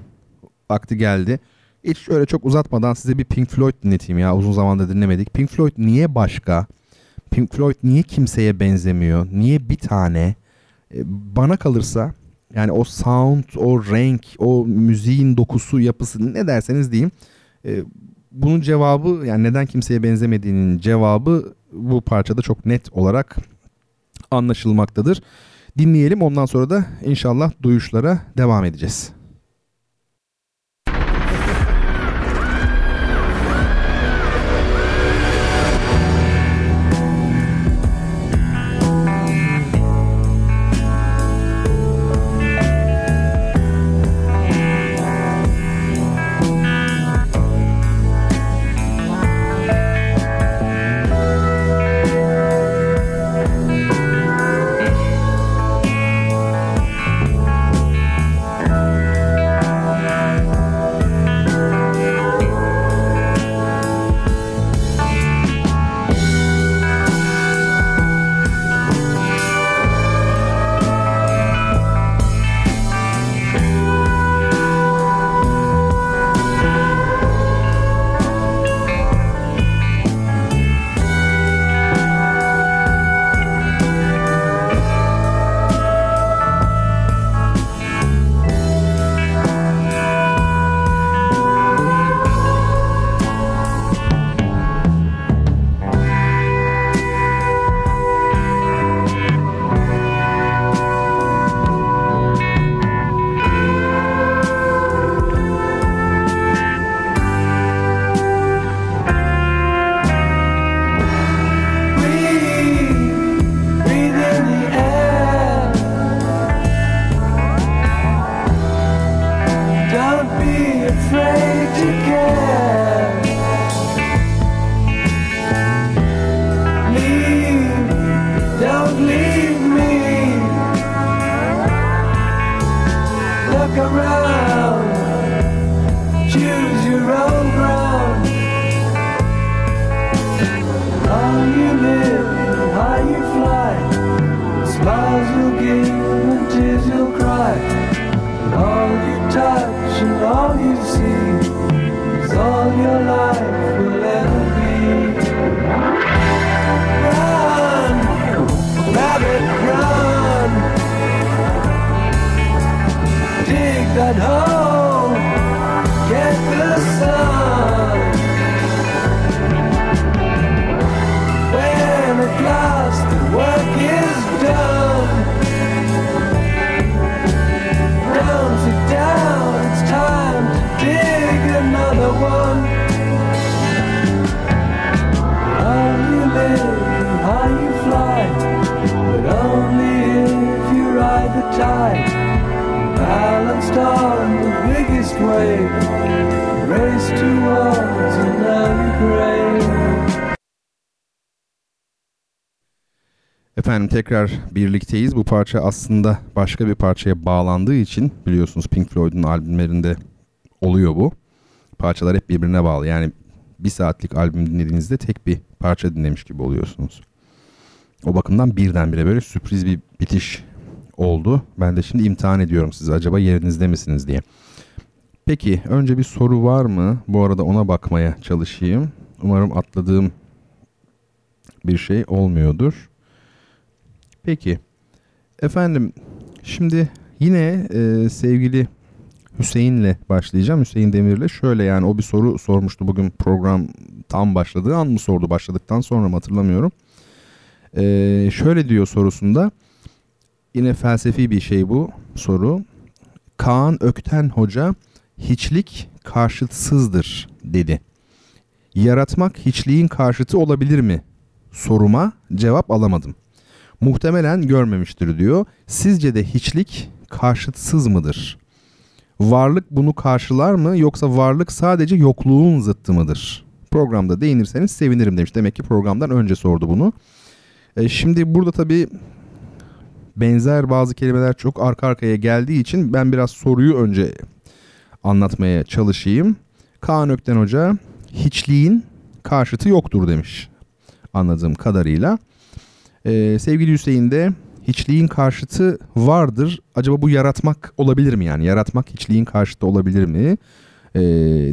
vakti geldi. Hiç şöyle çok uzatmadan size bir Pink Floyd dinleteyim ya. Uzun zamandır dinlemedik. Pink Floyd niye başka? Pink Floyd niye kimseye benzemiyor? Niye bir tane? E, bana kalırsa yani o sound, o renk, o müziğin dokusu, yapısı ne derseniz diyeyim. Bunun cevabı yani neden kimseye benzemediğinin cevabı bu parçada çok net olarak anlaşılmaktadır. Dinleyelim ondan sonra da inşallah duyuşlara devam edeceğiz. Biggest wave, race towards another grave. Efendim tekrar birlikteyiz. Bu parça aslında başka bir parçaya bağlandığı için biliyorsunuz Pink Floyd'un albümlerinde oluyor bu. Parçalar hep birbirine bağlı. Yani bir saatlik albüm dinlediğinizde tek bir parça dinlemiş gibi oluyorsunuz. O bakımdan birdenbire böyle sürpriz bir bitiş oldu. Ben de şimdi imtihan ediyorum sizi acaba yerinizde misiniz diye. Peki önce bir soru var mı? Bu arada ona bakmaya çalışayım. Umarım atladığım bir şey olmuyordur. Peki. Efendim şimdi yine e, sevgili Hüseyin'le başlayacağım. Hüseyin Demir'le şöyle yani o bir soru sormuştu bugün program tam başladığı an mı sordu başladıktan sonra mı hatırlamıyorum. E, şöyle diyor sorusunda yine felsefi bir şey bu soru. Kaan Ökten Hoca hiçlik karşıtsızdır dedi. Yaratmak hiçliğin karşıtı olabilir mi? Soruma cevap alamadım. Muhtemelen görmemiştir diyor. Sizce de hiçlik karşıtsız mıdır? Varlık bunu karşılar mı yoksa varlık sadece yokluğun zıttı mıdır? Programda değinirseniz sevinirim demiş. Demek ki programdan önce sordu bunu. E, şimdi burada tabii benzer bazı kelimeler çok arka arkaya geldiği için ben biraz soruyu önce anlatmaya çalışayım. Kaan Ökten Hoca hiçliğin karşıtı yoktur demiş anladığım kadarıyla. Ee, sevgili Hüseyin de hiçliğin karşıtı vardır. Acaba bu yaratmak olabilir mi yani? Yaratmak hiçliğin karşıtı olabilir mi? Ee,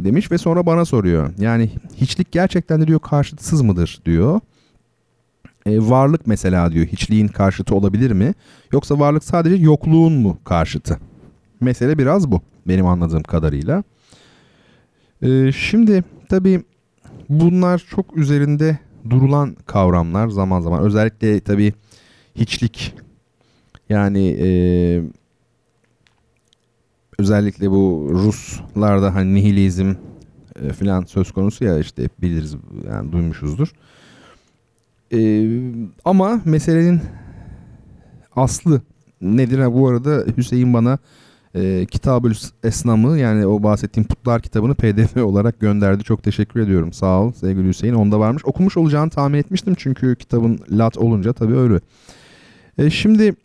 demiş ve sonra bana soruyor. Yani hiçlik gerçekten de diyor karşıtsız mıdır diyor. Ee, varlık mesela diyor hiçliğin karşıtı olabilir mi? Yoksa varlık sadece yokluğun mu karşıtı? Mesele biraz bu benim anladığım kadarıyla. Ee, şimdi tabii bunlar çok üzerinde durulan kavramlar zaman zaman. Özellikle tabii hiçlik yani e, özellikle bu Ruslarda hani nihilizm e, filan söz konusu ya işte biliriz yani duymuşuzdur. E, ama meselenin aslı nedir? Ha, bu arada Hüseyin bana e, Kitabül Esnam'ı yani o bahsettiğim putlar kitabını pdf olarak gönderdi. Çok teşekkür ediyorum. Sağ ol sevgili Hüseyin. Onda varmış. Okumuş olacağını tahmin etmiştim çünkü kitabın lat olunca tabii öyle. E, şimdi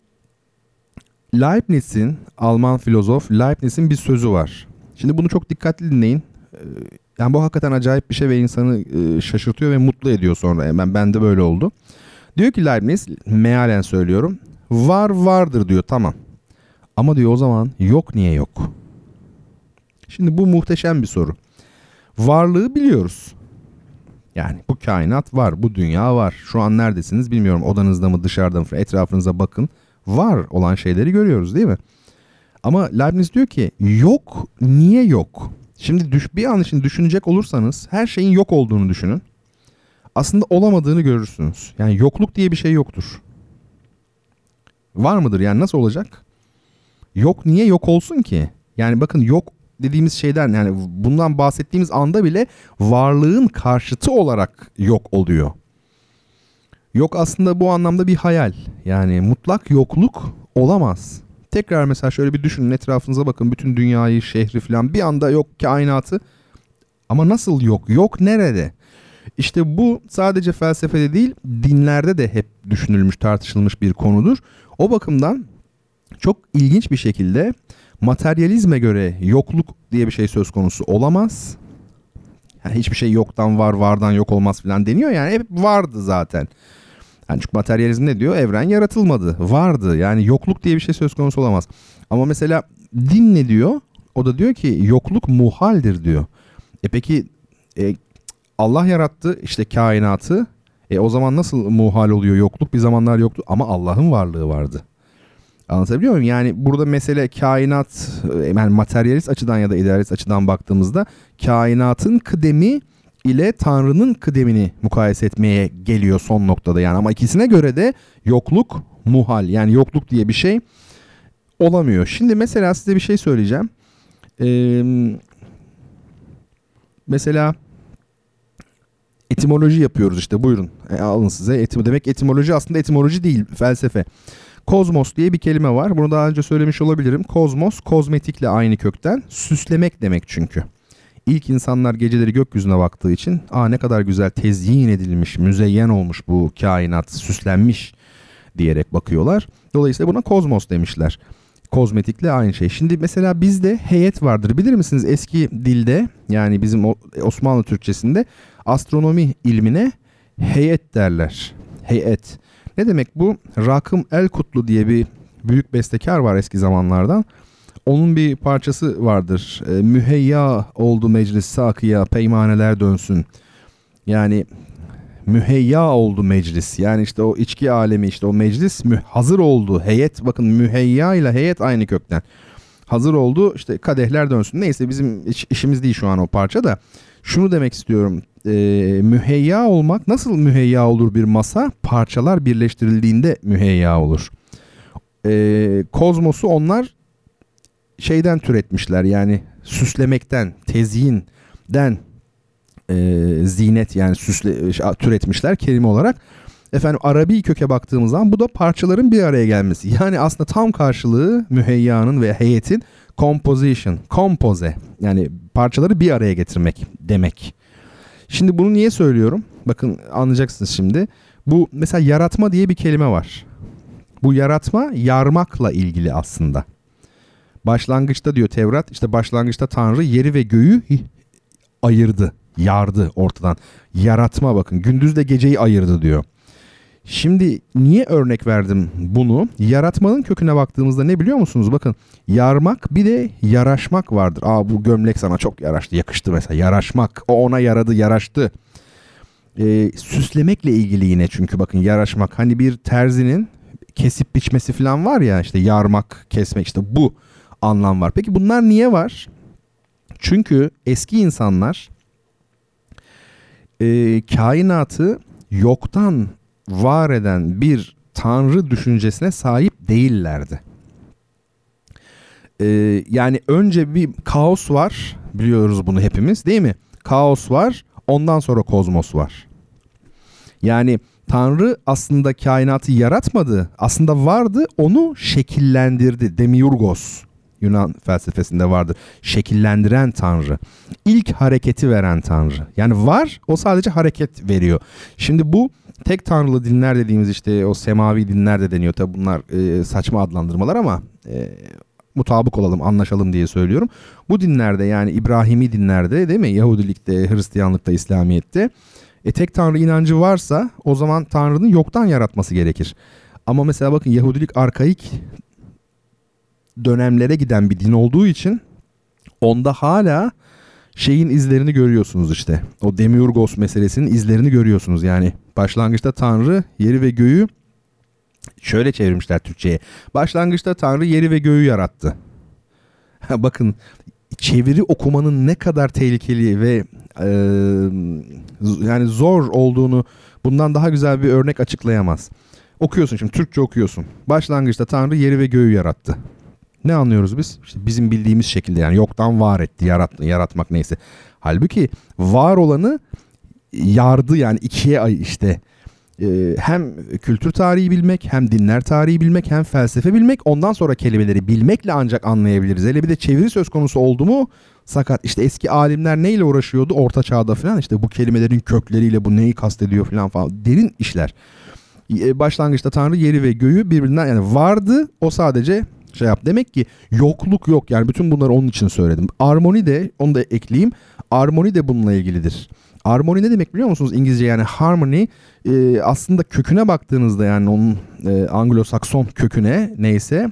Leibniz'in Alman filozof Leibniz'in bir sözü var. Şimdi bunu çok dikkatli dinleyin. E, yani bu hakikaten acayip bir şey ve insanı e, şaşırtıyor ve mutlu ediyor sonra. Yani ben bende böyle oldu. Diyor ki Leibniz mealen söylüyorum. Var vardır diyor tamam. Ama diyor o zaman yok niye yok? Şimdi bu muhteşem bir soru. Varlığı biliyoruz. Yani bu kainat var, bu dünya var. Şu an neredesiniz bilmiyorum. Odanızda mı, dışarıda mı? Etrafınıza bakın. Var olan şeyleri görüyoruz değil mi? Ama Leibniz diyor ki yok niye yok? Şimdi düş, bir an için düşünecek olursanız her şeyin yok olduğunu düşünün. Aslında olamadığını görürsünüz. Yani yokluk diye bir şey yoktur. Var mıdır yani nasıl olacak? Yok niye yok olsun ki? Yani bakın yok dediğimiz şeyden yani bundan bahsettiğimiz anda bile varlığın karşıtı olarak yok oluyor. Yok aslında bu anlamda bir hayal. Yani mutlak yokluk olamaz. Tekrar mesela şöyle bir düşünün etrafınıza bakın bütün dünyayı, şehri falan bir anda yok kainatı. Ama nasıl yok? Yok nerede? İşte bu sadece felsefede değil dinlerde de hep düşünülmüş tartışılmış bir konudur. O bakımdan çok ilginç bir şekilde materyalizme göre yokluk diye bir şey söz konusu olamaz. Yani hiçbir şey yoktan var, vardan yok olmaz falan deniyor yani hep vardı zaten. Yani çünkü materyalizm ne diyor? Evren yaratılmadı. Vardı. Yani yokluk diye bir şey söz konusu olamaz. Ama mesela din ne diyor? O da diyor ki yokluk muhaldir diyor. E peki e, Allah yarattı işte kainatı. E o zaman nasıl muhal oluyor yokluk? Bir zamanlar yoktu ama Allah'ın varlığı vardı. Anlatabiliyor muyum? Yani burada mesele kainat e, yani materyalist açıdan ya da idealist açıdan baktığımızda kainatın kıdemi ile Tanrı'nın kıdemini mukayese etmeye geliyor son noktada yani ama ikisine göre de yokluk muhal yani yokluk diye bir şey olamıyor. Şimdi mesela size bir şey söyleyeceğim. Ee, mesela etimoloji yapıyoruz işte buyurun e, alın size etim demek etimoloji aslında etimoloji değil felsefe. Kozmos diye bir kelime var. Bunu daha önce söylemiş olabilirim. Kozmos kozmetikle aynı kökten. Süslemek demek çünkü. İlk insanlar geceleri gökyüzüne baktığı için aa ne kadar güzel tezyin edilmiş, müzeyyen olmuş bu kainat, süslenmiş diyerek bakıyorlar. Dolayısıyla buna kozmos demişler. Kozmetikle aynı şey. Şimdi mesela bizde heyet vardır. Bilir misiniz eski dilde yani bizim Osmanlı Türkçesinde astronomi ilmine heyet derler. Heyet. Ne demek bu? Rakım El Kutlu diye bir büyük bestekar var eski zamanlardan. Onun bir parçası vardır. E, müheyya oldu meclis sakıya peymaneler dönsün. Yani müheyya oldu meclis. Yani işte o içki alemi işte o meclis mü, hazır oldu. Heyet bakın müheyya ile heyet aynı kökten. Hazır oldu işte kadehler dönsün. Neyse bizim iş, işimiz değil şu an o parça da. Şunu demek istiyorum. E, müheyya olmak nasıl müheyya olur bir masa? Parçalar birleştirildiğinde müheyya olur. E, kozmosu onlar şeyden türetmişler yani süslemekten, tezyinden e, zinet yani süsle türetmişler kelime olarak. Efendim Arabi köke baktığımız zaman bu da parçaların bir araya gelmesi. Yani aslında tam karşılığı müheyyanın ve heyetin composition, kompoze yani parçaları bir araya getirmek demek. Şimdi bunu niye söylüyorum? Bakın anlayacaksınız şimdi. Bu mesela yaratma diye bir kelime var. Bu yaratma yarmakla ilgili aslında. Başlangıçta diyor Tevrat işte başlangıçta Tanrı yeri ve göğü ayırdı, yardı ortadan. Yaratma bakın gündüzle geceyi ayırdı diyor. Şimdi niye örnek verdim bunu? Yaratmanın köküne baktığımızda ne biliyor musunuz? Bakın yarmak bir de yaraşmak vardır. Aa bu gömlek sana çok yaraştı, yakıştı mesela. Yaraşmak, o ona yaradı, yaraştı. Ee, süslemekle ilgili yine çünkü bakın yaraşmak. Hani bir terzinin kesip biçmesi falan var ya işte yarmak, kesmek işte bu anlam var. Peki bunlar niye var? Çünkü eski insanlar e, kainatı yoktan var eden bir tanrı düşüncesine sahip değillerdi. E, yani önce bir kaos var biliyoruz bunu hepimiz değil mi? Kaos var ondan sonra kozmos var. Yani Tanrı aslında kainatı yaratmadı. Aslında vardı onu şekillendirdi. Demiurgos Yunan felsefesinde vardır. Şekillendiren tanrı. İlk hareketi veren tanrı. Yani var o sadece hareket veriyor. Şimdi bu tek tanrılı dinler dediğimiz işte o semavi dinler de deniyor. Tabi bunlar e, saçma adlandırmalar ama e, mutabık olalım anlaşalım diye söylüyorum. Bu dinlerde yani İbrahimi dinlerde değil mi? Yahudilikte, Hristiyanlıkta, İslamiyet'te e, tek tanrı inancı varsa o zaman tanrının yoktan yaratması gerekir. Ama mesela bakın Yahudilik arkaik dönemlere giden bir din olduğu için onda hala şeyin izlerini görüyorsunuz işte. O Demiurgos meselesinin izlerini görüyorsunuz. Yani başlangıçta Tanrı yeri ve göğü şöyle çevirmişler Türkçe'ye. Başlangıçta Tanrı yeri ve göğü yarattı. (laughs) Bakın çeviri okumanın ne kadar tehlikeli ve e, yani zor olduğunu bundan daha güzel bir örnek açıklayamaz. Okuyorsun şimdi Türkçe okuyorsun. Başlangıçta Tanrı yeri ve göğü yarattı. Ne anlıyoruz biz? İşte bizim bildiğimiz şekilde yani yoktan var etti, yarattı, yaratmak neyse. Halbuki var olanı yardı yani ikiye ay işte e, hem kültür tarihi bilmek, hem dinler tarihi bilmek, hem felsefe bilmek, ondan sonra kelimeleri bilmekle ancak anlayabiliriz. Hele bir de çeviri söz konusu oldu mu sakat. İşte eski alimler neyle uğraşıyordu orta çağda falan işte bu kelimelerin kökleriyle bu neyi kastediyor falan falan derin işler. E, başlangıçta Tanrı yeri ve göğü birbirinden yani vardı o sadece şey yap. Demek ki yokluk yok yani bütün bunları onun için söyledim. Armoni de onu da ekleyeyim. Armoni de bununla ilgilidir. Armoni ne demek biliyor musunuz İngilizce yani harmony e, aslında köküne baktığınızda yani onun e, Anglo-Sakson köküne neyse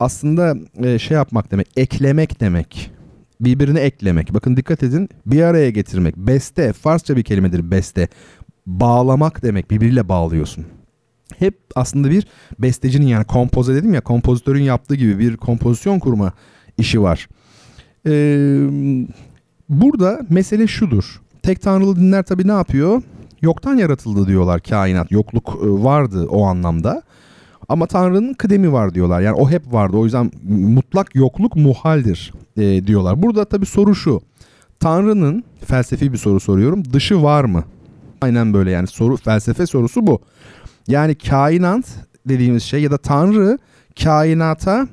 aslında e, şey yapmak demek eklemek demek birbirine eklemek. Bakın dikkat edin bir araya getirmek. Beste Farsça bir kelimedir beste. Bağlamak demek birbiriyle bağlıyorsun. Hep aslında bir bestecinin yani kompoze dedim ya kompozitörün yaptığı gibi bir kompozisyon kurma işi var. Ee, burada mesele şudur. Tek tanrılı dinler tabi ne yapıyor? Yoktan yaratıldı diyorlar kainat. Yokluk e, vardı o anlamda. Ama Tanrı'nın kıdemi var diyorlar. Yani o hep vardı. O yüzden mutlak yokluk muhaldir e, diyorlar. Burada tabii soru şu. Tanrı'nın felsefi bir soru soruyorum. Dışı var mı? Aynen böyle yani soru felsefe sorusu bu. Yani kainat dediğimiz şey ya da Tanrı kainata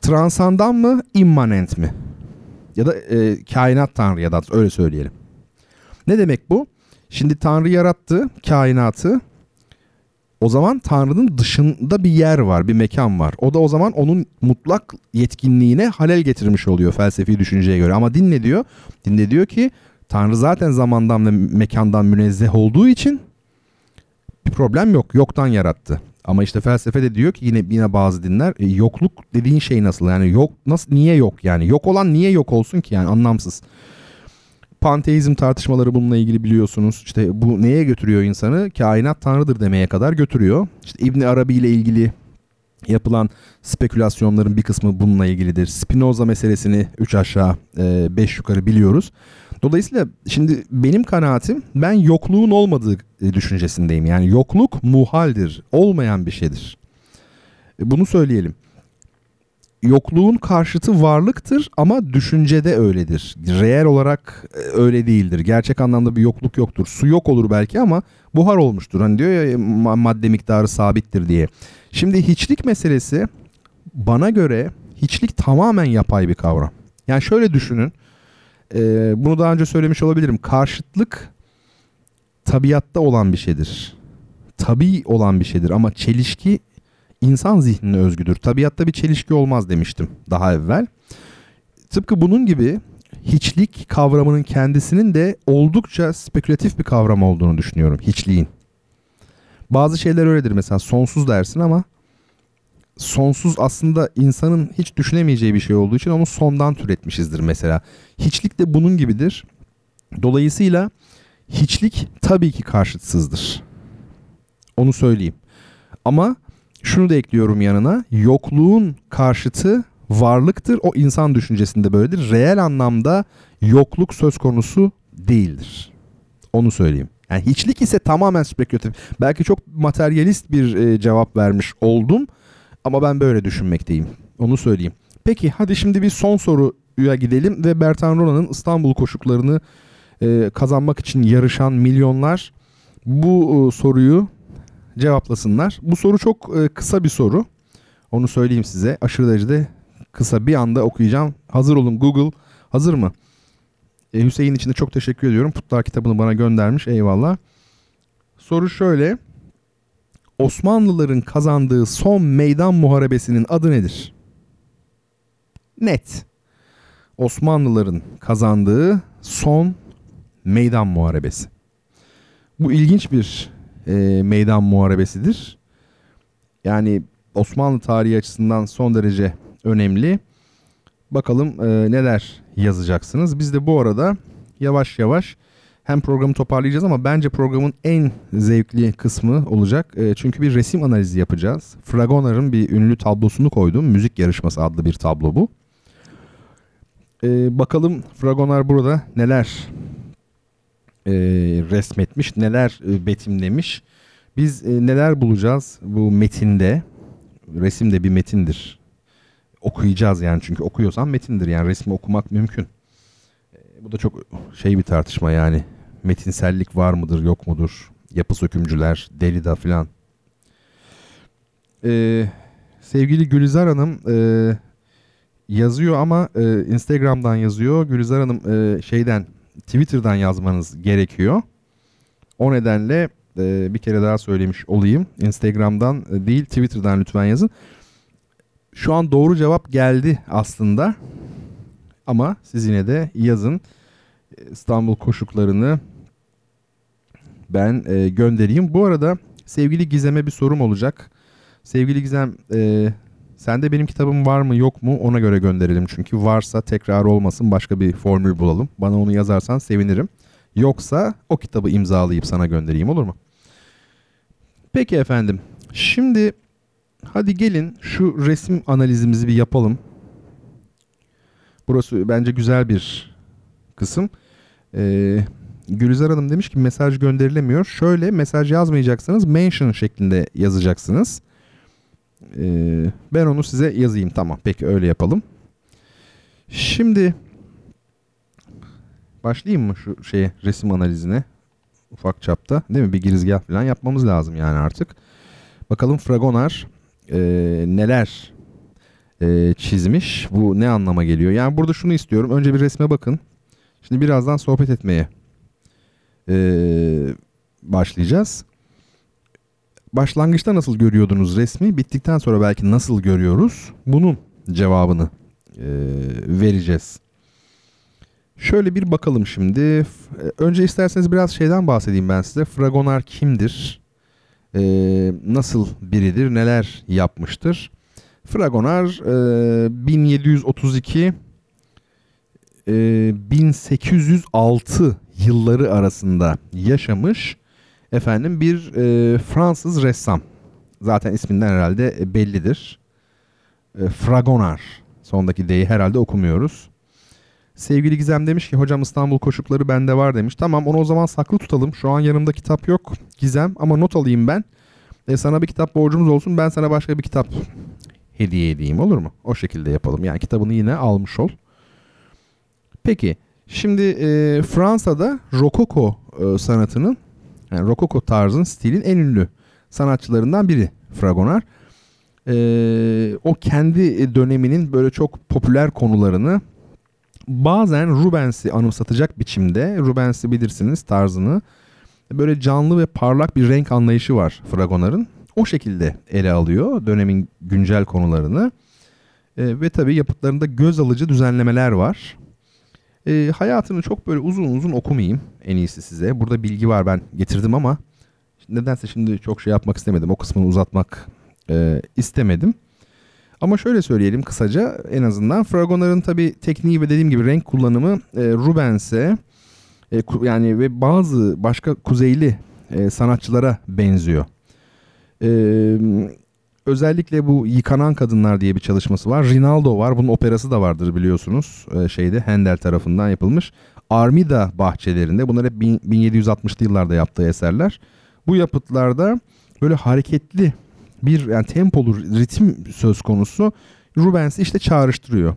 transandan mı immanent mi? Ya da e, kainat Tanrı ya da öyle söyleyelim. Ne demek bu? Şimdi Tanrı yarattı kainatı. O zaman Tanrı'nın dışında bir yer var, bir mekan var. O da o zaman onun mutlak yetkinliğine halel getirmiş oluyor felsefi düşünceye göre. Ama din ne diyor? Din de diyor ki Tanrı zaten zamandan ve mekandan münezzeh olduğu için bir problem yok. Yoktan yarattı. Ama işte felsefe de diyor ki yine yine bazı dinler e, yokluk dediğin şey nasıl? Yani yok nasıl niye yok yani? Yok olan niye yok olsun ki yani anlamsız panteizm tartışmaları bununla ilgili biliyorsunuz. İşte bu neye götürüyor insanı? Kainat tanrıdır demeye kadar götürüyor. İşte İbn Arabi ile ilgili yapılan spekülasyonların bir kısmı bununla ilgilidir. Spinoza meselesini 3 aşağı 5 e, yukarı biliyoruz. Dolayısıyla şimdi benim kanaatim ben yokluğun olmadığı e, düşüncesindeyim. Yani yokluk muhaldir, olmayan bir şeydir. E, bunu söyleyelim yokluğun karşıtı varlıktır ama düşüncede öyledir. Reel olarak e, öyle değildir. Gerçek anlamda bir yokluk yoktur. Su yok olur belki ama buhar olmuştur. Hani diyor ya madde miktarı sabittir diye. Şimdi hiçlik meselesi bana göre hiçlik tamamen yapay bir kavram. Yani şöyle düşünün. E, bunu daha önce söylemiş olabilirim. Karşıtlık tabiatta olan bir şeydir. Tabi olan bir şeydir ama çelişki insan zihnine özgüdür. Tabiatta bir çelişki olmaz demiştim daha evvel. Tıpkı bunun gibi hiçlik kavramının kendisinin de oldukça spekülatif bir kavram olduğunu düşünüyorum hiçliğin. Bazı şeyler öyledir mesela sonsuz dersin ama sonsuz aslında insanın hiç düşünemeyeceği bir şey olduğu için onu sondan türetmişizdir mesela. Hiçlik de bunun gibidir. Dolayısıyla hiçlik tabii ki karşıtsızdır. Onu söyleyeyim. Ama şunu da ekliyorum yanına. Yokluğun karşıtı varlıktır. O insan düşüncesinde böyledir. Reel anlamda yokluk söz konusu değildir. Onu söyleyeyim. Yani hiçlik ise tamamen spekülatif. Belki çok materyalist bir e, cevap vermiş oldum ama ben böyle düşünmekteyim. Onu söyleyeyim. Peki hadi şimdi bir son soruya gidelim ve Bertan Rona'nın İstanbul koşuklarını e, kazanmak için yarışan milyonlar bu e, soruyu cevaplasınlar. Bu soru çok e, kısa bir soru. Onu söyleyeyim size. Aşırı derecede kısa bir anda okuyacağım. Hazır olun Google. Hazır mı? E, Hüseyin için de çok teşekkür ediyorum. Putlar kitabını bana göndermiş. Eyvallah. Soru şöyle. Osmanlıların kazandığı son meydan muharebesinin adı nedir? Net. Osmanlıların kazandığı son meydan muharebesi. Bu ilginç bir e, meydan muharebesidir. Yani Osmanlı tarihi açısından son derece önemli. Bakalım e, neler yazacaksınız. Biz de bu arada yavaş yavaş hem programı toparlayacağız ama bence programın en zevkli kısmı olacak. E, çünkü bir resim analizi yapacağız. Fragonar'ın bir ünlü tablosunu koydum. Müzik yarışması adlı bir tablo bu. E, bakalım Fragonar burada neler e, resmetmiş, neler e, betimlemiş. Biz e, neler bulacağız bu metinde? Resim de bir metindir. Okuyacağız yani çünkü okuyorsan metindir yani resmi okumak mümkün. E, bu da çok şey bir tartışma yani metinsellik var mıdır yok mudur? Yapı sökümcüler, Derrida filan. Ee, sevgili Gülizar Hanım e, yazıyor ama e, Instagram'dan yazıyor. Gülizar Hanım e, şeyden Twitter'dan yazmanız gerekiyor. O nedenle e, bir kere daha söylemiş olayım. Instagram'dan e, değil Twitter'dan lütfen yazın. Şu an doğru cevap geldi aslında. Ama siz yine de yazın. İstanbul koşuklarını ben e, göndereyim. Bu arada sevgili Gizem'e bir sorum olacak. Sevgili Gizem e, sende benim kitabım var mı yok mu ona göre gönderelim. Çünkü varsa tekrar olmasın başka bir formül bulalım. Bana onu yazarsan sevinirim. Yoksa o kitabı imzalayıp sana göndereyim olur mu? Peki efendim. Şimdi hadi gelin şu resim analizimizi bir yapalım. Burası bence güzel bir kısım. Ee, Gülizar Hanım demiş ki mesaj gönderilemiyor. Şöyle mesaj yazmayacaksınız. Mention şeklinde yazacaksınız. Ee, ben onu size yazayım. Tamam peki öyle yapalım. Şimdi başlayayım mı şu şeye resim analizine? Ufak çapta değil mi? Bir girizgah falan yapmamız lazım yani artık. Bakalım Fragonar e, neler e, çizmiş. Bu ne anlama geliyor? Yani burada şunu istiyorum. Önce bir resme bakın. Şimdi birazdan sohbet etmeye e, başlayacağız. Başlangıçta nasıl görüyordunuz resmi? Bittikten sonra belki nasıl görüyoruz? Bunun cevabını e, vereceğiz. Şöyle bir bakalım şimdi. Önce isterseniz biraz şeyden bahsedeyim ben size. Fragonar kimdir? E, nasıl biridir? Neler yapmıştır? Fragonar e, 1732 e, 1806 yılları arasında yaşamış efendim bir e, Fransız ressam. Zaten isminden herhalde e, bellidir. E, Fragonar. Sondaki D'yi herhalde okumuyoruz. Sevgili Gizem demiş ki hocam İstanbul koşukları bende var demiş. Tamam onu o zaman saklı tutalım. Şu an yanımda kitap yok Gizem ama not alayım ben. E, sana bir kitap borcumuz olsun ben sana başka bir kitap hediye edeyim olur mu? O şekilde yapalım. Yani kitabını yine almış ol. Peki şimdi e, Fransa'da Rokoko e, sanatının yani Rokoko tarzın stilin en ünlü sanatçılarından biri Fragonard. E, o kendi döneminin böyle çok popüler konularını bazen Rubens'i anımsatacak biçimde Rubens'i bilirsiniz tarzını böyle canlı ve parlak bir renk anlayışı var Fragonard'ın. O şekilde ele alıyor dönemin güncel konularını. E, ve tabii yapıtlarında göz alıcı düzenlemeler var. E, hayatını çok böyle uzun uzun okumayayım en iyisi size. Burada bilgi var ben getirdim ama nedense şimdi çok şey yapmak istemedim. O kısmını uzatmak e, istemedim. Ama şöyle söyleyelim kısaca en azından Fragonard'ın tabii tekniği ve dediğim gibi renk kullanımı e, Rubens'e e, yani ve bazı başka kuzeyli e, sanatçılara benziyor. E, özellikle bu Yıkanan Kadınlar diye bir çalışması var. Rinaldo var. Bunun operası da vardır biliyorsunuz. E, şeyde Handel tarafından yapılmış. Armida bahçelerinde bunlar hep 1760'lı yıllarda yaptığı eserler. Bu yapıtlarda böyle hareketli bir yani tempolu ritim söz konusu Rubens'i işte çağrıştırıyor.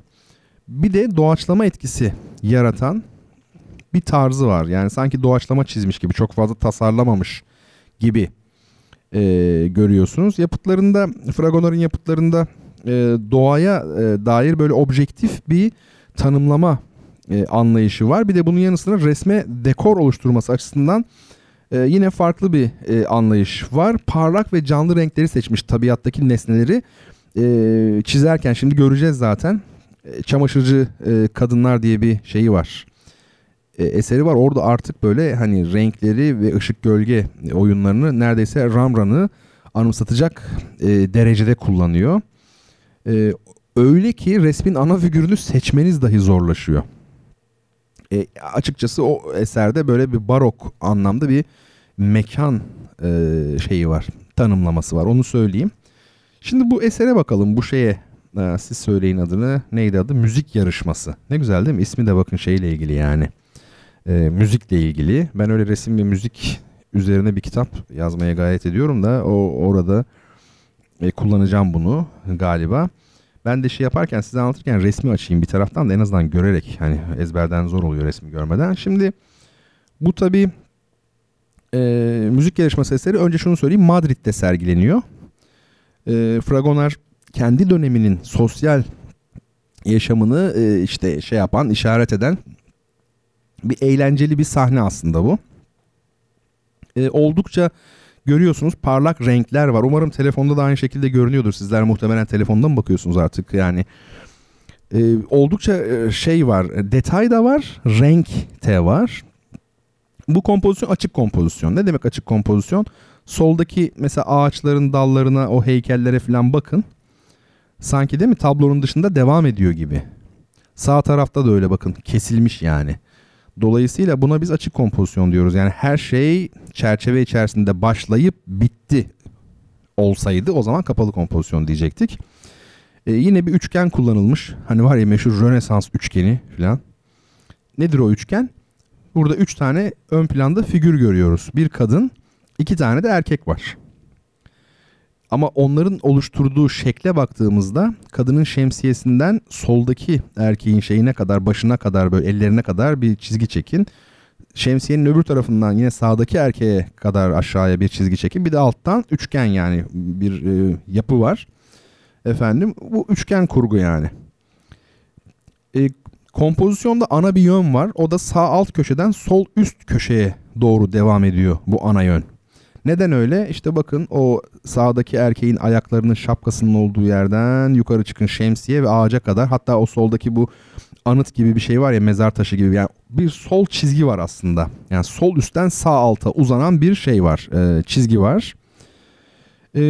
Bir de doğaçlama etkisi yaratan bir tarzı var. Yani sanki doğaçlama çizmiş gibi çok fazla tasarlamamış gibi e, görüyorsunuz. Yapıtlarında Fragonard'ın yapıtlarında e, doğaya e, dair böyle objektif bir tanımlama e, anlayışı var. Bir de bunun yanı sıra resme dekor oluşturması açısından e, yine farklı bir e, anlayış var. Parlak ve canlı renkleri seçmiş tabiattaki nesneleri e, çizerken şimdi göreceğiz zaten. E, çamaşırcı e, kadınlar diye bir şeyi var. E, eseri var. Orada artık böyle hani renkleri ve ışık gölge oyunlarını neredeyse Ramran'ı anımsatacak e, derecede kullanıyor. E, öyle ki resmin ana figürünü seçmeniz dahi zorlaşıyor. E, açıkçası o eserde böyle bir barok anlamda bir mekan e, şeyi var. Tanımlaması var. Onu söyleyeyim. Şimdi bu esere bakalım. Bu şeye e, siz söyleyin adını. Neydi adı? Müzik yarışması. Ne güzel değil mi? İsmi de bakın şeyle ilgili yani. E, müzikle ilgili. Ben öyle resim ve müzik üzerine bir kitap yazmaya gayret ediyorum da o orada e, kullanacağım bunu galiba. Ben de şey yaparken size anlatırken resmi açayım bir taraftan da en azından görerek hani ezberden zor oluyor resmi görmeden. Şimdi bu tabi e, müzik yarışması eseri önce şunu söyleyeyim Madrid'de sergileniyor. E, Fragoner kendi döneminin sosyal yaşamını e, işte şey yapan, işaret eden bir eğlenceli bir sahne aslında bu. E, oldukça görüyorsunuz parlak renkler var. Umarım telefonda da aynı şekilde görünüyordur. Sizler muhtemelen telefonda mı bakıyorsunuz artık yani. E, oldukça e, şey var, detay da var, renk de var. Bu kompozisyon açık kompozisyon. Ne demek açık kompozisyon? Soldaki mesela ağaçların dallarına, o heykellere falan bakın. Sanki değil mi tablonun dışında devam ediyor gibi. Sağ tarafta da öyle bakın kesilmiş yani. Dolayısıyla buna biz açık kompozisyon diyoruz. Yani her şey çerçeve içerisinde başlayıp bitti olsaydı o zaman kapalı kompozisyon diyecektik. Ee, yine bir üçgen kullanılmış. Hani var ya meşhur Rönesans üçgeni falan. Nedir o üçgen? Burada üç tane ön planda figür görüyoruz. Bir kadın, iki tane de erkek var. Ama onların oluşturduğu şekle baktığımızda kadının şemsiyesinden soldaki erkeğin şeyine kadar başına kadar böyle ellerine kadar bir çizgi çekin. Şemsiyenin öbür tarafından yine sağdaki erkeğe kadar aşağıya bir çizgi çekin. Bir de alttan üçgen yani bir e, yapı var. Efendim bu üçgen kurgu yani. E, kompozisyonda ana bir yön var. O da sağ alt köşeden sol üst köşeye doğru devam ediyor bu ana yön. Neden öyle? İşte bakın o sağdaki erkeğin ayaklarının şapkasının olduğu yerden yukarı çıkın şemsiye ve ağaca kadar. Hatta o soldaki bu anıt gibi bir şey var ya mezar taşı gibi. Yani bir sol çizgi var aslında. Yani sol üstten sağ alta uzanan bir şey var. E, çizgi var. E,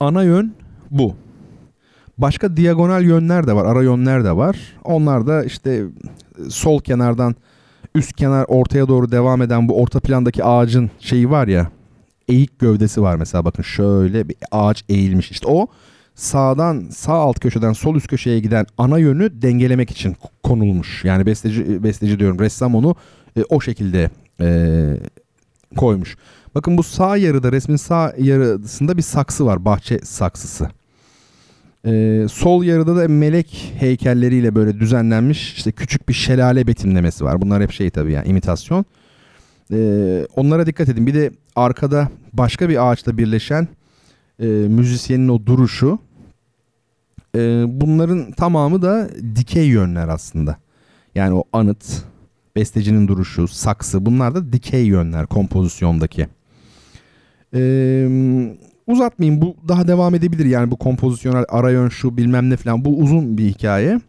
ana yön bu. Başka diagonal yönler de var. Ara yönler de var. Onlar da işte sol kenardan üst kenar ortaya doğru devam eden bu orta plandaki ağacın şeyi var ya eğik gövdesi var mesela bakın şöyle bir ağaç eğilmiş işte o sağdan sağ alt köşeden sol üst köşeye giden ana yönü dengelemek için konulmuş. Yani besteci besteci diyorum ressam onu e, o şekilde e, koymuş. Bakın bu sağ yarıda resmin sağ yarısında bir saksı var bahçe saksısı. Ee, sol yarıda da melek heykelleriyle böyle düzenlenmiş işte küçük bir şelale betimlemesi var. Bunlar hep şey tabii yani imitasyon. Ee, onlara dikkat edin. Bir de arkada başka bir ağaçla birleşen e, müzisyenin o duruşu. E, bunların tamamı da dikey yönler aslında. Yani o anıt, bestecinin duruşu, saksı bunlar da dikey yönler kompozisyondaki. Eee uzatmayayım bu daha devam edebilir yani bu kompozisyonel ara yön şu bilmem ne falan bu uzun bir hikaye.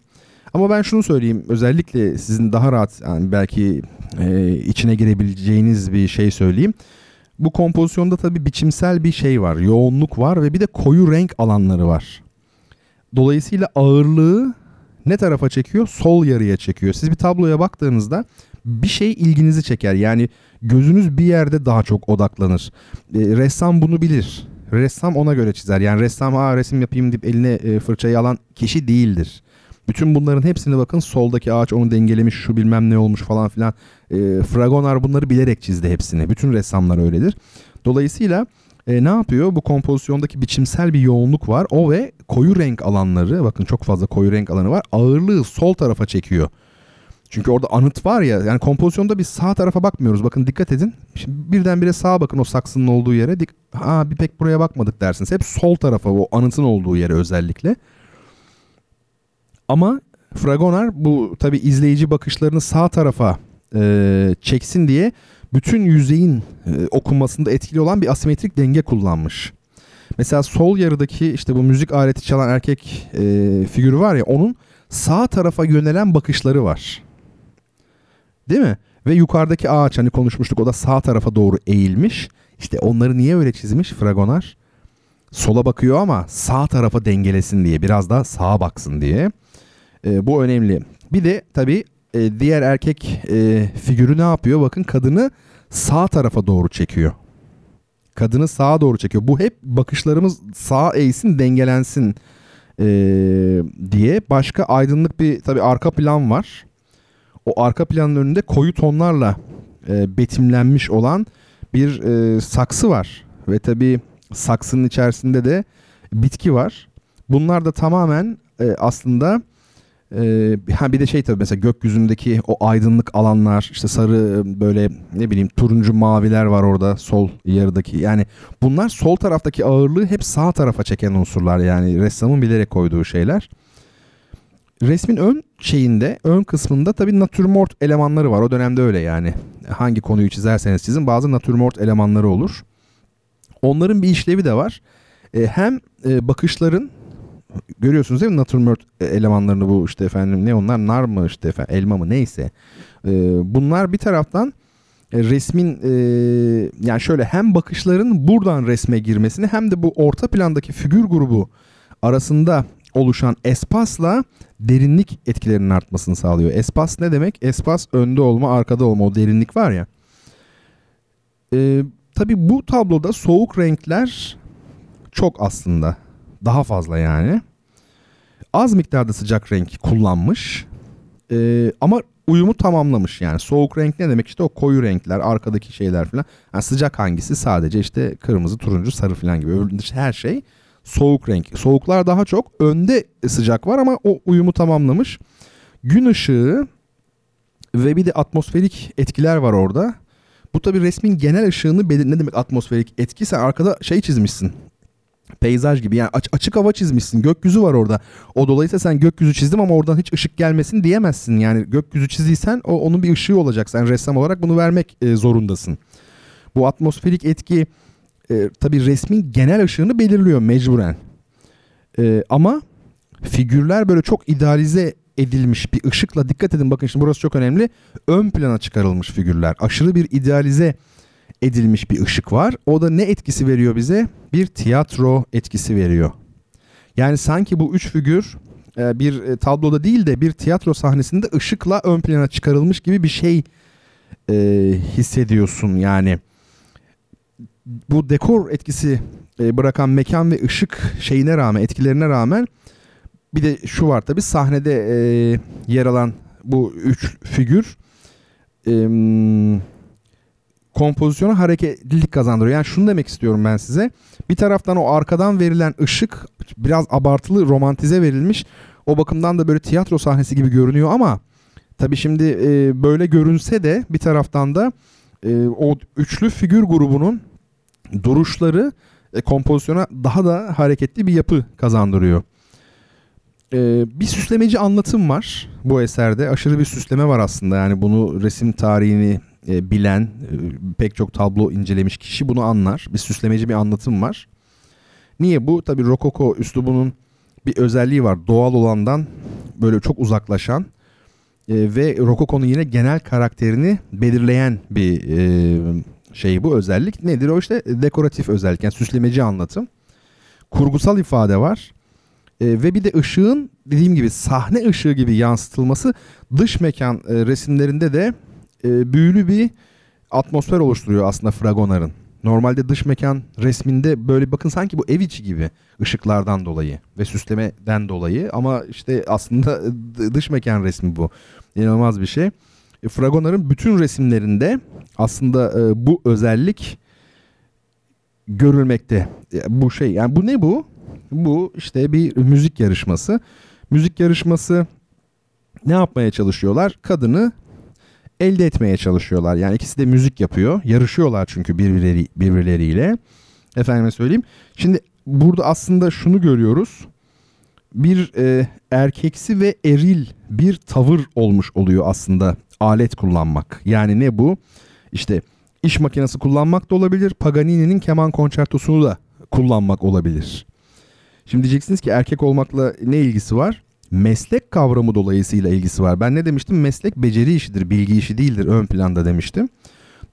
Ama ben şunu söyleyeyim özellikle sizin daha rahat yani belki e, içine girebileceğiniz bir şey söyleyeyim. Bu kompozisyonda tabii biçimsel bir şey var, yoğunluk var ve bir de koyu renk alanları var. Dolayısıyla ağırlığı ne tarafa çekiyor? Sol yarıya çekiyor. Siz bir tabloya baktığınızda bir şey ilginizi çeker. Yani gözünüz bir yerde daha çok odaklanır. E, ressam bunu bilir. Ressam ona göre çizer. Yani ressam ha resim yapayım deyip eline e, fırçayı alan kişi değildir. Bütün bunların hepsini bakın soldaki ağaç onu dengelemiş şu bilmem ne olmuş falan filan. E, Fragonar bunları bilerek çizdi hepsini. Bütün ressamlar öyledir. Dolayısıyla e, ne yapıyor? Bu kompozisyondaki biçimsel bir yoğunluk var. O ve koyu renk alanları bakın çok fazla koyu renk alanı var. Ağırlığı sol tarafa çekiyor. Çünkü orada anıt var ya yani kompozisyonda biz sağ tarafa bakmıyoruz. Bakın dikkat edin. Şimdi birdenbire sağa bakın o saksının olduğu yere. Dik ha bir pek buraya bakmadık dersiniz. Hep sol tarafa o anıtın olduğu yere özellikle. Ama Fragonar bu tabi izleyici bakışlarını sağ tarafa e, çeksin diye bütün yüzeyin e, okunmasında etkili olan bir asimetrik denge kullanmış. Mesela sol yarıdaki işte bu müzik aleti çalan erkek e, figürü var ya onun sağ tarafa yönelen bakışları var. Değil mi? Ve yukarıdaki ağaç hani konuşmuştuk o da sağ tarafa doğru eğilmiş. İşte onları niye öyle çizmiş Fragonar? Sola bakıyor ama sağ tarafa dengelesin diye biraz daha sağa baksın diye. E, bu önemli. Bir de tabii e, diğer erkek e, figürü ne yapıyor? Bakın kadını sağ tarafa doğru çekiyor. Kadını sağa doğru çekiyor. Bu hep bakışlarımız sağa eğsin dengelensin e, diye. Başka aydınlık bir tabii arka plan var o arka planın önünde koyu tonlarla e, betimlenmiş olan bir e, saksı var. Ve tabi saksının içerisinde de bitki var. Bunlar da tamamen e, aslında Ee, ha bir de şey tabii mesela gökyüzündeki o aydınlık alanlar işte sarı böyle ne bileyim turuncu maviler var orada sol yarıdaki. Yani bunlar sol taraftaki ağırlığı hep sağ tarafa çeken unsurlar yani ressamın bilerek koyduğu şeyler. Resmin ön şeyinde, ön kısmında tabii natürmort elemanları var. O dönemde öyle yani. Hangi konuyu çizerseniz çizin bazı natürmort elemanları olur. Onların bir işlevi de var. E, hem e, bakışların görüyorsunuz değil mi natürmort elemanlarını bu işte efendim ne onlar nar mı işte efendim elma mı neyse. E, bunlar bir taraftan e, resmin e, yani şöyle hem bakışların buradan resme girmesini hem de bu orta plandaki figür grubu arasında oluşan espasla derinlik etkilerinin artmasını sağlıyor. Espas ne demek? Espas önde olma, arkada olma o derinlik var ya. Ee, tabii bu tabloda soğuk renkler çok aslında. Daha fazla yani. Az miktarda sıcak renk kullanmış. Ee, ama uyumu tamamlamış yani. Soğuk renk ne demek? İşte o koyu renkler, arkadaki şeyler falan. Yani sıcak hangisi? Sadece işte kırmızı, turuncu, sarı falan gibi. Her şey soğuk renk. Soğuklar daha çok önde sıcak var ama o uyumu tamamlamış. Gün ışığı ve bir de atmosferik etkiler var orada. Bu tabi resmin genel ışığını belir ne demek atmosferik etki? Sen arkada şey çizmişsin. Peyzaj gibi yani aç, açık hava çizmişsin. Gökyüzü var orada. O dolayısıyla sen gökyüzü çizdim ama oradan hiç ışık gelmesin diyemezsin. Yani gökyüzü çizdiysen o onun bir ışığı olacak. Sen ressam olarak bunu vermek e, zorundasın. Bu atmosferik etki e, tabii resmin genel ışığını belirliyor mecburen. E, ama figürler böyle çok idealize edilmiş bir ışıkla dikkat edin bakın şimdi burası çok önemli. Ön plana çıkarılmış figürler. Aşırı bir idealize edilmiş bir ışık var. O da ne etkisi veriyor bize? Bir tiyatro etkisi veriyor. Yani sanki bu üç figür e, bir e, tabloda değil de bir tiyatro sahnesinde ışıkla ön plana çıkarılmış gibi bir şey e, hissediyorsun yani bu dekor etkisi e, bırakan mekan ve ışık şeyine rağmen etkilerine rağmen bir de şu var tabi sahnede e, yer alan bu üç figür e, kompozisyona hareketlilik kazandırıyor. Yani şunu demek istiyorum ben size. Bir taraftan o arkadan verilen ışık biraz abartılı romantize verilmiş. O bakımdan da böyle tiyatro sahnesi gibi görünüyor ama tabi şimdi e, böyle görünse de bir taraftan da e, o üçlü figür grubunun duruşları e, kompozisyona daha da hareketli bir yapı kazandırıyor. E, bir süslemeci anlatım var bu eserde. Aşırı bir süsleme var aslında. Yani bunu resim tarihini e, bilen, e, pek çok tablo incelemiş kişi bunu anlar. Bir süslemeci bir anlatım var. Niye bu? Tabii Rokoko üslubunun bir özelliği var. Doğal olandan böyle çok uzaklaşan e, ve Rokoko'nun yine genel karakterini belirleyen bir e, şey bu özellik. Nedir o işte dekoratif özellik yani süslemeci anlatım. Kurgusal ifade var. E, ve bir de ışığın dediğim gibi sahne ışığı gibi yansıtılması dış mekan e, resimlerinde de e, büyülü bir atmosfer oluşturuyor aslında Fragonard'ın. Normalde dış mekan resminde böyle bakın sanki bu ev içi gibi ışıklardan dolayı ve süslemeden dolayı ama işte aslında (laughs) dış mekan resmi bu. İnanılmaz bir şey. E, Fragonard'ın bütün resimlerinde aslında e, bu özellik görülmekte. E, bu şey yani bu ne bu? Bu işte bir müzik yarışması. Müzik yarışması ne yapmaya çalışıyorlar? Kadını elde etmeye çalışıyorlar. Yani ikisi de müzik yapıyor. Yarışıyorlar çünkü birbirleri birbirleriyle. Efendime söyleyeyim. Şimdi burada aslında şunu görüyoruz. Bir e, erkeksi ve eril bir tavır olmuş oluyor aslında alet kullanmak. Yani ne bu? İşte iş makinesi kullanmak da olabilir. Paganini'nin keman konçertosunu da kullanmak olabilir. Şimdi diyeceksiniz ki erkek olmakla ne ilgisi var? Meslek kavramı dolayısıyla ilgisi var. Ben ne demiştim? Meslek beceri işidir, bilgi işi değildir ön planda demiştim.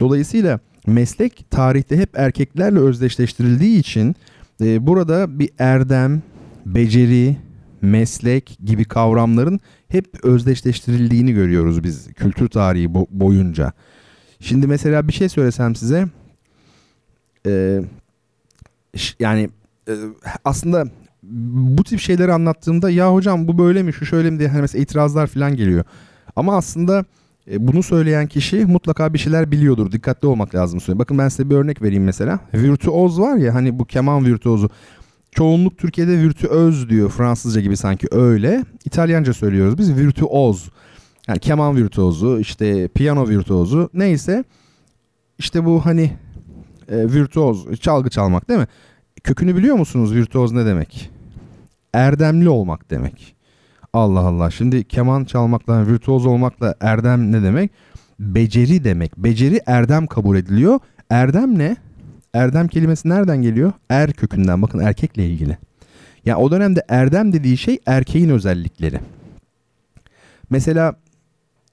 Dolayısıyla meslek tarihte hep erkeklerle özdeşleştirildiği için e, burada bir erdem, beceri, meslek gibi kavramların hep özdeşleştirildiğini görüyoruz biz kültür tarihi bo- boyunca. Şimdi mesela bir şey söylesem size e, yani e, aslında bu tip şeyleri anlattığımda ya hocam bu böyle mi şu şöyle mi diye hani mesela itirazlar falan geliyor. Ama aslında e, bunu söyleyen kişi mutlaka bir şeyler biliyordur. Dikkatli olmak lazım. Bakın ben size bir örnek vereyim mesela. Virtüoz var ya hani bu keman virtüozu. Çoğunluk Türkiye'de virtüöz diyor Fransızca gibi sanki öyle. İtalyanca söylüyoruz biz virtüoz. Yani keman virtüozu, işte piyano virtüozu neyse işte bu hani e, virtüoz çalgı çalmak değil mi? Kökünü biliyor musunuz virtüoz ne demek? Erdemli olmak demek. Allah Allah. Şimdi keman çalmakla, virtüoz olmakla erdem ne demek? Beceri demek. Beceri erdem kabul ediliyor. Erdem ne? Erdem kelimesi nereden geliyor? Er kökünden. Bakın erkekle ilgili. Yani o dönemde erdem dediği şey erkeğin özellikleri. Mesela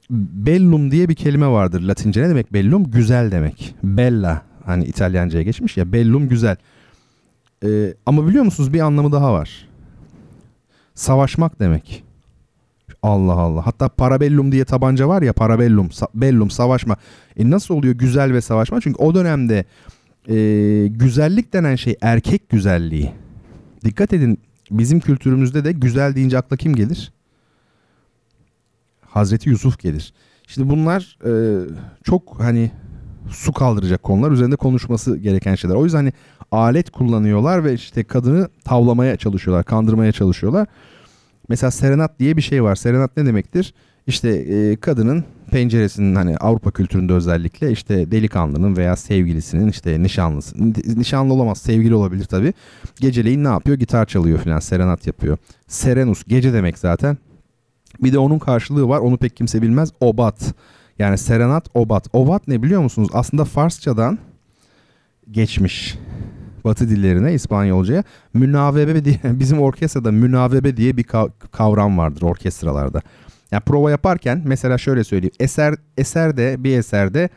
bellum diye bir kelime vardır Latince. Ne demek bellum? Güzel demek. Bella hani İtalyanca'ya geçmiş ya. Bellum güzel. Ee, ama biliyor musunuz bir anlamı daha var. Savaşmak demek. Allah Allah. Hatta parabellum diye tabanca var ya parabellum, sa- bellum savaşma. E nasıl oluyor güzel ve savaşma? Çünkü o dönemde e, güzellik denen şey erkek güzelliği. Dikkat edin bizim kültürümüzde de güzel deyince akla kim gelir? Hazreti Yusuf gelir. Şimdi bunlar e, çok hani su kaldıracak konular üzerinde konuşması gereken şeyler. O yüzden hani alet kullanıyorlar ve işte kadını tavlamaya çalışıyorlar, kandırmaya çalışıyorlar. Mesela serenat diye bir şey var. Serenat ne demektir? İşte e, kadının penceresinin hani Avrupa kültüründe özellikle işte delikanlının veya sevgilisinin işte nişanlısı. Nişanlı olamaz sevgili olabilir tabi. Geceleyin ne yapıyor? Gitar çalıyor falan serenat yapıyor. Serenus gece demek zaten. Bir de onun karşılığı var onu pek kimse bilmez. Obat. Yani serenat obat. Obat ne biliyor musunuz? Aslında Farsçadan geçmiş. Batı dillerine İspanyolcaya münavebe diye (laughs) bizim orkestrada münavebe diye bir kavram vardır orkestralarda. Yani prova yaparken mesela şöyle söyleyeyim. Eser eserde bir eserde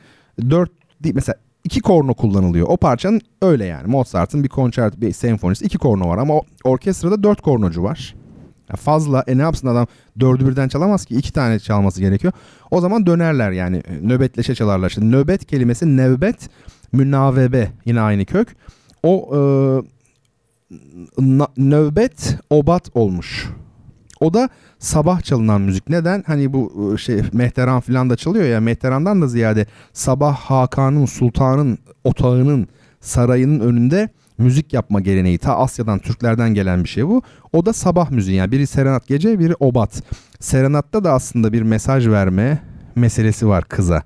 dört mesela iki korno kullanılıyor. O parçanın öyle yani. Mozart'ın bir konçert, bir senfonisi iki korno var ama orkestrada dört kornocu var. Yani fazla e ne yapsın adam dördü birden çalamaz ki iki tane çalması gerekiyor. O zaman dönerler yani nöbetleşe çalarlar. Şimdi nöbet kelimesi nevbet münavebe yine aynı kök. O e, nöbet obat olmuş. O da sabah çalınan müzik. Neden? Hani bu e, şey Mehteran falan da çalıyor ya. Mehteran'dan da ziyade sabah Hakan'ın, sultanın, otağının, sarayının önünde müzik yapma geleneği. Ta Asya'dan, Türklerden gelen bir şey bu. O da sabah müziği. Yani biri serenat gece, biri obat. Serenatta da aslında bir mesaj verme meselesi var kıza.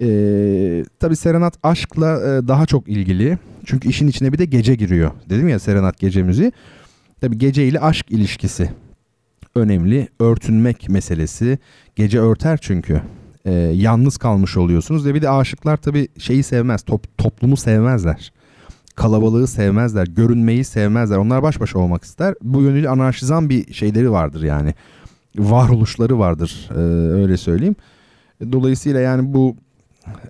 Ee, tabii serenat aşkla e, daha çok ilgili. Çünkü işin içine bir de gece giriyor. Dedim ya serenat gece müziği. Tabii gece ile aşk ilişkisi önemli. Örtünmek meselesi. Gece örter çünkü. Ee, yalnız kalmış oluyorsunuz ve bir de aşıklar tabii şeyi sevmez. Top, toplumu sevmezler. Kalabalığı sevmezler. Görünmeyi sevmezler. Onlar baş başa olmak ister. Bu yönüyle anarşizan bir şeyleri vardır yani. Varoluşları vardır. Ee, öyle söyleyeyim. Dolayısıyla yani bu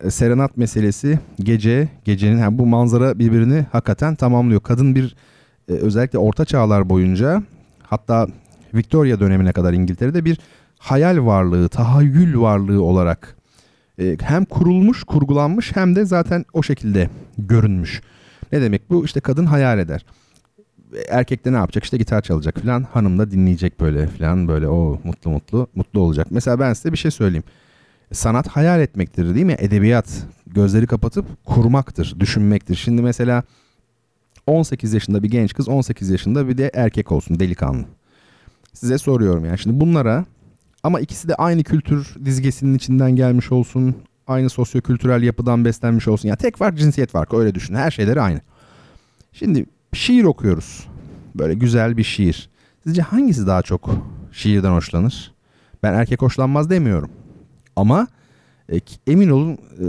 e, serenat meselesi gece gecenin yani bu manzara birbirini hakikaten tamamlıyor. Kadın bir e, özellikle orta çağlar boyunca hatta Victoria dönemine kadar İngiltere'de bir hayal varlığı, tahayyül varlığı olarak e, hem kurulmuş, kurgulanmış hem de zaten o şekilde görünmüş. Ne demek bu? İşte kadın hayal eder. Erkek de ne yapacak? İşte gitar çalacak falan. Hanım da dinleyecek böyle falan böyle o mutlu mutlu mutlu olacak. Mesela ben size bir şey söyleyeyim. Sanat hayal etmektir değil mi? Edebiyat gözleri kapatıp kurmaktır, düşünmektir. Şimdi mesela 18 yaşında bir genç kız 18 yaşında bir de erkek olsun delikanlı. Size soruyorum yani şimdi bunlara ama ikisi de aynı kültür dizgesinin içinden gelmiş olsun. Aynı sosyokültürel yapıdan beslenmiş olsun. Yani tek fark cinsiyet farkı öyle düşün. Her şeyleri aynı. Şimdi şiir okuyoruz. Böyle güzel bir şiir. Sizce hangisi daha çok şiirden hoşlanır? Ben erkek hoşlanmaz demiyorum. Ama e, emin olun e,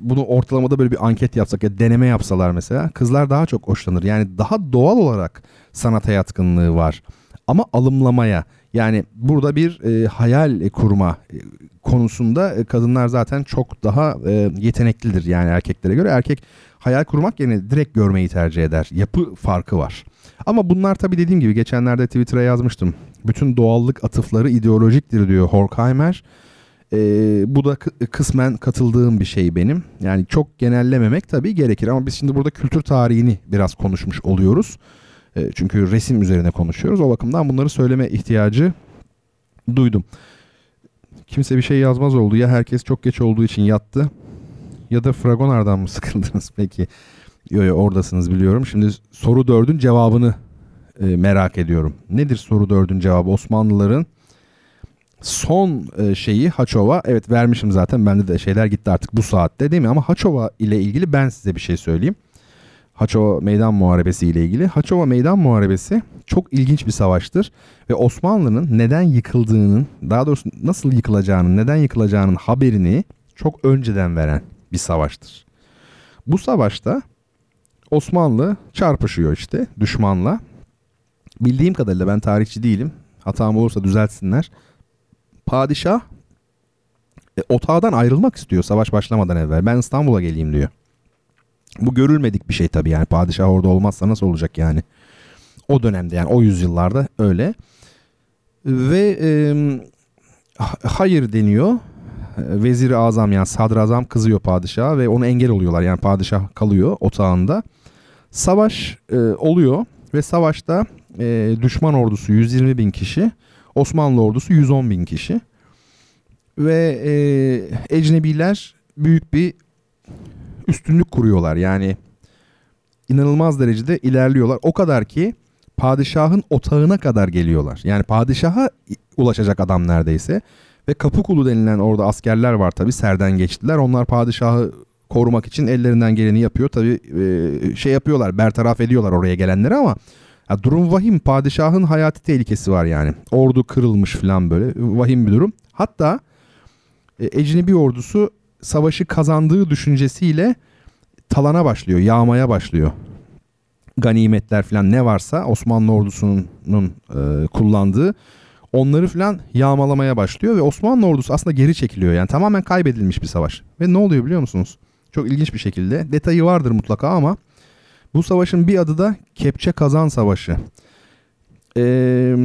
bunu ortalamada böyle bir anket yapsak ya deneme yapsalar mesela kızlar daha çok hoşlanır. Yani daha doğal olarak sanata yatkınlığı var. Ama alımlamaya yani burada bir e, hayal kurma e, konusunda e, kadınlar zaten çok daha e, yeteneklidir yani erkeklere göre. Erkek hayal kurmak yerine direkt görmeyi tercih eder. Yapı farkı var. Ama bunlar tabii dediğim gibi geçenlerde Twitter'a yazmıştım. Bütün doğallık atıfları ideolojiktir diyor Horkheimer. E, bu da kısmen katıldığım bir şey benim. Yani çok genellememek tabii gerekir ama biz şimdi burada kültür tarihini biraz konuşmuş oluyoruz. E, çünkü resim üzerine konuşuyoruz. O bakımdan bunları söyleme ihtiyacı duydum. Kimse bir şey yazmaz oldu. Ya herkes çok geç olduğu için yattı ya da Fragonar'dan mı (laughs) sıkıldınız peki? Yo yo oradasınız biliyorum. Şimdi soru dördün cevabını e, merak ediyorum. Nedir soru dördün cevabı? Osmanlıların son e, şeyi Haçova. Evet vermişim zaten. Bende de şeyler gitti artık bu saatte değil mi? Ama Haçova ile ilgili ben size bir şey söyleyeyim. Haçova Meydan Muharebesi ile ilgili. Haçova Meydan Muharebesi çok ilginç bir savaştır ve Osmanlı'nın neden yıkıldığının, daha doğrusu nasıl yıkılacağının, neden yıkılacağının haberini çok önceden veren bir savaştır. Bu savaşta Osmanlı çarpışıyor işte düşmanla. Bildiğim kadarıyla ben tarihçi değilim. Hatam olursa düzeltsinler. Padişah e, otağdan ayrılmak istiyor savaş başlamadan evvel. Ben İstanbul'a geleyim diyor. Bu görülmedik bir şey tabii yani padişah orada olmazsa nasıl olacak yani. O dönemde yani o yüzyıllarda öyle. Ve e, hayır deniyor. Vezir-i Azam yani Sadrazam kızıyor padişaha ve onu engel oluyorlar. Yani padişah kalıyor otağında. Savaş e, oluyor ve savaşta e, düşman ordusu 120 bin kişi, Osmanlı ordusu 110 bin kişi. Ve e, ecnebiler büyük bir üstünlük kuruyorlar. Yani inanılmaz derecede ilerliyorlar. O kadar ki padişahın otağına kadar geliyorlar. Yani padişaha ulaşacak adam neredeyse. Ve Kapıkulu denilen orada askerler var tabi serden geçtiler. Onlar padişahı korumak için ellerinden geleni yapıyor. Tabi e, şey yapıyorlar bertaraf ediyorlar oraya gelenleri ama ya durum vahim. Padişahın hayati tehlikesi var yani. Ordu kırılmış falan böyle vahim bir durum. Hatta e, ecnebi ordusu savaşı kazandığı düşüncesiyle talana başlıyor, yağmaya başlıyor. Ganimetler falan ne varsa Osmanlı ordusunun e, kullandığı onları falan yağmalamaya başlıyor ve Osmanlı ordusu aslında geri çekiliyor. Yani tamamen kaybedilmiş bir savaş. Ve ne oluyor biliyor musunuz? Çok ilginç bir şekilde. Detayı vardır mutlaka ama bu savaşın bir adı da Kepçe Kazan Savaşı. Ee,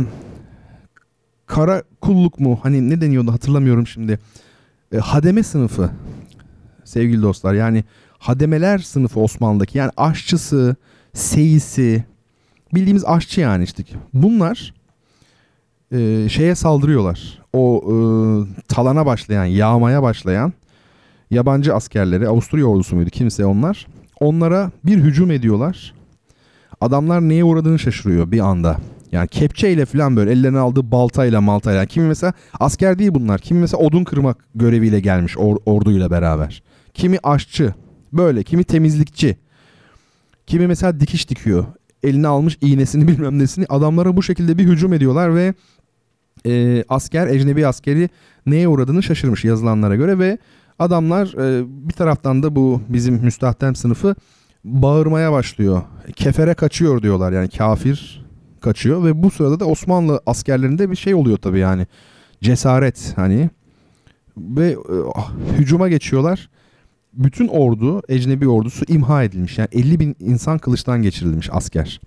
kara kulluk mu? Hani ne deniyordu hatırlamıyorum şimdi. E, hademe sınıfı sevgili dostlar. Yani hademeler sınıfı Osmanlı'daki yani aşçısı, seyisi, bildiğimiz aşçı yani işte. Bunlar e, şeye saldırıyorlar. O e, talana başlayan, yağmaya başlayan yabancı askerleri, Avusturya ordusu muydu kimse onlar. Onlara bir hücum ediyorlar. Adamlar neye uğradığını şaşırıyor bir anda. Yani kepçeyle falan böyle ellerine aldığı baltayla maltayla. Kimi mesela asker değil bunlar. Kimi mesela odun kırmak göreviyle gelmiş or- orduyla beraber. Kimi aşçı. Böyle. Kimi temizlikçi. Kimi mesela dikiş dikiyor. Eline almış iğnesini (laughs) bilmem nesini. Adamlara bu şekilde bir hücum ediyorlar ve e, asker, ecnebi askeri neye uğradığını şaşırmış yazılanlara göre ve adamlar e, bir taraftan da bu bizim müstahdem sınıfı bağırmaya başlıyor. Kefere kaçıyor diyorlar yani kafir kaçıyor ve bu sırada da Osmanlı askerlerinde bir şey oluyor tabii yani cesaret hani ve e, hücuma geçiyorlar. Bütün ordu, ecnebi ordusu imha edilmiş. Yani 50 bin insan kılıçtan geçirilmiş asker.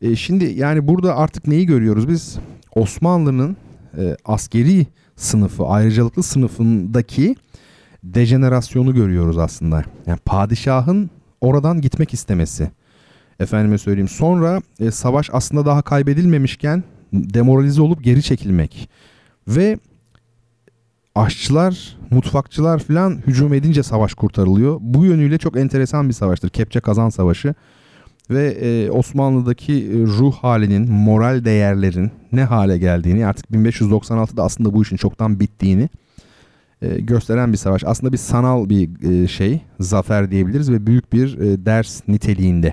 E, şimdi yani burada artık neyi görüyoruz biz? Osmanlı'nın e, askeri sınıfı, ayrıcalıklı sınıfındaki dejenerasyonu görüyoruz aslında. Yani padişahın oradan gitmek istemesi. Efendime söyleyeyim. Sonra e, savaş aslında daha kaybedilmemişken demoralize olup geri çekilmek. Ve aşçılar, mutfakçılar falan hücum edince savaş kurtarılıyor. Bu yönüyle çok enteresan bir savaştır. Kepçe Kazan Savaşı. Ve e, Osmanlı'daki e, ruh halinin, moral değerlerin ne hale geldiğini artık 1596'da aslında bu işin çoktan bittiğini e, gösteren bir savaş. Aslında bir sanal bir e, şey, zafer diyebiliriz ve büyük bir e, ders niteliğinde.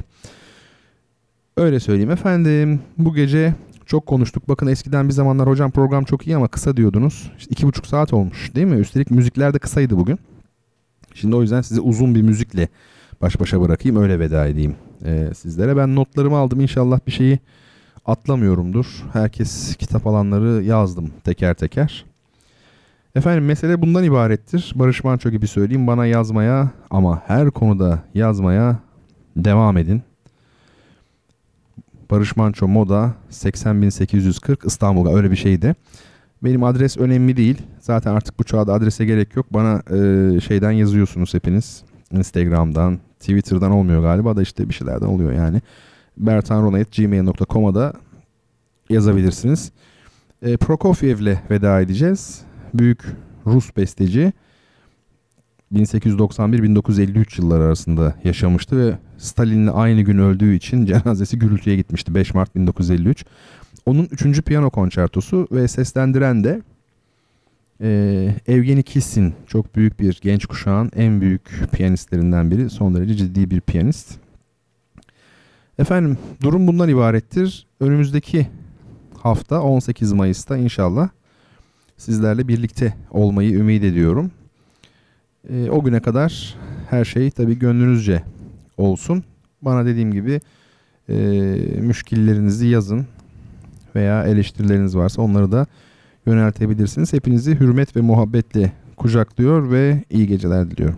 Öyle söyleyeyim efendim. Bu gece çok konuştuk. Bakın eskiden bir zamanlar hocam program çok iyi ama kısa diyordunuz. İşte iki buçuk saat olmuş değil mi? Üstelik müzikler de kısaydı bugün. Şimdi o yüzden sizi uzun bir müzikle baş başa bırakayım. Öyle veda edeyim e, sizlere. Ben notlarımı aldım. İnşallah bir şeyi atlamıyorumdur. Herkes kitap alanları yazdım teker teker. Efendim mesele bundan ibarettir. Barış Manço gibi söyleyeyim bana yazmaya ama her konuda yazmaya devam edin. Barış Manço Moda 80840 İstanbul'a öyle bir şeydi. Benim adres önemli değil. Zaten artık bu çağda adrese gerek yok. Bana e, şeyden yazıyorsunuz hepiniz. Instagram'dan, Twitter'dan olmuyor galiba da işte bir şeylerden oluyor yani. bertanrona.gmail.com'a da yazabilirsiniz. E, Prokofiev'le veda edeceğiz. Büyük Rus besteci. 1891-1953 yılları arasında yaşamıştı ve Stalin'le aynı gün öldüğü için (laughs) cenazesi gürültüye gitmişti 5 Mart 1953. Onun 3. piyano konçertosu ve seslendiren de e, Evgeni Kissin çok büyük bir genç kuşağın en büyük piyanistlerinden biri. Son derece ciddi bir piyanist. Efendim durum bundan ibarettir. Önümüzdeki hafta 18 Mayıs'ta inşallah sizlerle birlikte olmayı ümit ediyorum. E, o güne kadar her şey tabii gönlünüzce olsun. Bana dediğim gibi e, müşkillerinizi yazın veya eleştirileriniz varsa onları da yöneltebilirsiniz. Hepinizi hürmet ve muhabbetle kucaklıyor ve iyi geceler diliyorum.